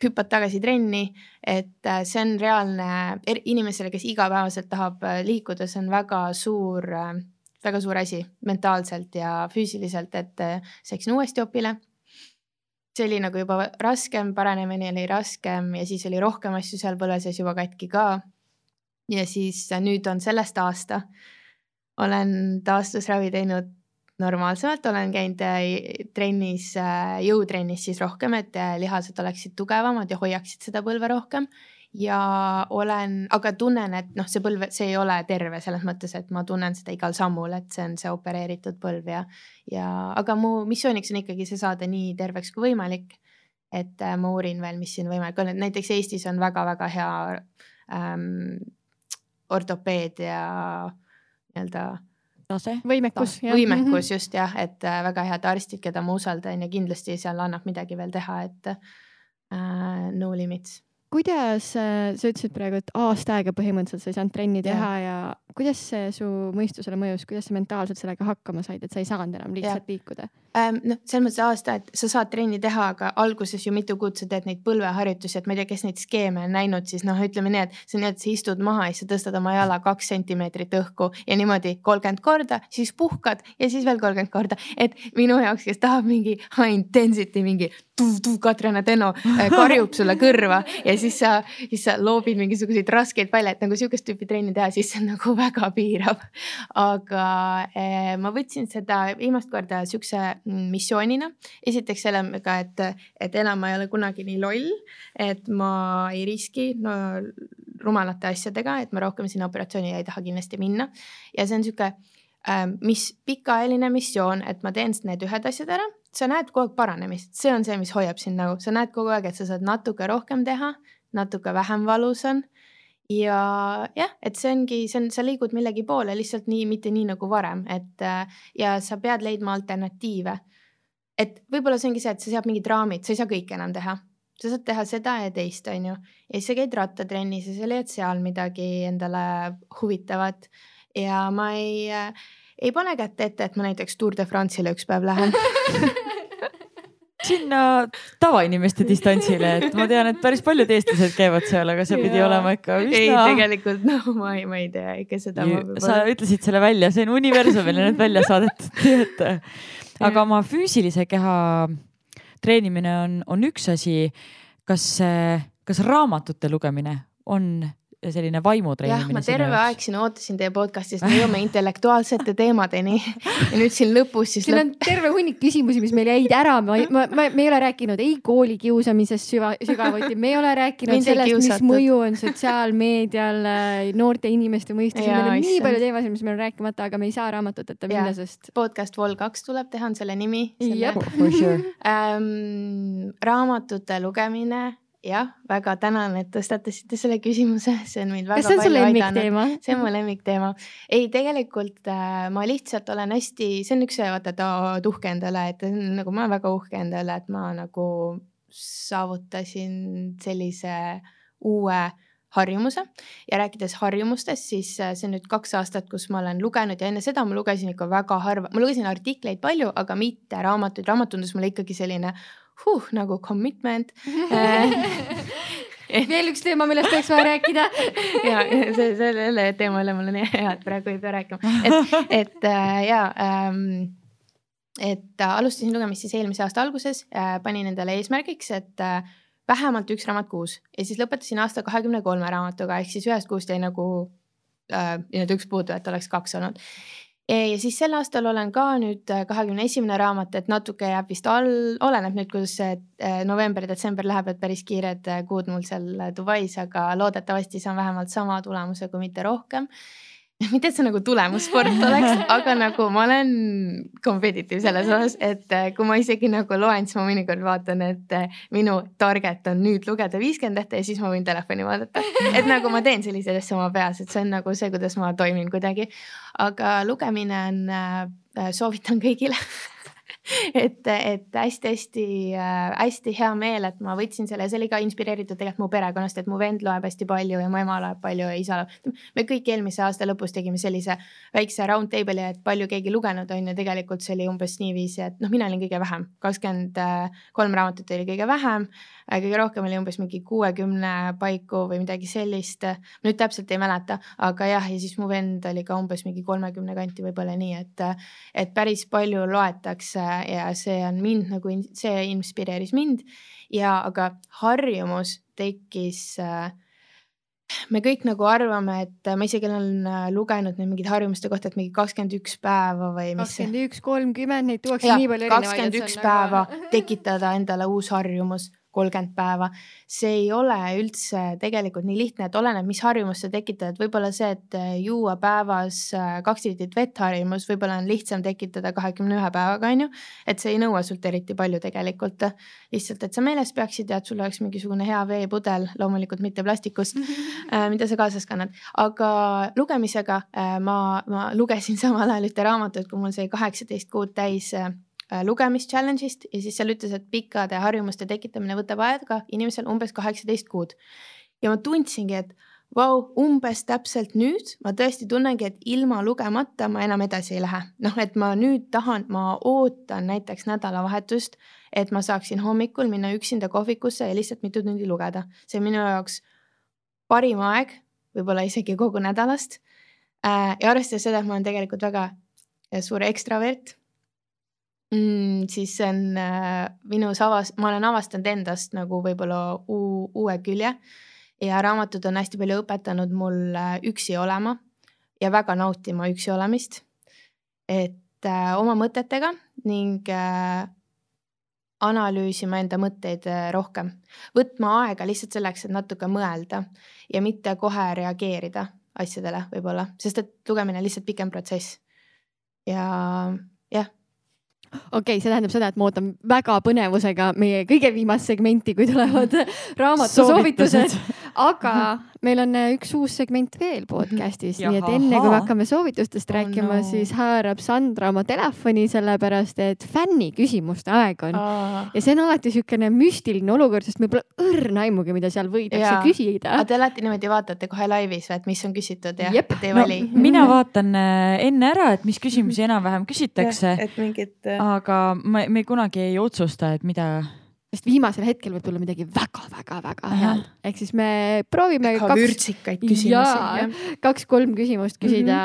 hüppad tagasi trenni, et äh, see on reaalne inimesele, kes igapäevaselt tahab äh, liikuda, see on väga suur, äh, väga suur asi mentaalselt ja füüsiliselt, et siis läksin uuesti opile. see oli nagu juba raskem, paranemine oli raskem ja siis oli rohkem asju seal põlve sees juba katki ka. Ja siis nüüd on sellest aasta olen taastusravi teinud normaalsemalt, olen käinud äh, trennis, äh, jõutrennis siis rohkem, et äh, lihased oleksid tugevamad ja hoiaksid seda põlve rohkem. ja olen, aga tunnen, et noh, see põlv, see ei ole terve selles mõttes, et ma tunnen seda igal sammul, et see on see opereeritud põlv ja, ja aga mu missiooniks on ikkagi see saada nii terveks kui võimalik. et ma uurin veel, mis siin võimalik on, et näiteks Eestis on väga-väga hea ähm, ortopeed ja nii-öelda tase. võimekus. võimekus mhm. just jah, et äh, väga head arstid, keda ma usaldan ja kindlasti seal annab midagi veel teha, et äh, no limits kuidas äh, sa ütlesid praegu, et aasta aega põhimõtteliselt sa ei saanud trenni teha ja, ja kuidas see su mõistusele mõjus, kuidas sa mentaalselt sellega hakkama said, et sa ei saanud enam lihtsalt ja. liikuda ähm,? noh, selles mõttes aasta, et sa saad trenni teha, aga alguses ju mitu kuud sa teed neid põlveharjutusi, et ma ei tea, kes neid skeeme on näinud, siis noh, ütleme nii, et see on nii, et sa istud maha ja siis sa tõstad oma jala kaks sentimeetrit õhku ja niimoodi kolmkümmend korda, siis puhkad ja siis veel kolmkümmend korda, et minu jaoks, kes tahab mingi high intensity, mingi Katrin Adeno äh, karjub sulle kõrva ja siis sa, siis sa loobid mingisuguseid raskeid palle, et nagu sihukest tüüpi trenni teha, siis see on nagu [LAUGHS] väga piirav. aga eh, ma võtsin seda viimast korda sihukese missioonina. esiteks sellega, et, et enam ma ei ole kunagi nii loll, et ma ei riski no, rumalate asjadega, et ma rohkem sinna operatsioonile ei taha kindlasti minna ja see on sihuke mis pikaajaline missioon, et ma teen need ühed asjad ära. Sa näed kogu aeg paranemist, see on see, mis hoiab sind nagu, sa näed kogu aeg, et sa saad natuke rohkem teha, natuke vähem valus on. ja jah, et see ongi, see on, sa liigud millegi poole lihtsalt nii, mitte nii nagu varem, et ja sa pead leidma alternatiive. et võib-olla see ongi see, et sa sead mingid raamid, sa ei saa kõike enam teha. Sa saad teha seda ja teist, on ju, ja siis sa käid rattatrennis ja sa leiad seal midagi endale huvitavat ja ma ei äh, ei pane kätt ette, et ma näiteks Tour de France'ile üks päev lähen [LAUGHS] sinna tavainimeste distantsile, et ma tean, et päris paljud eestlased käivad seal, aga see pidi ja. olema ikka üsna. ei, tegelikult no ma ei, ma ei tea ikka seda. sa ütlesid selle välja, see on universumile nüüd välja saadetud, [LAUGHS] nii et aga oma füüsilise keha treenimine on, on üks asi. kas, kas raamatute lugemine on selline vaimu jah, ma terve aeg siin ootasin teie podcast'is, me jõuame intellektuaalsete teemadeni ja nüüd siin lõpus siis siin on terve hunnik küsimusi, mis meil jäid ära, ma, ma, ma, me ei ole rääkinud ei koolikiusamisest süva, sügavuti, me ei ole rääkinud sellest, mis mõju on sotsiaalmeedial äh, noorte inimeste mõistes, meil on nii palju teemasid, mis meil on rääkimata, aga me ei saa raamatuteta minna, sest podcast Vol kaks tuleb teha, on selle nimi. Jep. For sure. [LAUGHS] ähm,. raamatute lugemine, jah, väga tänan, et tõstatasite selle küsimuse, see on mind väga kas see on su lemmikteema? see on mu lemmikteema. ei, tegelikult äh, ma lihtsalt olen hästi, see on üks vaata, et oled uhke endale, et nagu ma olen väga uhke endale, et ma nagu saavutasin sellise uue harjumuse ja rääkides harjumustest, siis äh, see on nüüd kaks aastat, kus ma olen lugenud ja enne seda ma lugesin ikka väga harva, ma lugesin artikleid palju, aga mitte raamatuid, raamat tundus mulle ikkagi selline huh, nagu commitment [LAUGHS] veel üks teema, millest oleks vaja rääkida. [LAUGHS] ja see, selle teema üle mul on hea, et praegu ei pea rääkima, et, et äh, ja ähm,. et äh, alustasin lugemist siis eelmise aasta alguses äh,, panin endale eesmärgiks, et äh, vähemalt üks raamat kuus ja siis lõpetasin aasta kahekümne kolme raamatuga ehk siis ühest kuust jäi nagu äh, nii-öelda üks puudu, et oleks kaks olnud. Ja siis sel aastal olen ka nüüd kahekümne esimene raamat, et natuke jääb vist all, oleneb nüüd, kuidas äh, november-detsember läheb, et päris kiired äh, kuud mul seal äh, Dubais, aga loodetavasti saan vähemalt sama tulemuse, kui mitte rohkem. [LAUGHS] mitte, et see nagu tulemussport oleks, aga nagu ma olen competitive selles osas, et äh, kui ma isegi nagu loen, siis ma mõnikord vaatan, et äh, minu target on nüüd lugeda viiskümmend lehte ja siis ma võin telefoni vaadata. et nagu ma teen selliseid asju oma peas, et see on nagu see, kuidas ma toimin kuidagi. aga lugemine on äh,, soovitan kõigile [LAUGHS] [LAUGHS] et, et hästi-hästi äh,, hea meel, et ma võtsin selle, see oli ka inspireeritud tegelikult mu perekonnast, et mu vend loeb hästi palju ja mu ema loeb palju ja isa loeb. me kõik eelmise aasta lõpus tegime sellise väikse round table'i, et palju keegi lugenud on ja tegelikult see oli umbes niiviisi, et noh, mina olin kõige vähem, kakskümmend kolm raamatut oli kõige vähem. Kõige rohkem oli umbes mingi kuuekümne paiku või midagi sellist. nüüd täpselt ei mäleta, aga jah, ja siis mu vend oli ka umbes mingi kolmekümne kanti, võib-olla nii, et, et päris palju loetakse ja see on mind nagu, see inspireeris mind ja, aga harjumus tekkis äh, me kõik nagu arvame, et ma isegi olen äh, lugenud nüüd mingite harjumuste kohta, et mingi kakskümmend üks päeva või mis kakskümmend üks, kolmkümmend, neid tuuakse nii palju, erinevaid. kakskümmend üks päeva tekitada endale uus harjumus, kolmkümmend päeva. see ei ole üldse tegelikult nii lihtne, et oleneb, mis harjumust sa tekitad, et võib-olla see, et äh, juua päevas äh, kaks liitrit vett harjumus, võib-olla on lihtsam tekitada kahekümne ühe päevaga, on ju. et see ei nõua sult eriti palju tegelikult. lihtsalt, et sa meeles peaksid ja et sul oleks mingisugune hea veepudel, loomulikult mitte plastikust [LAUGHS] äh, mida sa kaasas kannad, aga lugemisega ma, ma lugesin samal ajal ühte raamatut, kui mul sai kaheksateist kuud täis äh, lugemis challenge'ist ja siis seal ütles, et pikkade harjumuste tekitamine võtab aega inimesel umbes kaheksateist kuud. ja ma tundsingi, et vau, umbes täpselt nüüd ma tõesti tunnengi, et ilma lugemata ma enam edasi ei lähe. noh, et ma nüüd tahan, ma ootan näiteks nädalavahetust, et ma saaksin hommikul minna üksinda kohvikusse ja lihtsalt mitu tundi lugeda. see on minu jaoks parim aeg, võib-olla isegi kogu nädalast. ja arvestades seda, et ma olen tegelikult väga äh, suur ekstravert mm,, siis see on äh, minus avas-, ma olen avastanud endast nagu võib-olla uu, uue külje ja raamatud on hästi palju õpetanud mul äh, üksi olema ja väga nautima üksi olemist. et äh, oma mõtetega ning äh, analüüsima enda mõtteid äh, rohkem, võtma aega lihtsalt selleks, et natuke mõelda ja mitte kohe reageerida asjadele võib-olla, sest et lugemine on lihtsalt pikem protsess. ja okei okay,, see tähendab seda, et ma ootan väga põnevusega meie kõige viimast segmenti, kui tulevad [LAUGHS] raamatusoovitused, aga meil on äh, üks uus segment veel podcast'is, nii et enne kui me hakkame soovitustest Oh rääkima no. siis haarab Sandra oma telefoni, sellepärast et fänni küsimuste aeg on. ja see on alati niisugune müstiline olukord, sest meil pole õrna aimugi, mida seal võidakse küsida aga. te alati niimoodi vaatate kohe laivis või, et mis on küsitud ja Jep. et ei no vali? [LAUGHS] mina vaatan äh, enne ära, et mis küsimusi enam-vähem küsitakse, et mingit aga ma, me kunagi ei otsusta, et mida. Sest viimasel hetkel võib tulla midagi väga-väga-väga head, ehk siis me proovime väga kaks, vürtsikaid küsimusi kaks-kolm küsimust küsida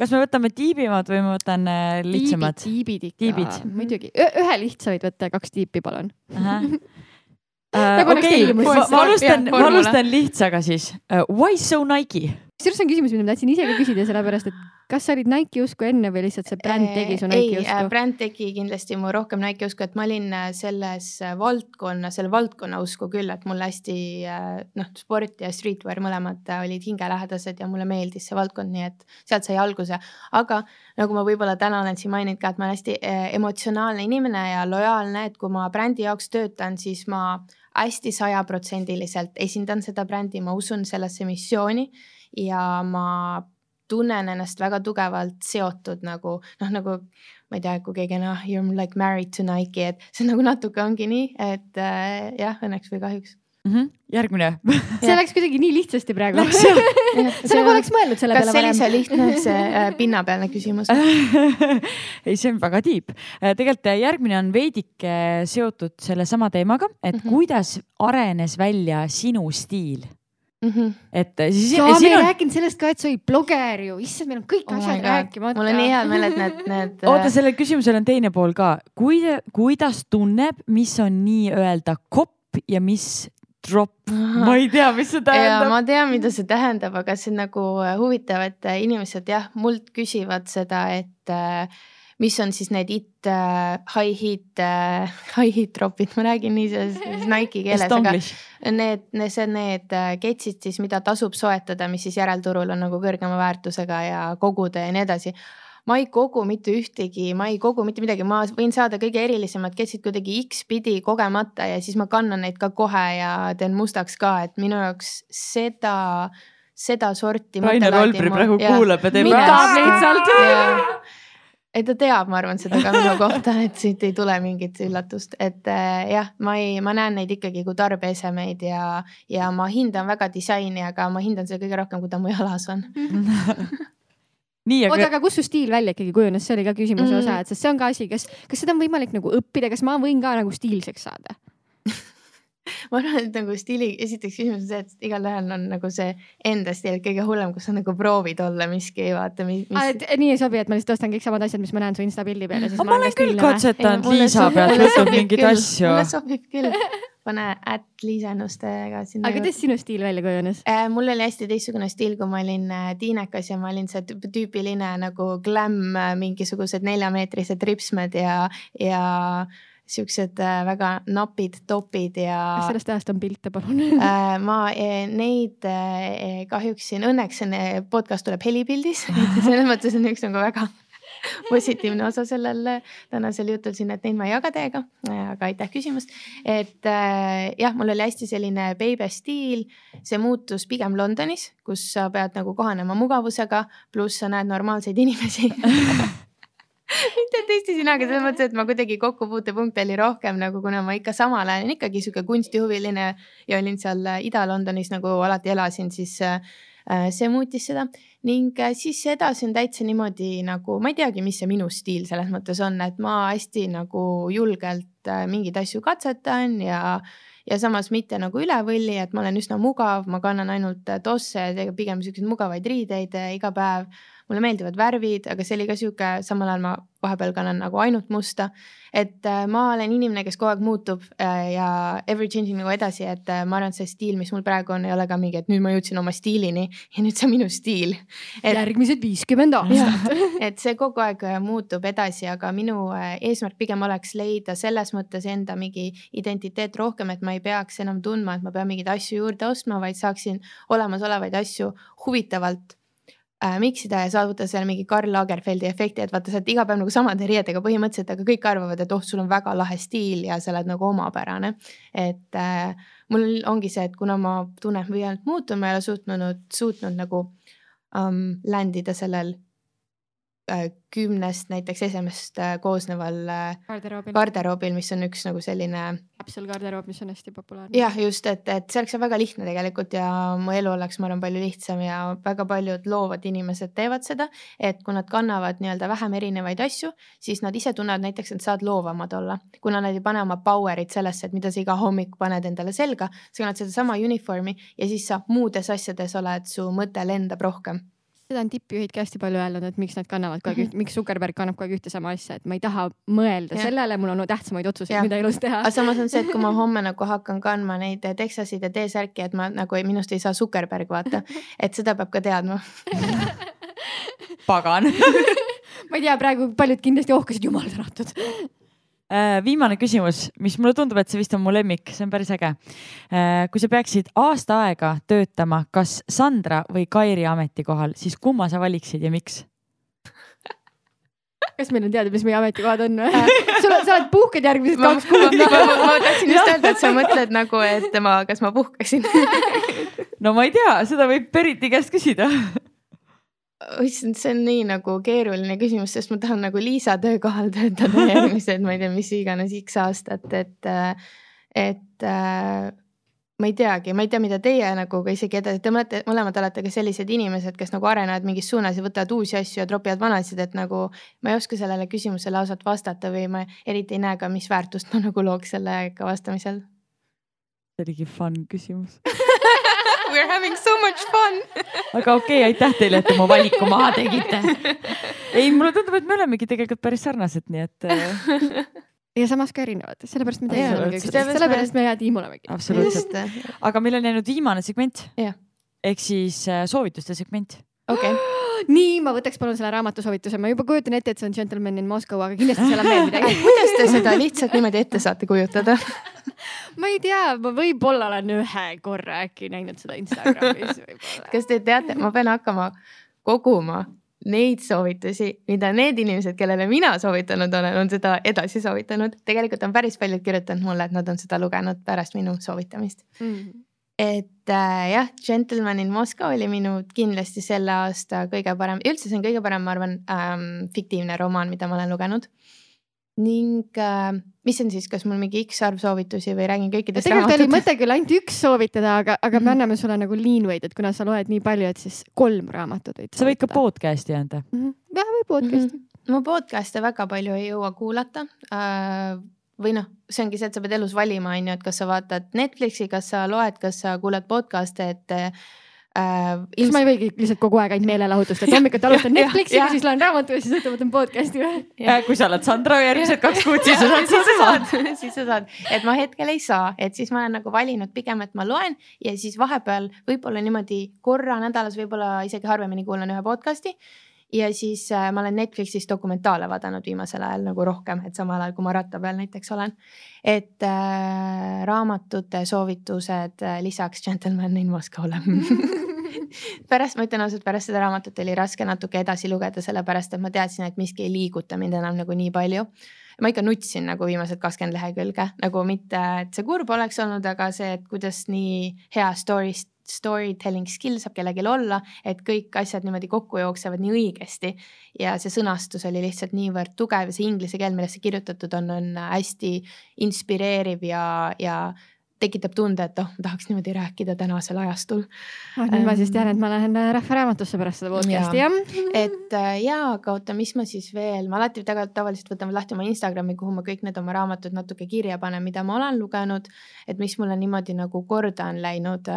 kas me võtame tiibimad või ma võtan äh, lihtsamad? tiibid, ikka Tiibid., muidugi. ühe lihtsa võid võtta, kaks tiipi, palun. [LAUGHS] Nagu oleks okei, ma alustan, ma alustan lihtsaga siis. Why so Nike? Kusjuures see on küsimus, mida ma tahtsin ise ka küsida, sellepärast et kas sa olid Nike'i usku enne või lihtsalt see bränd tegi su Nike'i ei, usku? bränd tegi kindlasti mu rohkem Nike'i usku, et ma olin äh, selles äh, valdkonna, selle valdkonna usku küll, et mulle hästi äh, noh, sport ja streetwear mõlemad äh, olid hingelähedased ja mulle meeldis see valdkond, nii et sealt sai alguse. aga nagu ma võib-olla täna olen siin maininud ka, et ma olen hästi äh, emotsionaalne inimene ja lojaalne, et kui ma brändi jaoks töötan, siis ma hästi sajaprotsendiliselt esindan seda brändi, ma usun sellesse missiooni ja ma tunnen ennast väga tugevalt seotud nagu noh, nagu ma ei tea, kui keegi on ah, you are like married to Nike, et see nagu natuke ongi nii, et äh, jah, õnneks või kahjuks. Mhm. järgmine. see läks kuidagi nii lihtsasti praegu. [LAUGHS] Sa nagu oleks mõelnud selle kas peale see oli varem see. lihtne, see äh, [LAUGHS] pinnapealne küsimus? [LAUGHS] ei, see on väga tiip. tegelikult järgmine on veidike seotud sellesama teemaga, et Mhm. kuidas arenes välja sinu stiil, Mhm. et siis, ja me ei on, rääkinud sellest ka, et sa olid bloger ju, issand, meil on kõik Oh asjad rääkimata. mul on nii hea meel, et need, need. oota, sellel küsimusel on teine pool ka. kuida-, kuidas tunneb, mis on nii-öelda kopp ja mis drop? ma ei tea, mis see tähendab. ma tean, mida see tähendab, aga see on nagu äh, huvitav, et äh, inimesed jah, mult küsivad seda, et äh, mis on siis need it äh, high heat äh, [LAUGHS] high heat drop'id, ma räägin nii selles [LAUGHS] Nike'i keeles, aga need, need, see on need ketsid siis, mida tasub soetada, mis siis järelturul on nagu kõrgema väärtusega ja koguda ja nii edasi ma ei kogu mitte ühtegi, ma ei kogu mitte midagi, ma võin saada kõige erilisemad ketsid kuidagi X-pidi kogemata ja siis ma kannan neid ka kohe ja teen mustaks ka, et minu jaoks seda, seda sorti. Rainer Olbri praegu kuulab ja teeb? Mida? lihtsalt. ei, ta teab, ma arvan seda ka minu kohta, et siit ei tule mingit üllatust, et äh, jah, ma ei, ma näen neid ikkagi kui tarbeesemeid ja, ja ma hindan väga disaini, aga ma hindan seda kõige rohkem, kui ta mu jalas on. [LAUGHS] nii, oota, aga kust su stiil välja ikkagi kujunes, see oli ka küsimuse Mm. osa, et sest see on ka asi, kas, kas seda on võimalik nagu õppida, kas ma võin ka nagu stiilseks saada? [LAUGHS] [LAUGHS] ma arvan, et nagu stiili, esiteks küsimus on see, et igalühel on nagu see enda stiil kõige hullem, kus sa nagu proovid olla miski, vaata, mis, mis.... et nii ei sobi, et ma lihtsalt ostan kõik samad asjad, mis ma näen su insta pildi peal ja siis aga ma olen küll katsetanud Liisa pealt võtnud mingeid asju. mulle sobib küll, [LAUGHS] pane ätt Liisa Ennustega sinna aga kuidas sinu stiil välja kujunes? Äh, mul oli hästi teistsugune stiil, kui ma olin äh, tiinekas ja ma olin see tüüp- tüüpiline nagu glam, mingisugused neljameetrised ripsmed ja, ja siuksed äh, väga napid topid ja sellest ajast on pilte, palun? [LAUGHS] äh, ma eh, neid eh, kahjuks siin, õnneks on eh, podcast tuleb helipildis, [LAUGHS] selles mõttes on üks nagu väga positiivne osa sellel tänasel jutul siin, et neid ma ei jaga teiega, aga aitäh küsimast. et äh, jah, mul oli hästi selline beebe stiil, see muutus pigem Londonis, kus sa pead nagu kohanema mugavusega, pluss sa näed normaalseid inimesi [LAUGHS] mitte testisin, aga selles mõttes, et ma kuidagi kokkupuutepunkte oli rohkem nagu, kuna ma ikka samal ajal olen ikkagi sihuke kunstihuviline ja olin seal äh, Ida-Londonis nagu alati elasin, siis äh, see muutis seda ning äh, siis edasi on täitsa niimoodi nagu ma ei teagi, mis see minu stiil selles mõttes on, et ma hästi nagu julgelt mingeid asju katsetan ja ja samas mitte nagu üle võlli, et ma olen üsna mugav, ma kannan ainult tosse pigem siukseid mugavaid riideid iga päev. Mulle meeldivad värvid, aga see oli ka sihuke, samal ajal ma vahepeal kannan nagu ainult musta. et äh, ma olen inimene, kes kogu aeg muutub äh, ja ever changing nagu edasi, et äh, ma arvan, et see stiil, mis mul praegu on, ei ole ka mingi, et nüüd ma jõudsin oma stiilini ja nüüd see on minu stiil. et järgmised viiskümmend aastat. et see kogu aeg muutub edasi, aga minu eesmärk pigem oleks leida selles mõttes enda mingi identiteet rohkem, et ma ei peaks enam tundma, et ma pean mingeid asju juurde ostma, vaid saaksin olemasolevaid asju huvitavalt äh, miksida ja saavutada seal mingi Karl Lagerfeldi efekti, et vaata, sa oled iga päev nagu samade riietega põhimõtteliselt, aga kõik arvavad, et oh, sul on väga lahe stiil ja sa oled nagu omapärane. et äh, mul ongi see, et kuna ma tunnen, et ma pidevalt muutun, ma ei ole suutnud, suutnud nagu um, landida sellel äh, kümnest näiteks esemest äh, koosneval äh, garderoobil. garderoobil, mis on üks nagu selline Capsule garderoob, mis on hästi populaarne. jah, just, et, et see oleks väga lihtne tegelikult ja mu elu oleks, ma arvan, palju lihtsam ja väga paljud loovad inimesed teevad seda, et kui nad kannavad nii-öelda vähem erinevaid asju, siis nad ise tunnevad näiteks, et saavad loovamad olla, kuna nad ei pane oma power'it sellesse, et mida sa iga hommik paned endale selga, sa kannad sedasama uniformi ja siis sa muudes asjades oled, su mõte lendab rohkem seda on tippjuhid ka hästi palju öelnud, et miks nad kannavad kogu aeg üht, miks Zuckerberg kannab kogu aeg ühte sama asja, et ma ei taha mõelda Jah. sellele, mul on tähtsamaid otsuseid, mida elus teha aga. samas on see, et kui ma [LAUGHS] homme nagu hakkan kandma neid Texasid ja T-särki, et ma nagu ei- minust ei saa Zuckerberg vaata, [LAUGHS] et seda peab ka teadma. pagan [LAUGHS] ma ei tea, praegu paljud kindlasti ohkasid jumal tänatud. Äh, viimane küsimus, mis mulle tundub, et see vist on mu lemmik, see on päris äge. kui sa peaksid aasta aega töötama kas Sandra või Kairi ametikohal, siis kumma sa valiksid ja miks? kas meil on teada, mis meie ametikohad on või? sul on, sa oled puhked järgmised kaks kuud ma, ma, ma tahtsin just öelda, et sa mõtled nagu, et ma, kas ma puhkaksin. [LAUGHS] no ma ei tea, seda võib Periti käest küsida. [LAUGHS] issand, see on nii nagu keeruline küsimus, sest ma tahan nagu Liisa töökohal töötada järgmised, ma ei tea, mis iganes X aastat, et, et ma ei teagi, ma ei tea, mida teie nagu ka isegi edasi, te olete, mõlemad olete ka sellised inimesed, kes nagu arenevad mingis suunas ja võtavad uusi asju ja tropivad vanasid, et nagu ma ei oska sellele küsimusele ausalt vastata või ma eriti ei näe ka, mis väärtust ma nagu looks sellega vastamisel. see oligi fun küsimus. [LAUGHS] We are having so much fun. [LAUGHS] aga okei okay,, aitäh teile, et te mu valiku maha tegite. [LAUGHS] ei, mulle tundub, et me olemegi tegelikult päris sarnased, nii et äh, [LAUGHS] ja samas ka erinevad, sellepärast me teemegi üksteist, sellepärast me hea tiim olemegi. absoluutselt. aga meil on jäänud viimane segment ehk siis äh, soovituste segment. Okei, [GASPS] nii, ma võtaks palun selle raamatusoovituse, ma juba kujutan ette, et see on Gentleman in Moscow, aga kindlasti seal on veel midagi. [LAUGHS] kuidas te seda lihtsalt niimoodi ette saate kujutada? [LAUGHS] ma ei tea, ma võib-olla olen ühe korra äkki näinud seda Instagramis [LAUGHS] kas te teate, ma pean hakkama koguma neid soovitusi, mida need inimesed, kellele mina soovitanud olen, on seda edasi soovitanud. tegelikult on päris paljud kirjutanud mulle, et nad on seda lugenud pärast minu soovitamist. Mm. Et äh, jah, Gentleman in Moscow oli minu kindlasti selle aasta kõige parem, üldse see on kõige parem, ma arvan ähm,, fiktiivne romaan, mida ma olen lugenud. ning äh, mis on siis, kas mul mingi X arv soovitusi või räägin kõikidest tegelikult oli raamatutest? mõte küll ainult üks soovitada, aga, aga me Mhm. anname sulle nagu leanway'd, et kuna sa loed nii palju, et siis kolm raamatut võid. sa võid ka. podcast'i anda. jah, või podcast'i mm. ma podcast'e väga palju ei jõua kuulata äh, või noh, see ongi see, et sa pead elus valima, on ju, et kas sa vaatad Netflixi, kas sa loed, kas sa kuulad podcast'e, et äh, kas ma ei võigi lihtsalt kogu aeg ainult meelelahutust, et hommikuti alustan [LAUGHS] Netflixiga siis loen raamatu ja siis õhtul võtan podcast'i või? [LAUGHS] Äh, kui sa oled Sandra järgmised kaks kuud, siis sa saad siis sa saad, [LAUGHS] siis sa saad, et ma hetkel ei saa, et siis ma olen nagu valinud pigem, et ma loen ja siis vahepeal võib-olla niimoodi korra nädalas, võib-olla isegi harvemini kuulan ühe podcast'i. Ja siis äh, ma olen Netflixis dokumentaale vaadanud viimasel ajal nagu rohkem, et samal ajal kui ma ratta peal näiteks olen. et äh, raamatute soovitused äh, lisaks Gentleman in Moscow'le [LAUGHS] pärast, ma ütlen ausalt, pärast seda raamatut oli raske natuke edasi lugeda, sellepärast et ma teadsin, et miski ei liiguta mind enam nagu nii palju ma ikka nutsin nagu viimased kakskümmend lehekülge, nagu mitte, et see kurb oleks olnud, aga see, et kuidas nii hea story, storytelling skill saab kellelgi olla, et kõik asjad niimoodi kokku jooksevad nii õigesti. ja see sõnastus oli lihtsalt niivõrd tugev ja see inglise keel, millest see kirjutatud on, on hästi inspireeriv ja, ja tekitab tunde, et oh, ma tahaks niimoodi rääkida tänasel ajastul. ah,. nüüd ma siis tean, et ma lähen äh, Rahvaraamatusse pärast seda podcast'i jah ja.. et äh, jaa, aga oota, mis ma siis veel, ma alati tegelikult tavaliselt võtan lahti oma Instagrami, kuhu ma kõik need oma raamatud natuke kirja panen, mida ma olen lugenud, et mis mulle niimoodi nagu korda on läinud.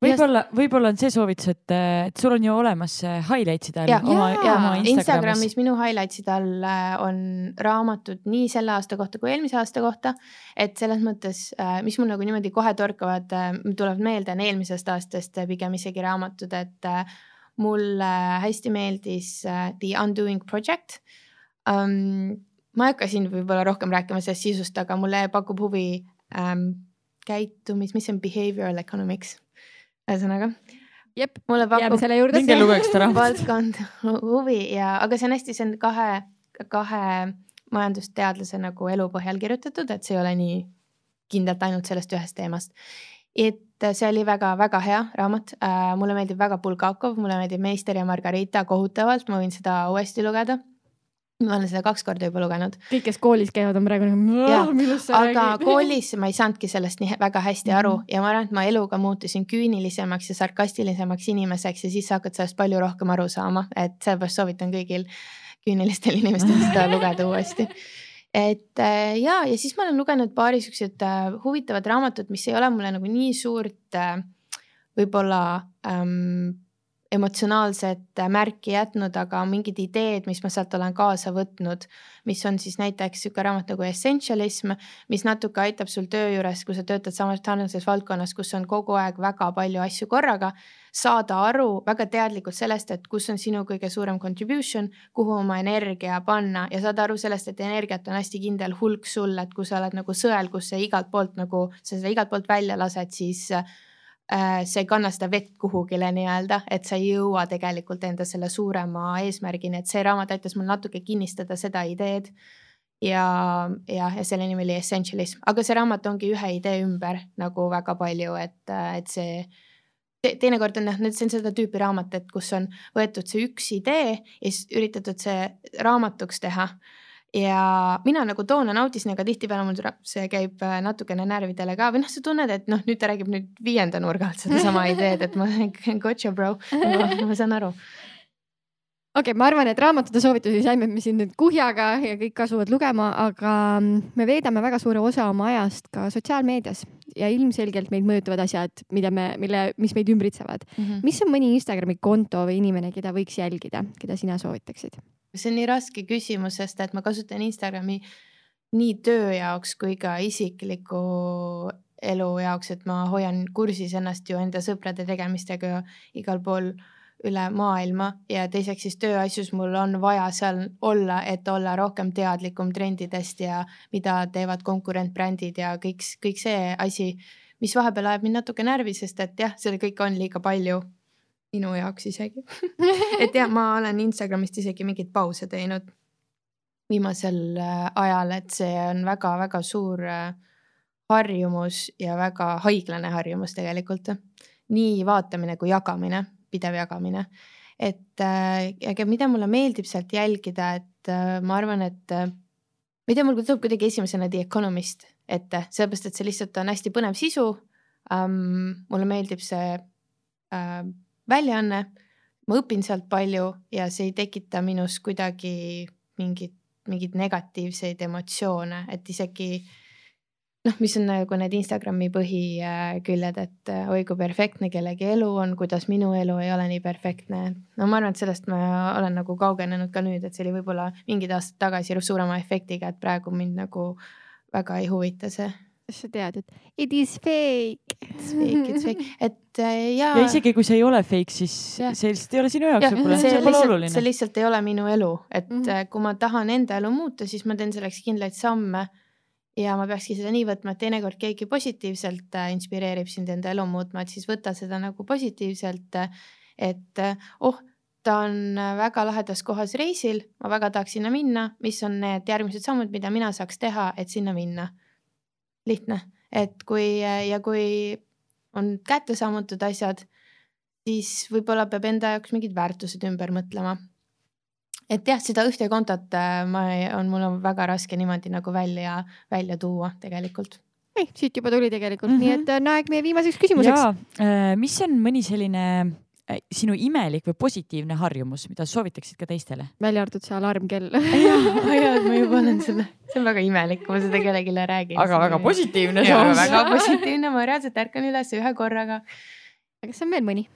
võib-olla, võib-olla on see soovitus, et, et sul on ju olemas see highlights'ide all Instagramis, Instagramis. Minu highlights'ide all äh, on raamatud nii selle aasta kohta kui eelmise aasta kohta. et selles mõttes, mis mul nagu niimoodi kohe torkavad, tulevad meelde, on eelmisest aastast äh, pigem isegi raamatud, et äh, mulle hästi meeldis äh, The Undoing Project. Um,. ma ei hakka siin võib-olla rohkem rääkima sellest sisust, aga mulle pakub huvi ähm, käitumis, mis on behavioral economics, ühesõnaga. jep, mulle jääme pakub selle juurde. minge lugege seda raamatut. valdkond [LAUGHS] huvi ja, aga see on hästi, see on kahe, kahe majandusteadlase nagu elu põhjal kirjutatud, et see ei ole nii kindlalt ainult sellest ühest teemast. et see oli väga-väga hea raamat äh,, mulle meeldib väga Bulgakov, mulle meeldib Meister ja Margarita kohutavalt, ma võin seda uuesti lugeda. Ma olen seda kaks korda juba lugenud, kõik, kes koolis käivad, on praegu nagu, millest sa aga räägid. [LAUGHS] koolis ma ei saanudki sellest nii väga hästi aru Mhm. ja ma arvan, et ma eluga muutusin küünilisemaks ja sarkastilisemaks inimeseks ja siis sa hakkad sellest palju rohkem aru saama, et sellepärast soovitan kõigil küünilistel [LAUGHS] inimestel seda [LAUGHS] lugeda uuesti. et äh, ja, ja siis ma olen lugenud paari siuksed äh, huvitavad raamatut, mis ei ole mulle nagu nii suurt äh, võib-olla ähm, emotsionaalset märki jätnud, aga mingid ideed, mis ma sealt olen kaasa võtnud, mis on siis näiteks niisugune raamat nagu Essentialism, mis natuke aitab sul töö juures, kui sa töötad samas sarnases valdkonnas, kus on kogu aeg väga palju asju korraga, saada aru väga teadlikult sellest, et kus on sinu kõige suurem contribution, kuhu oma energia panna ja saada aru sellest, et energiat on hästi kindel hulk sul, et kui sa oled nagu sõel, kus sa igalt poolt nagu, sa seda igalt poolt välja lased, siis Äh, sa ei kanna seda vett kuhugile nii-öelda, et sa ei jõua tegelikult enda selle suurema eesmärgini, et see raamat aitas mul natuke kinnistada seda ideed. ja, ja, ja selle nimi oli Essentialism, aga see raamat ongi ühe idee ümber nagu väga palju, et, et see te, teinekord on jah, see on seda tüüpi raamat, et kus on võetud see üks idee ja siis üritatud see raamatuks teha ja mina nagu toona nautisin, aga tihtipeale mul see käib äh, natukene närvidele ka või noh, sa tunned, et noh, nüüd ta räägib nüüd viienda nurga alt sedasama [LAUGHS] ideed, et ma [LAUGHS] gotcha bro, ma saan aru okei okay,, ma arvan, et raamatute soovitusi saime me siin nüüd kuhjaga ja kõik asuvad lugema, aga mm, me veedame väga suure osa oma ajast ka sotsiaalmeedias ja ilmselgelt meid mõjutavad asjad, mida me, mille, mis meid ümbritsevad mm. -hmm. mis on mõni Instagrami konto või inimene, keda võiks jälgida, keda sina soovitaksid? See on nii raske küsimus, sest et ma kasutan Instagrami nii töö jaoks kui ka isikliku elu jaoks, et ma hoian kursis ennast ju enda sõprade tegemistega igal pool üle maailma. Ja teiseks siis tööasjus mul on vaja seal olla, et olla rohkem teadlikum trendidest ja mida teevad konkurentbrändid ja kõik, kõik see asi, mis vahepeal ajab mind natuke närvi, sest et jah, seda kõike on liiga palju minu jaoks isegi [LAUGHS] et jah, ma olen Instagramist isegi mingeid pause teinud viimasel äh, ajal, et see on väga-väga suur äh, harjumus ja väga haiglane harjumus tegelikult. nii vaatamine kui jagamine, pidev jagamine. et äh, aga mida mulle meeldib sealt jälgida, et ma arvan, et ma ei tea, mul tuleb kuidagi esimesena The Economist ette, sellepärast et see lihtsalt on hästi põnev sisu um,. mulle meeldib see uh, väljaanne, ma õpin sealt palju ja see ei tekita minus kuidagi mingit, mingeid negatiivseid emotsioone, et isegi noh, mis on nagu need Instagrami põhiküljed, et äh, oi kui perfektne kellegi elu on, kuidas minu elu ei ole nii perfektne. no ma arvan, et sellest ma olen nagu kaugenenud ka nüüd, et see oli võib-olla mingid aastad tagasi suurema efektiga, et praegu mind nagu väga ei huvita see sa tead, et it is fake. It's fake, it's fake, [LAUGHS] et äh, ja. ja isegi kui see ei ole fake, siis ja. see lihtsalt ei ole sinu jaoks võib-olla, see, see pole oluline. see lihtsalt ei ole minu elu, et mm -hmm. kui ma tahan enda elu muuta, siis ma teen selleks kindlaid samme. ja ma peakski seda nii võtma, et teinekord keegi positiivselt äh, inspireerib sind enda elu muutma, et siis võta seda nagu positiivselt. et oh ta on väga lahedas kohas reisil, ma väga tahaks sinna minna, mis on need järgmised sammud, mida mina saaks teha, et sinna minna lihtne, et kui ja kui on kättesaamatud asjad, siis võib-olla peab enda jaoks mingid väärtused ümber mõtlema. et jah, seda ühte kontot äh, ma, on, mul on väga raske niimoodi nagu välja, välja tuua tegelikult ei, siit juba tuli tegelikult mm, -hmm. nii et on aeg meie viimaseks küsimuseks. Äh, mis on mõni selline Äh, sinu imelik või positiivne harjumus, mida soovitaksid ka teistele? välja arvatud see alarmkell. jaa, ma juba olen selle, [LAUGHS] see on väga imelik, kui ma seda kellelegi räägin. aga väga positiivne soov. väga positiivne, ma reaalselt ärkan üles ühe korraga. aga kas on veel mõni?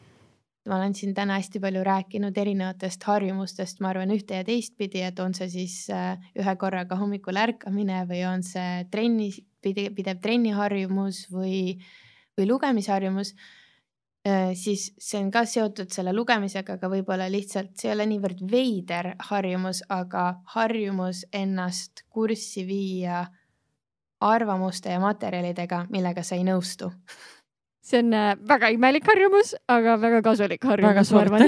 ma olen siin täna hästi palju rääkinud erinevatest harjumustest, ma arvan ühte ja teistpidi, et on see siis äh, ühe korraga hommikul ärkamine või on see trenni, pidev trenniharjumus või, või lugemisharjumus Äh, siis see on ka seotud selle lugemisega, aga võib-olla lihtsalt see ei ole niivõrd veider harjumus, aga harjumus ennast kurssi viia arvamuste ja materjalidega, millega sa ei nõustu. see on äh, väga imelik harjumus, aga väga kasulik harjumus, ma arvan.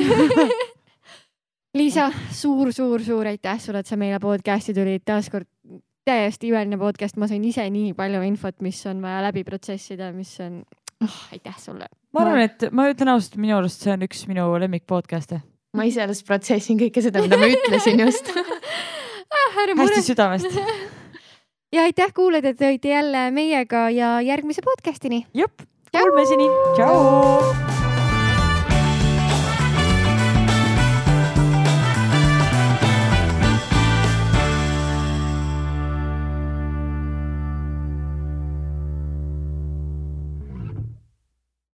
[LAUGHS] Liisa suur, suur, suur aitäh sulle, et sa meile podcast'i tulid, taaskord täiesti imeline podcast, ma sain ise nii palju infot, mis on vaja läbi protsessida, mis on oh,, aitäh sulle ma arvan, et ma ütlen ausalt, minu arust see on üks minu lemmik podcast'e. ma ise alles protsessin kõike seda, mida ma ütlesin just [LAUGHS] ah,. hästi südamest. [LAUGHS] ja aitäh, kuulajad, et olite jälle meiega ja järgmise podcast'ini. jep, kuulmiseni, tšau.